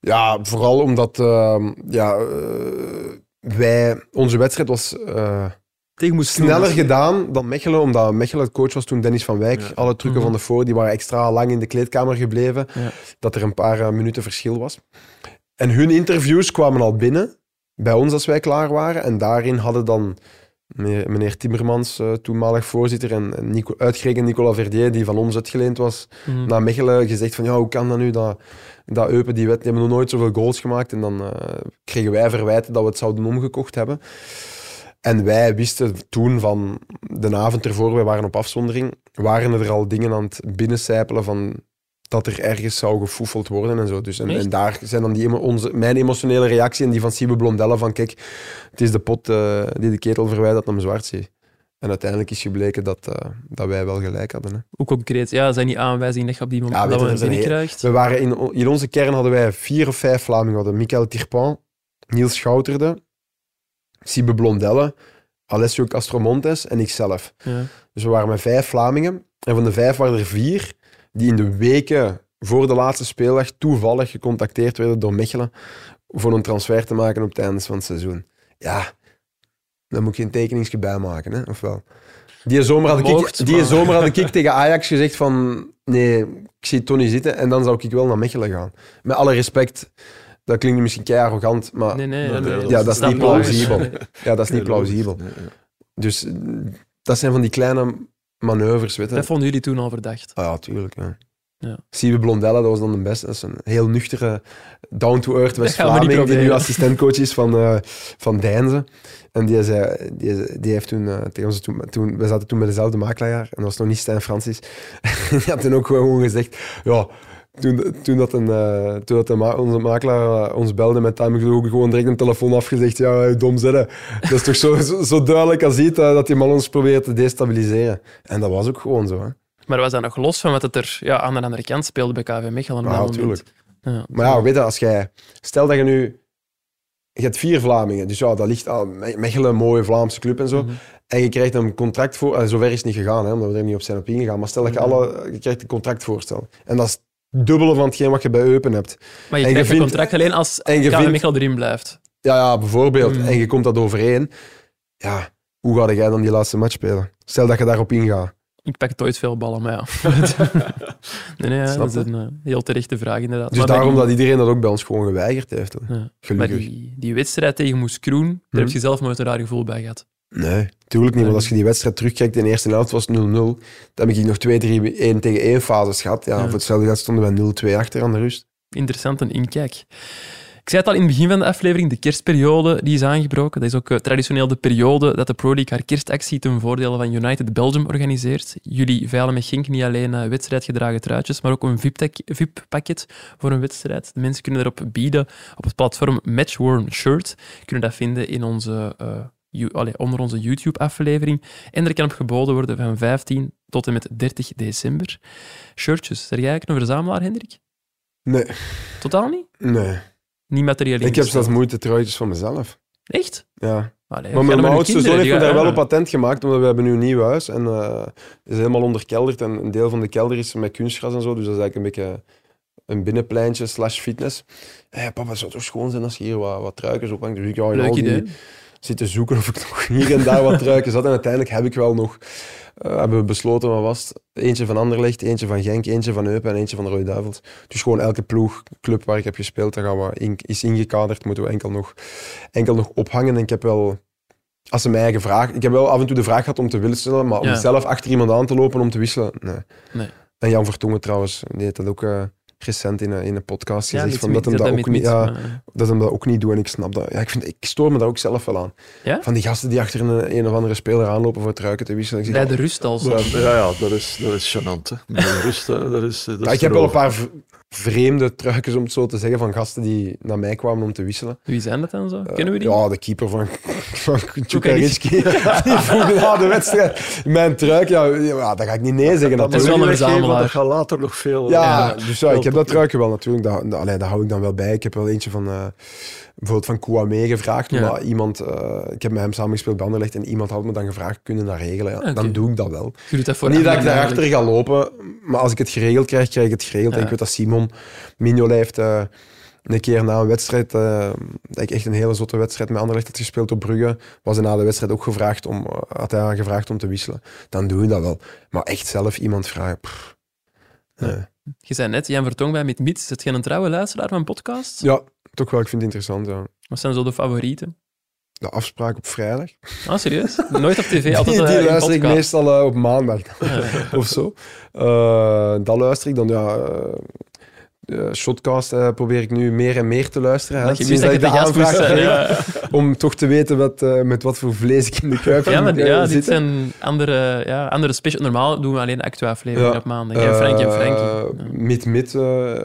Ja, vooral omdat ehm, ja, eh, wij, onze wedstrijd was eh, Tegen Moes Kroen. sneller gedaan dan Mechelen, omdat Mechelen het coach was toen Dennis van Wijk. Ja. Alle trucken Mhm. van de voor, die waren extra lang in de kleedkamer gebleven. Ja. Dat er een paar eh, minuten verschil was. En hun interviews kwamen al binnen, bij ons als wij klaar waren. En daarin hadden dan meneer, meneer Timmermans, eh, toenmalig voorzitter, en, en Nico, uitgerekend Nicolas Verdier, die van ons uitgeleend was, Mhm. naar Mechelen gezegd van ja, hoe kan dat nu dat, dat Eupen, die, wet, die hebben nog nooit zoveel goals gemaakt. En dan eh, kregen wij verwijten dat we het zouden omgekocht hebben. En wij wisten toen van de avond ervoor, wij waren op afzondering, waren er al dingen aan het binnencijpelen van dat er ergens zou gefoefeld worden en zo. Dus en, daar zijn dan die, onze, mijn emotionele reactie en die van Siebe Blondelle van kijk, het is de pot eh, die de ketel verwijt dat hem zwart zie. En uiteindelijk is gebleken dat, eh, dat wij wel gelijk hadden. Hè. Hoe concreet? Ja, zijn die aanwijzingen dat je op die moment Ja, dat we? We waren in, in onze kern hadden wij vier of vijf Vlamingen. Hadden Michael Tirpan, Niels Schouterde, Sibe Blondelle, Alessio Castromontes en ikzelf. Ja. Dus we waren met vijf Vlamingen. En van de vijf waren er vier die in de weken voor de laatste speeldag toevallig gecontacteerd werden door Mechelen voor een transfer te maken op het einde van het seizoen. Ja, dan moet je een tekeningsje bij maken, hè? of wel? Die zomer, had Mocht, ik, die maar- zomer had ik [laughs] tegen Ajax gezegd van nee, ik zie Tony zitten en dan zou ik wel naar Mechelen gaan. Met alle respect, dat klinkt nu misschien kei arrogant, maar Nee, nee. Nee, nee, nee, [laughs] ja, dat is niet plausibel. Ja, dat is niet plausibel. Dus eh, dat zijn van die kleine manoeuvres, weet je. Dat vonden jullie toen al verdacht. Ah ja, tuurlijk. Ja. Ja. Siebe Blondella, dat was dan de beste. Dat is een heel nuchtere, down-to-earth West-Vlaming die nu assistentcoach is van, eh van Deinze. En die, zei, die, die heeft toen, eh, tegen ons toen, toen... We zaten toen bij dezelfde makelaar en dat was nog niet Stijn Francis. [laughs] die had toen ook gewoon gezegd... Ja, toen, toen, dat een, eh, toen dat onze makelaar eh, ons belde met time, ook gewoon direct een telefoon afgezegd. Ja, hey, dom zitten. Dat is toch zo, zo, zo duidelijk als ziet dat die man ons probeert te destabiliseren. En dat was ook gewoon zo. Hè. Maar was dat nog los van wat het er ja, aan de andere kant speelde bij KV Mechelen? Ja, dat moment? tuurlijk. Ja. Maar ja, weet je, als jij... Stel dat je nu... Je hebt vier Vlamingen, dus ja, dat ligt al... Me- Mechelen, mooie Vlaamse club en zo. Mhm. En je krijgt een contract voor... eh, zover is het niet gegaan, hè, omdat we er niet op zijn op ingegaan. Maar stel dat je Mhm. alle... Je krijgt een contractvoorstel. En dat is dubbele van hetgeen wat je bij Eupen hebt. Maar je En je krijgt een vindt- contract alleen als en je KV vindt- erin blijft. Ja, ja, bijvoorbeeld. Mhm. En je komt dat overeen. Ja, hoe ga jij dan die laatste match spelen? Stel dat je daarop ingaat. Ik pak nooit veel ballen, maar ja. [laughs] nee, nee, dat is een eh, heel terechte vraag inderdaad. Dus Maar daarom die- dat iedereen dat ook bij ons gewoon geweigerd heeft. ja. Maar Gelukkig. die, die wedstrijd tegen Moes Kroen, daar heb je zelf nooit een raar gevoel bij gehad. Nee, tuurlijk niet. Want als je die wedstrijd terugkijkt, in de eerste helft was het 0-0. Dan heb ik nog twee, drie 1 tegen 1 fases gehad. Ja, Ja. Voor hetzelfde geld stonden wij 0-2 achter aan de rust. Interessant een inkijk. Ik zei het al in het begin van de aflevering, de kerstperiode die is aangebroken. Dat is ook eh, traditioneel de periode dat de Pro League haar kerstactie ten voordele van United Belgium organiseert. Jullie veilen met Genk niet alleen eh, wedstrijdgedragen truitjes, maar ook een VIP-pakket voor een wedstrijd. De mensen kunnen erop bieden op het platform Matchworn Shirt. Kunnen dat vinden in onze, you- allee, onder onze YouTube-aflevering. En er kan op geboden worden van 15 tot en met 30 december. Shirtjes, zeg jij eigenlijk een verzamelaar, Hendrik? Nee, Totaal niet? nee. Niet materieel Ik heb zelfs moeite truitjes van mezelf. Echt? Ja. Allee, Maar mijn oudste zoon heeft me daar wel op patent gemaakt, omdat we hebben nu een nieuw huis. En eh is helemaal onderkelderd. En een deel van de kelder is met kunstgras en zo. Dus dat is eigenlijk een beetje een binnenpleintje slash fitness. Hey, papa, het zou toch schoon zijn als je hier wat, wat truikens ophangt. Dus ik Leuk die idee. Zitten zoeken of ik [laughs] nog hier en daar wat truikens had. En uiteindelijk heb ik wel nog, eh, hebben we besloten, wat was het? Eentje van Anderlecht, eentje van Genk, eentje van Eupen en eentje van de Rode Duivels. Dus gewoon elke ploeg, club waar ik heb gespeeld, daar gaan we in, is ingekaderd, moeten we enkel nog, enkel nog ophangen. En ik heb wel, als ze mij gevraagd, ik heb wel af en toe de vraag gehad om te wisselen, maar om Ja. zelf achter iemand aan te lopen om te wisselen, nee. Nee. En Jan Vertongen trouwens, die heeft dat ook eh, recent in een, in een podcast Ja, gezegd, van dat, hem dat, ook niet, ja, dat hem dat ook niet doet. En ik snap dat. Ja, ik, vind, ik stoor me daar ook zelf wel aan. Ja? Van die gasten die achter een, een of andere speler aanlopen voor het ruiken te wisselen. Bij de rust al zo. Ja, ja, ja, dat is, dat is gênant. Hè. De rust, dat is, dat ja, is ik heb wel een paar vreemde truikens, om het zo te zeggen, van gasten die naar mij kwamen om te wisselen. Wie zijn dat dan zo? Kennen we die? Ja, de keeper van, [laughs] van Tjukaritski. [laughs] die vroeg na de wedstrijd mijn truik. Ja, ja, dat ga ik niet nee zeggen Dat is moet wel je een want verzamelaar. Dat gaat later nog veel... Ja, eh, dus ja, ik heb dat truikje wel natuurlijk. Dat, dat, allee, dat hou ik dan wel bij. Ik heb wel eentje van, eh, bijvoorbeeld van Kouame gevraagd. Ja. Omdat iemand, eh, ik heb met hem samengespeeld bij Anderlecht en iemand had me dan gevraagd, kunnen dat regelen? Ja. Dan doe ik dat wel. Je doet dat voor niet dat ik daarachter ga lopen, maar als ik het geregeld krijg, krijg ik het geregeld. En Ja. ik weet dat Simon Mignolet heeft, eh, een keer na een wedstrijd, eh, dat ik echt een hele zotte wedstrijd met Anderlecht had gespeeld op Brugge, was hij na de wedstrijd ook gevraagd om, had hij gevraagd om te wisselen. Dan doe je dat wel. Maar echt zelf iemand vragen, pff, nee. Je zei net, Jan Vertong bij Mit Mits. Zit je een trouwe luisteraar van podcasts? Ja, toch wel. Ik vind het interessant. Ja. Wat zijn zo de favorieten? De afspraak op vrijdag. Ah, serieus? Nooit op tv, [laughs] altijd die eh, die in luister ik meestal eh, op maandag [laughs] of zo. Eh dat luister ik dan, ja. Eh, Shotcast eh, probeer ik nu meer en meer te luisteren. hè, Dat sinds wist dat je ik de aanvraag zijn. kreeg, Ja, om toch te weten wat, eh, met wat voor vlees ik in de kuip ja, maar eh, ja, dit zijn andere, ja, andere special. Normaal doen we alleen actua-afleveringen Ja. op maandag. En Frank en Frankie. Eh, Ja. Mid-mid eh,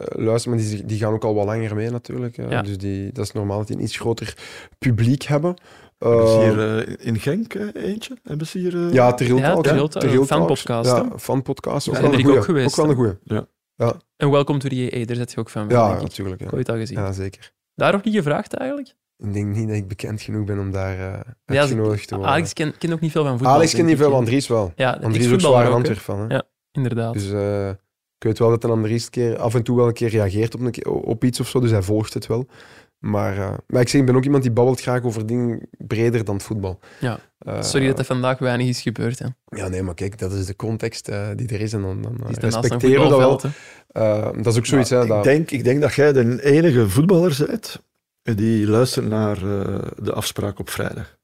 luister, maar die, die gaan ook al wat langer mee natuurlijk. eh. Ja. Dus die, dat is normaal dat die een iets groter publiek hebben. Hebben ze Eh, hier eh, in Genk eh, eentje? Hebben ze hier... eh, ja, Trill Ja, hè. Talks. fanpodcast, hè? Ja, fanpodcast. Ook, Ja, ook goeie. geweest, Ook wel een goeie. En Welcome to the EA, daar zit je ook van. Ja, natuurlijk. Ja. Ooit al gezien. ja, zeker. Daarop niet gevraagd eigenlijk? Ik denk niet dat ik bekend genoeg ben om daar Ja, uitgenodigd te worden. Alex kent ken ook niet veel van voetbal. Alex kent niet veel, Andries wel. Ja, Andries is ook zwaar. Antwerp van. Hè? Ja. Inderdaad. Dus eh, ik weet wel dat een Andries keer, af en toe wel een keer reageert op, een op iets of zo, dus hij volgt het wel. Maar, eh, maar ik zeg, ik ben ook iemand die babbelt graag over dingen breder dan voetbal. Ja. Eh, Sorry dat er vandaag weinig is gebeurd. Hè. Ja, nee, maar kijk, dat is de context eh, die er is en dan, dan eh, respecteren we dat wel. dat is ook zoiets, hè. ik, Dat, denk, ik denk dat jij de enige voetballer bent die luistert naar eh, de afspraak op vrijdag.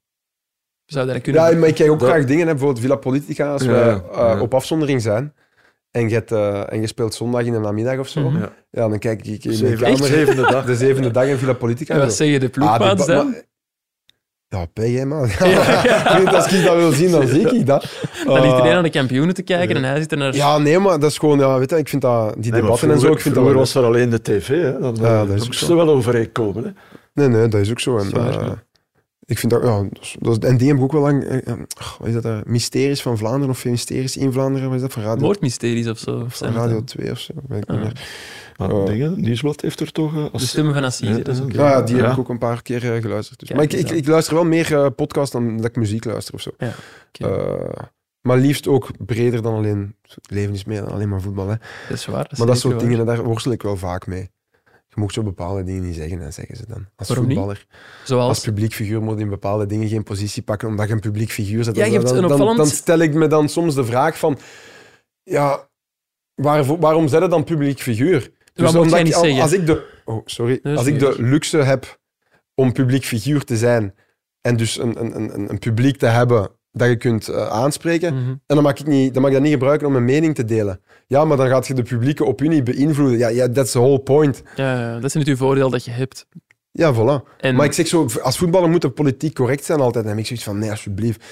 Zou dat kunnen ja, maar ik kijk ook Dat- graag dingen, hè, bijvoorbeeld Villa Politica, als Ja, eh, ja. op afzondering zijn en je, hebt, eh, en je speelt zondag in de namiddag of zo, Mhm. Ja. ja, dan kijk ik in de kamer, zevende dag. [laughs] de zevende dag in Villa Politica. En wat zeg je de Ah, ploegmaats ba- dan? maar- Ja, ben jij man. [laughs] ik weet, als ik dat wil zien, dan zie ik dat. Dan ligt Eh, iedereen aan de kampioenen te kijken en hij zit er naar... Ja, nee, maar dat is gewoon, ja, weet je, ik vind dat, die Nee, debatten en zo, ik vind dat was er alleen de tv, hè. Dan, Ja, eh, dat is dan ook zo. er wel overeenkomen. Hè. Nee, nee, dat is ook zo. En, Zwaar, eh, ja. Ik vind dat, ja, dat is- dat is- en die hebben ook wel lang, eh, eh, wat is dat, eh, Mysteries van Vlaanderen of Mysteries in Vlaanderen, wat is dat, van Radio, Moordmysteries of zo. Of van Radio dan? 2 of zo, weet ik Ah. niet meer. Maar Oh. dingen, Nieuwsblad heeft er toch... als- De stemmen van Assise, Ja, dat is ook... ja. Ja, die heb Ja. ik ook een paar keer geluisterd. Dus. Kijk Maar ik, ik, luister wel meer podcast dan dat ik muziek luister of zo. Ja. Eh, maar liefst ook breder dan alleen, het leven is meer dan alleen maar voetbal. Hè. Dat is waar. maar dat soort waar. dingen, en daar worstel ik wel vaak mee. Je mocht zo bepaalde dingen niet zeggen en zeggen ze dan. Als Waarom voetballer. Zoals... Als publiek figuur moet je in bepaalde dingen geen positie pakken omdat je een publiek figuur bent. Ja, je hebt dan, een dan, opvallend- dan stel ik me dan soms de vraag van... Ja, waarom zet je dan publiek figuur? Dus omdat ik-? Als ik de... Oh, sorry. Nee, als ik de luxe heb om publiek figuur te zijn en dus een, een, een, een publiek te hebben dat je kunt eh, aanspreken, Mhm. en dan mag, ik niet, dan mag ik dat niet gebruiken om mijn mening te delen. Ja, maar dan gaat je de publieke opinie beïnvloeden. Ja, ja that's the whole point. Ja, dat is uw voordeel dat je hebt. Ja, voilà. En Maar ik zeg zo, als voetballer moet de politiek correct zijn altijd. En dan heb ik zoiets van, nee, alsjeblieft.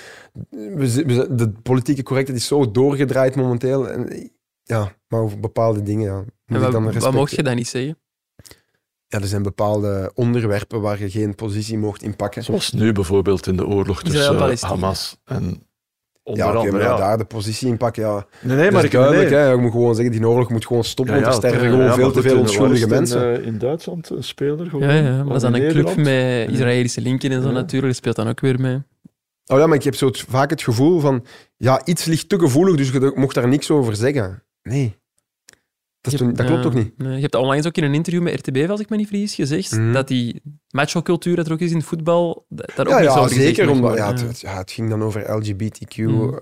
De politieke correctheid is zo doorgedraaid momenteel. En, ja, maar over bepaalde dingen, ja, moet en ik wat, dan wat respect... mocht je dan niet zeggen? Ja, er zijn bepaalde onderwerpen waar je geen positie mocht inpakken. Zoals nu bijvoorbeeld in de oorlog tussen eh. Hamas en onder Ja, andere... maar ja. daar de positie inpakken, ja. Nee, nee, dat maar is ik duidelijk. nee. Hè. Je moet gewoon zeggen, die oorlog moet gewoon stoppen, Ja, want er sterven ja, gewoon ja, veel te veel onschuldige mensen. In, eh, in Duitsland, een speler gewoon. Ja, ja, maar dat is dan een club met Israëlische linken en zo Ja. natuurlijk. Speelt dan ook weer mee. Oh ja, maar ik heb zo het- vaak het gevoel van, ja, iets ligt te gevoelig, dus je mocht daar niks over zeggen. Nee. Dat, dat klopt toch niet? nee, je hebt onlangs ook in een interview met RTB, als ik me niet vergis, gezegd Mhm. dat die macho-cultuur dat er ook is in het voetbal, daar ook Ja, over gezegd zeker. Omdat, ja, het, het- ja, het ging dan over LGBTQ Mhm.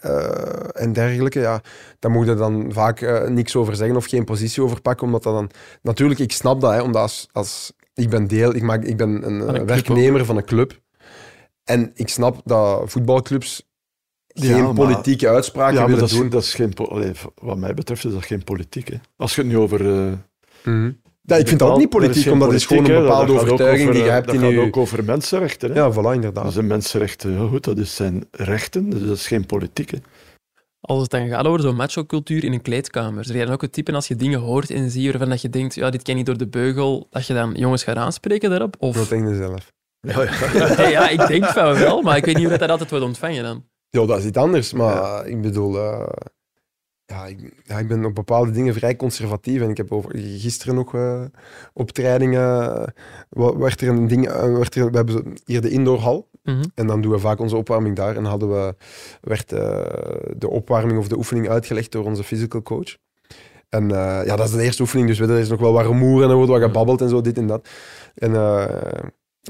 eh, en dergelijke. Ja, daar moet je dan vaak eh, niks over zeggen of geen positie over pakken. Omdat dat dan... Natuurlijk, ik snap dat, hè, omdat als, als ik ben deel... Ik, maak, ik ben een, een eh, werknemer van een club. En ik snap dat voetbalclubs Ja, geen maar- politieke uitspraken Ja, maar willen dat is, doen. dat is geen... allee, wat mij betreft is dat geen politiek. Hè. Als je het nu over... Ja, ik vind dat ook niet politiek, omdat het is gewoon een bepaalde Dat overtuiging over, die je eh, hebt dat in gaat je... ook over mensenrechten. Hè. Ja, voilà, inderdaad. Dat zijn mensenrechten. Ja, goed, dat is zijn rechten, dus dat is geen politiek. Hè. Als het dan gaat over zo'n macho-cultuur in een kleedkamer, zeg jij dan ook het type als je dingen hoort en ziet waarvan dat je denkt, ja, dit kan niet door de beugel, dat je dan jongens gaat aanspreken daarop? Of... Dat denk je zelf. [laughs] Ja, ja, ik denk van wel, maar ik weet niet hoe dat, dat altijd wordt ontvangen dan. Ja, dat is iets anders, maar ik bedoel, eh, ja, ik, ja, ik ben op bepaalde dingen vrij conservatief. En ik heb over, gisteren nog eh, op trainingen, eh, werd er een ding, werd er, we hebben hier de indoorhal. Mhm. En dan doen we vaak onze opwarming daar. En hadden we, werd de opwarming of de oefening uitgelegd door onze physical coach. En ja, dat is de eerste oefening, dus er is nog wel wat rumoer en er wordt wat gebabbeld en zo, dit en dat. En,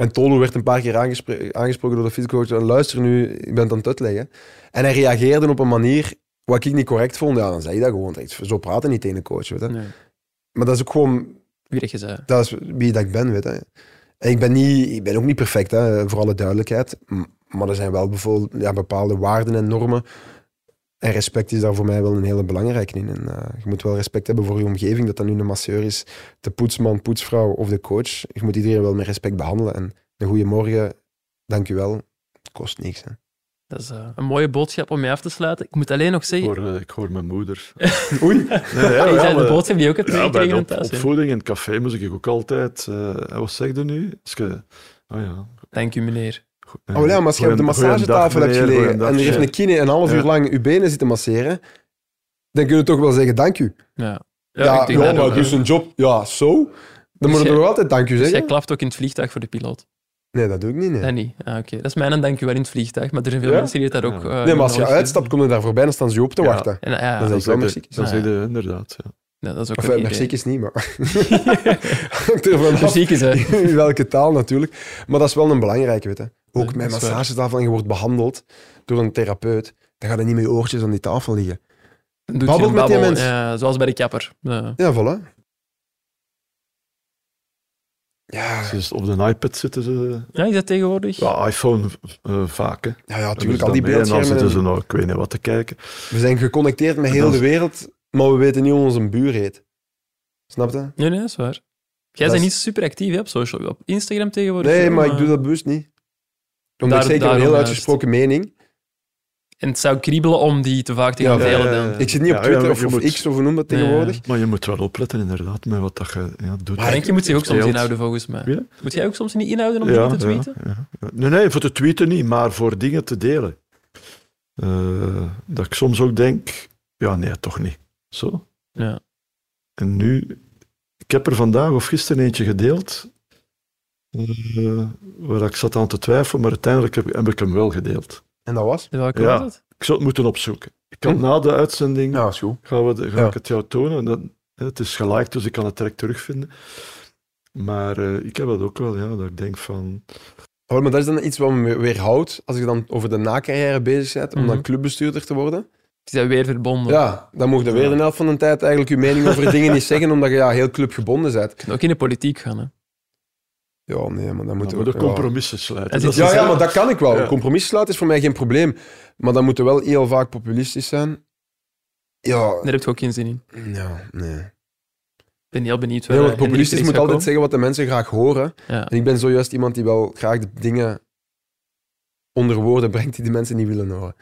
en Tolo werd een paar keer aangespro- aangesproken door de fysiocoach. En luister nu, ik ben het aan het uitleggen. En hij reageerde op een manier wat ik niet correct vond. Ja, dan zei je dat gewoon. Zo praten niet tegen een coach, weet je. Nee. Maar dat is ook gewoon Wie dat je zei. dat is wie dat ik ben, weet je. En ik ben, niet, ik ben ook niet perfect, hè, voor alle duidelijkheid. Maar er zijn wel bijvoorbeeld ja, bepaalde waarden en normen. En respect is daar voor mij wel een hele belangrijke in. En, eh, je moet wel respect hebben voor je omgeving, dat dat nu een masseur is, de poetsman, poetsvrouw of de coach. Je moet iedereen wel met respect behandelen. En een goede morgen, dank u wel, het kost niks. Hè. Dat is eh, een mooie boodschap om mee af te sluiten. Ik moet alleen nog Ik zeggen... hoor, eh, ik hoor mijn moeder. [laughs] Oei. [laughs] Nee, [laughs] ja, de boodschap die je ook hebt Ja, bij de op- thuis? opvoeding in het café moest ik ook altijd... eh, wat zeg je nu? Je, oh ja. Dank u, meneer. Oh ja, maar als je op de massagetafel hebt gelegen en er goeiedag, heeft een kine een half uur lang je benen zitten masseren, dan kun je toch wel zeggen dank u. Ja, Ja, ja, ja, ik denk dat maar dus een job, ja, zo. Dan moet je toch altijd dank u Dus jij zeggen? klapt ook in het vliegtuig voor de piloot? Nee, dat doe ik niet. Nee. Dat niet. Ah, Oké, Dat is mijn dank u wel in het vliegtuig, maar er zijn veel Ja? mensen die dat ook... Ja. eh, Nee, maar als je uitstapt, kom je daar voorbij, dan staan ze je op te Ja. wachten. En, ja, Dat Dan is wel zeg merci. je- dan zeg ja. je inderdaad. Ja. ja, dat is ook Of een eh, is niet, maar... [laughs] [laughs] Is, hè. [laughs] welke taal natuurlijk. Maar dat is wel een belangrijke, weet je. Ook met massagetafel en je wordt behandeld door een therapeut. Dan ga je niet met je oortjes aan die tafel liggen. Doet Babbelt je een met die babbel, mensen. Ja, zoals bij de kapper. Ja. Ja, voilà. Ja, Dus op de iPad zitten ze... ja, is dat tegenwoordig? Ja, iPhone eh, vaak, hè. ja, ja natuurlijk, al die mee En dan zitten ze nog, ik weet niet wat te kijken. We zijn geconnecteerd met heel de wereld, maar we weten niet hoe onze buur heet. Snap je? Nee, nee, dat is waar. Jij bent is- niet super actief hè, op social, op Instagram tegenwoordig. Nee, wel, maar ik doe dat bewust niet. Omdat Daar- ik zeker een heel juist. uitgesproken mening. En het zou kriebelen om die te vaak te gaan Ja, delen. ja, dan. ja. Ik zit niet op Ja, Twitter ja, of, moet- X of hoe noem dat tegenwoordig. Maar je moet wel opletten, inderdaad, met wat dat je ja, doet. Maar Frank, je moet zich ook soms inhouden, volgens mij. Ja? Moet jij ook soms niet inhouden om Ja, dingen te tweeten? ja, ja. Nee, nee, voor te tweeten niet, maar voor dingen te delen. Eh, dat ik soms ook denk, ja, nee, toch niet. Zo. Ja. En nu, ik heb er vandaag of gisteren eentje gedeeld, eh, waar ik zat aan te twijfelen, maar uiteindelijk heb, heb ik hem wel gedeeld. En dat was? Welke Ja. was het? Ik zou het moeten opzoeken. Ik kan Hm. na de uitzending Ja, is goed. gaan we, de- ga Ja. ik het jou tonen. Dat, het is geliked, dus ik kan het direct terugvinden. Maar eh, ik heb dat ook wel, ja, dat ik denk van... Oh, maar dat is dan iets wat me weerhoudt als je dan over de nacarrière bezig bent, om Mhm. dan clubbestuurder te worden. Het is dat weer verbonden. Ja, dan mocht je weer de helft van de tijd eigenlijk je mening over dingen niet zeggen, omdat je ja, heel clubgebonden bent. Je kunt ook in de politiek gaan. Hè. Ja, nee, maar dan moeten we... ja. compromissen sluiten. Dat Ja, ja, maar dat kan ik wel. Ja. Een compromis sluiten is voor mij geen probleem. Maar dan moeten we wel heel vaak populistisch zijn. Ja, Daar heb je ook geen zin in. ja nee. Ik ben heel benieuwd. Nee, want populistisch moet altijd zeggen wat de mensen graag horen. Ja. En ik ben zojuist iemand die wel graag de dingen onder woorden brengt die de mensen niet willen horen.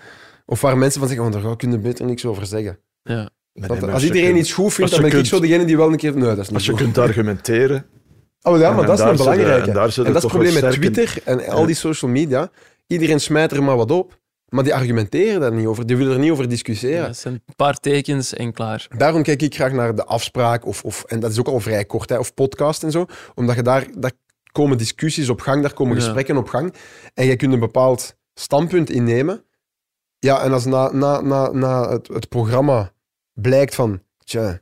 Of waar mensen van zeggen, want daar kun je beter niks over zeggen. Ja. Nee, maar als iedereen kunt- iets goed vindt, dan ben ik kunt- zo degene die wel een keer... Nee, dat is niet Als je zo. kunt [laughs] argumenteren... Oh ja, maar en dat is een belangrijke. En, dat is het probleem met sterke- Twitter en al die social media. Iedereen smijt er maar wat op, maar die argumenteren daar niet over. Die willen er niet over discussiëren. Ja, het zijn een paar tekens en klaar. Daarom kijk ik graag naar de afspraak, of, of, en dat is ook al vrij kort, hè, of podcast en zo, omdat je daar, daar komen discussies op gang, daar komen Ja. gesprekken op gang, en je kunt een bepaald standpunt innemen. Ja, en als na, na, na, na het, het programma blijkt van, tja,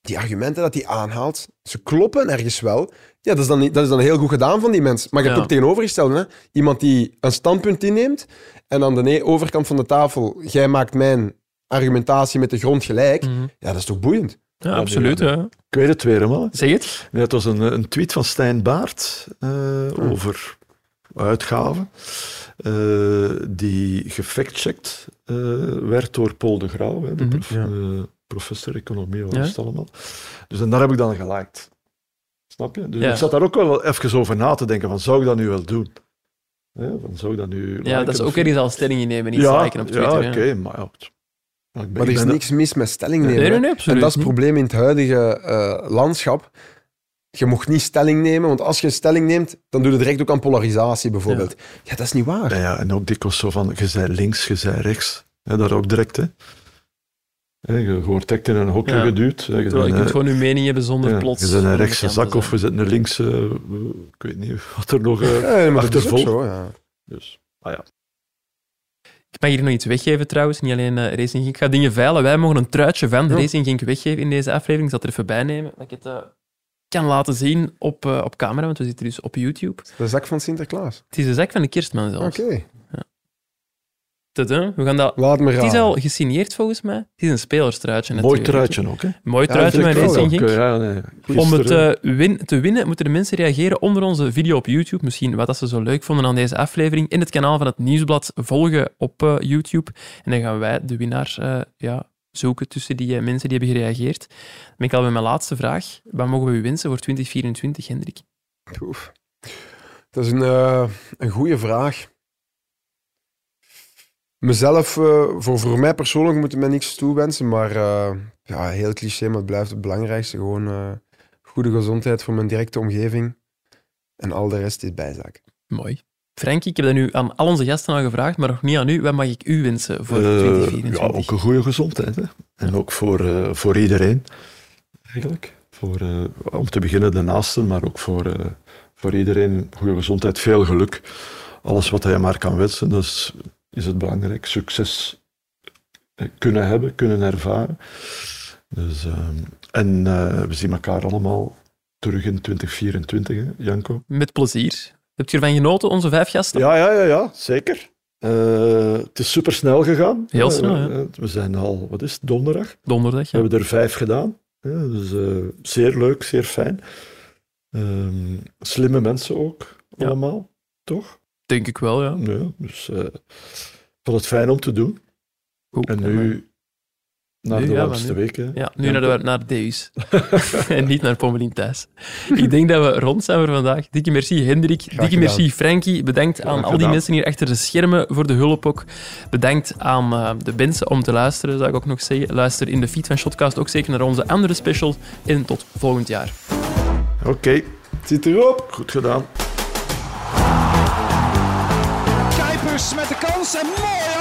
die argumenten dat hij aanhaalt, ze kloppen ergens wel. Ja, dat is dan, niet, dat is dan heel goed gedaan van die mensen. Maar je hebt Ja. ook tegenovergestelde, hè? iemand die een standpunt inneemt en aan de overkant van de tafel, jij maakt mijn argumentatie met de grond gelijk. Mhm. Ja, dat is toch boeiend? Ja, absoluut. ja. Ja. Ik weet het weer eenmaal. Zeg het. Nee, het was een, een tweet van Stijn Baart eh, over uitgaven, eh, die gefactcheckt eh werd door Paul de Grauw, hè, de Mhm. Ja. Professor economie, wat Ja. is het allemaal. Dus en daar heb ik dan geliked. Snap je? Dus Ja. ik zat daar ook wel even over na te denken, van zou ik dat nu wel doen? Ja, van, zou ik dat nu Ja, dat is ook weer eens al stelling innemen, niet ja, liken op Twitter. Ja, oké, maar ja. Maar ik ben- Maar er is niks mis met stelling nemen. Nee, nee, hè. nee, absoluut. en dat is het probleem in het huidige eh, landschap. Je mocht niet stelling nemen, want als je een stelling neemt, dan doe je direct ook aan polarisatie bijvoorbeeld. Ja, dat is niet waar. Ja, ja, en ook dikwijls zo van, je zei links, je zei rechts. Ja, dat ook direct, hè. Hè, Je wordt direct in een hokje Ja. geduwd. Je Terwijl je bent, kunt eh, gewoon je mening hebben zonder ja, plots... Je bent een rechtse zak of zijn. je zit een linkse... eh, ik weet niet wat er nog... eh, Ja, maar dat is ook achtervolg. zo, ja. dus, ah ja. Ik mag hier nog iets weggeven trouwens, niet alleen uh, Racing Genk. Ik ga dingen veilen. Wij mogen een truitje van Ja. Racing Genk weggeven in deze aflevering. Ik zal het er even bij nemen, dat ik het eh, kan laten zien op, eh, op camera, want we zitten dus op YouTube. De zak van Sinterklaas. Het is de zak van de kerstman zelfs. Oké, We gaan dat... laat me Het is al gesigneerd volgens mij. Het is een spelerstruitje. Mooi truitje ook, hè? Mooi Ja, truitje ja, nee. Om het eh, win- te winnen moeten de mensen reageren onder onze video op YouTube. Misschien wat dat ze zo leuk vonden aan deze aflevering. In het kanaal van het Nieuwsblad volgen op eh, YouTube. En dan gaan wij de winnaar eh, ja, zoeken tussen die mensen die hebben gereageerd. Dan ben ik al bij mijn laatste vraag. Wat mogen we u wensen voor 2024, Hendrik? Oef. Dat is een, een goede vraag. Mezelf, eh, voor, voor mij persoonlijk moet mij niks toewensen, maar eh, ja, heel cliché, maar het blijft het belangrijkste. Gewoon eh, goede gezondheid voor mijn directe omgeving en al de rest is bijzaak. Mooi. Frankie, ik heb dat nu aan al onze gasten al gevraagd, maar nog niet aan u. Wat mag ik u wensen voor Eh, 2024? ja, ook een goede gezondheid. Hè? En ook voor, eh, voor iedereen, eigenlijk. Voor, eh, om te beginnen de naasten, maar ook voor, eh, voor iedereen goede gezondheid, veel geluk. Alles wat hij maar kan wensen, dat is, het belangrijk. Succes eh, kunnen hebben, kunnen ervaren. Dus, ehm, en eh, we zien elkaar allemaal terug in 2024, hè, Janko. Met plezier. Hebt u ervan genoten, onze vijf gasten? Ja, ja, ja, ja zeker. Eh, het is super snel gegaan. Heel snel, ja. We zijn al, wat is het, donderdag? Donderdag, We ja. hebben er vijf gedaan. Ja, dus zeer leuk, zeer fijn. Ehm, slimme mensen ook, allemaal, toch? Denk ik wel, ja. Ja, dus ik vond het fijn om te doen. Goed. En nu naar Nu, de ja, warmste week. hè. Ja, nu naar, de, naar Deus. [laughs] en niet naar Pommelien thuis. Ik denk dat we rond zijn voor vandaag. Dikke merci Hendrik. Dikke gedaan. merci Frankie. Bedankt aan al die mensen hier achter de schermen voor de hulp ook. Bedankt aan eh, de mensen om te luisteren, zou ik ook nog zeggen. Luister in de feed van Shotcast ook zeker naar onze andere special. En tot volgend jaar. Oké, Het zit erop! goed gedaan. Met de kans. En mooi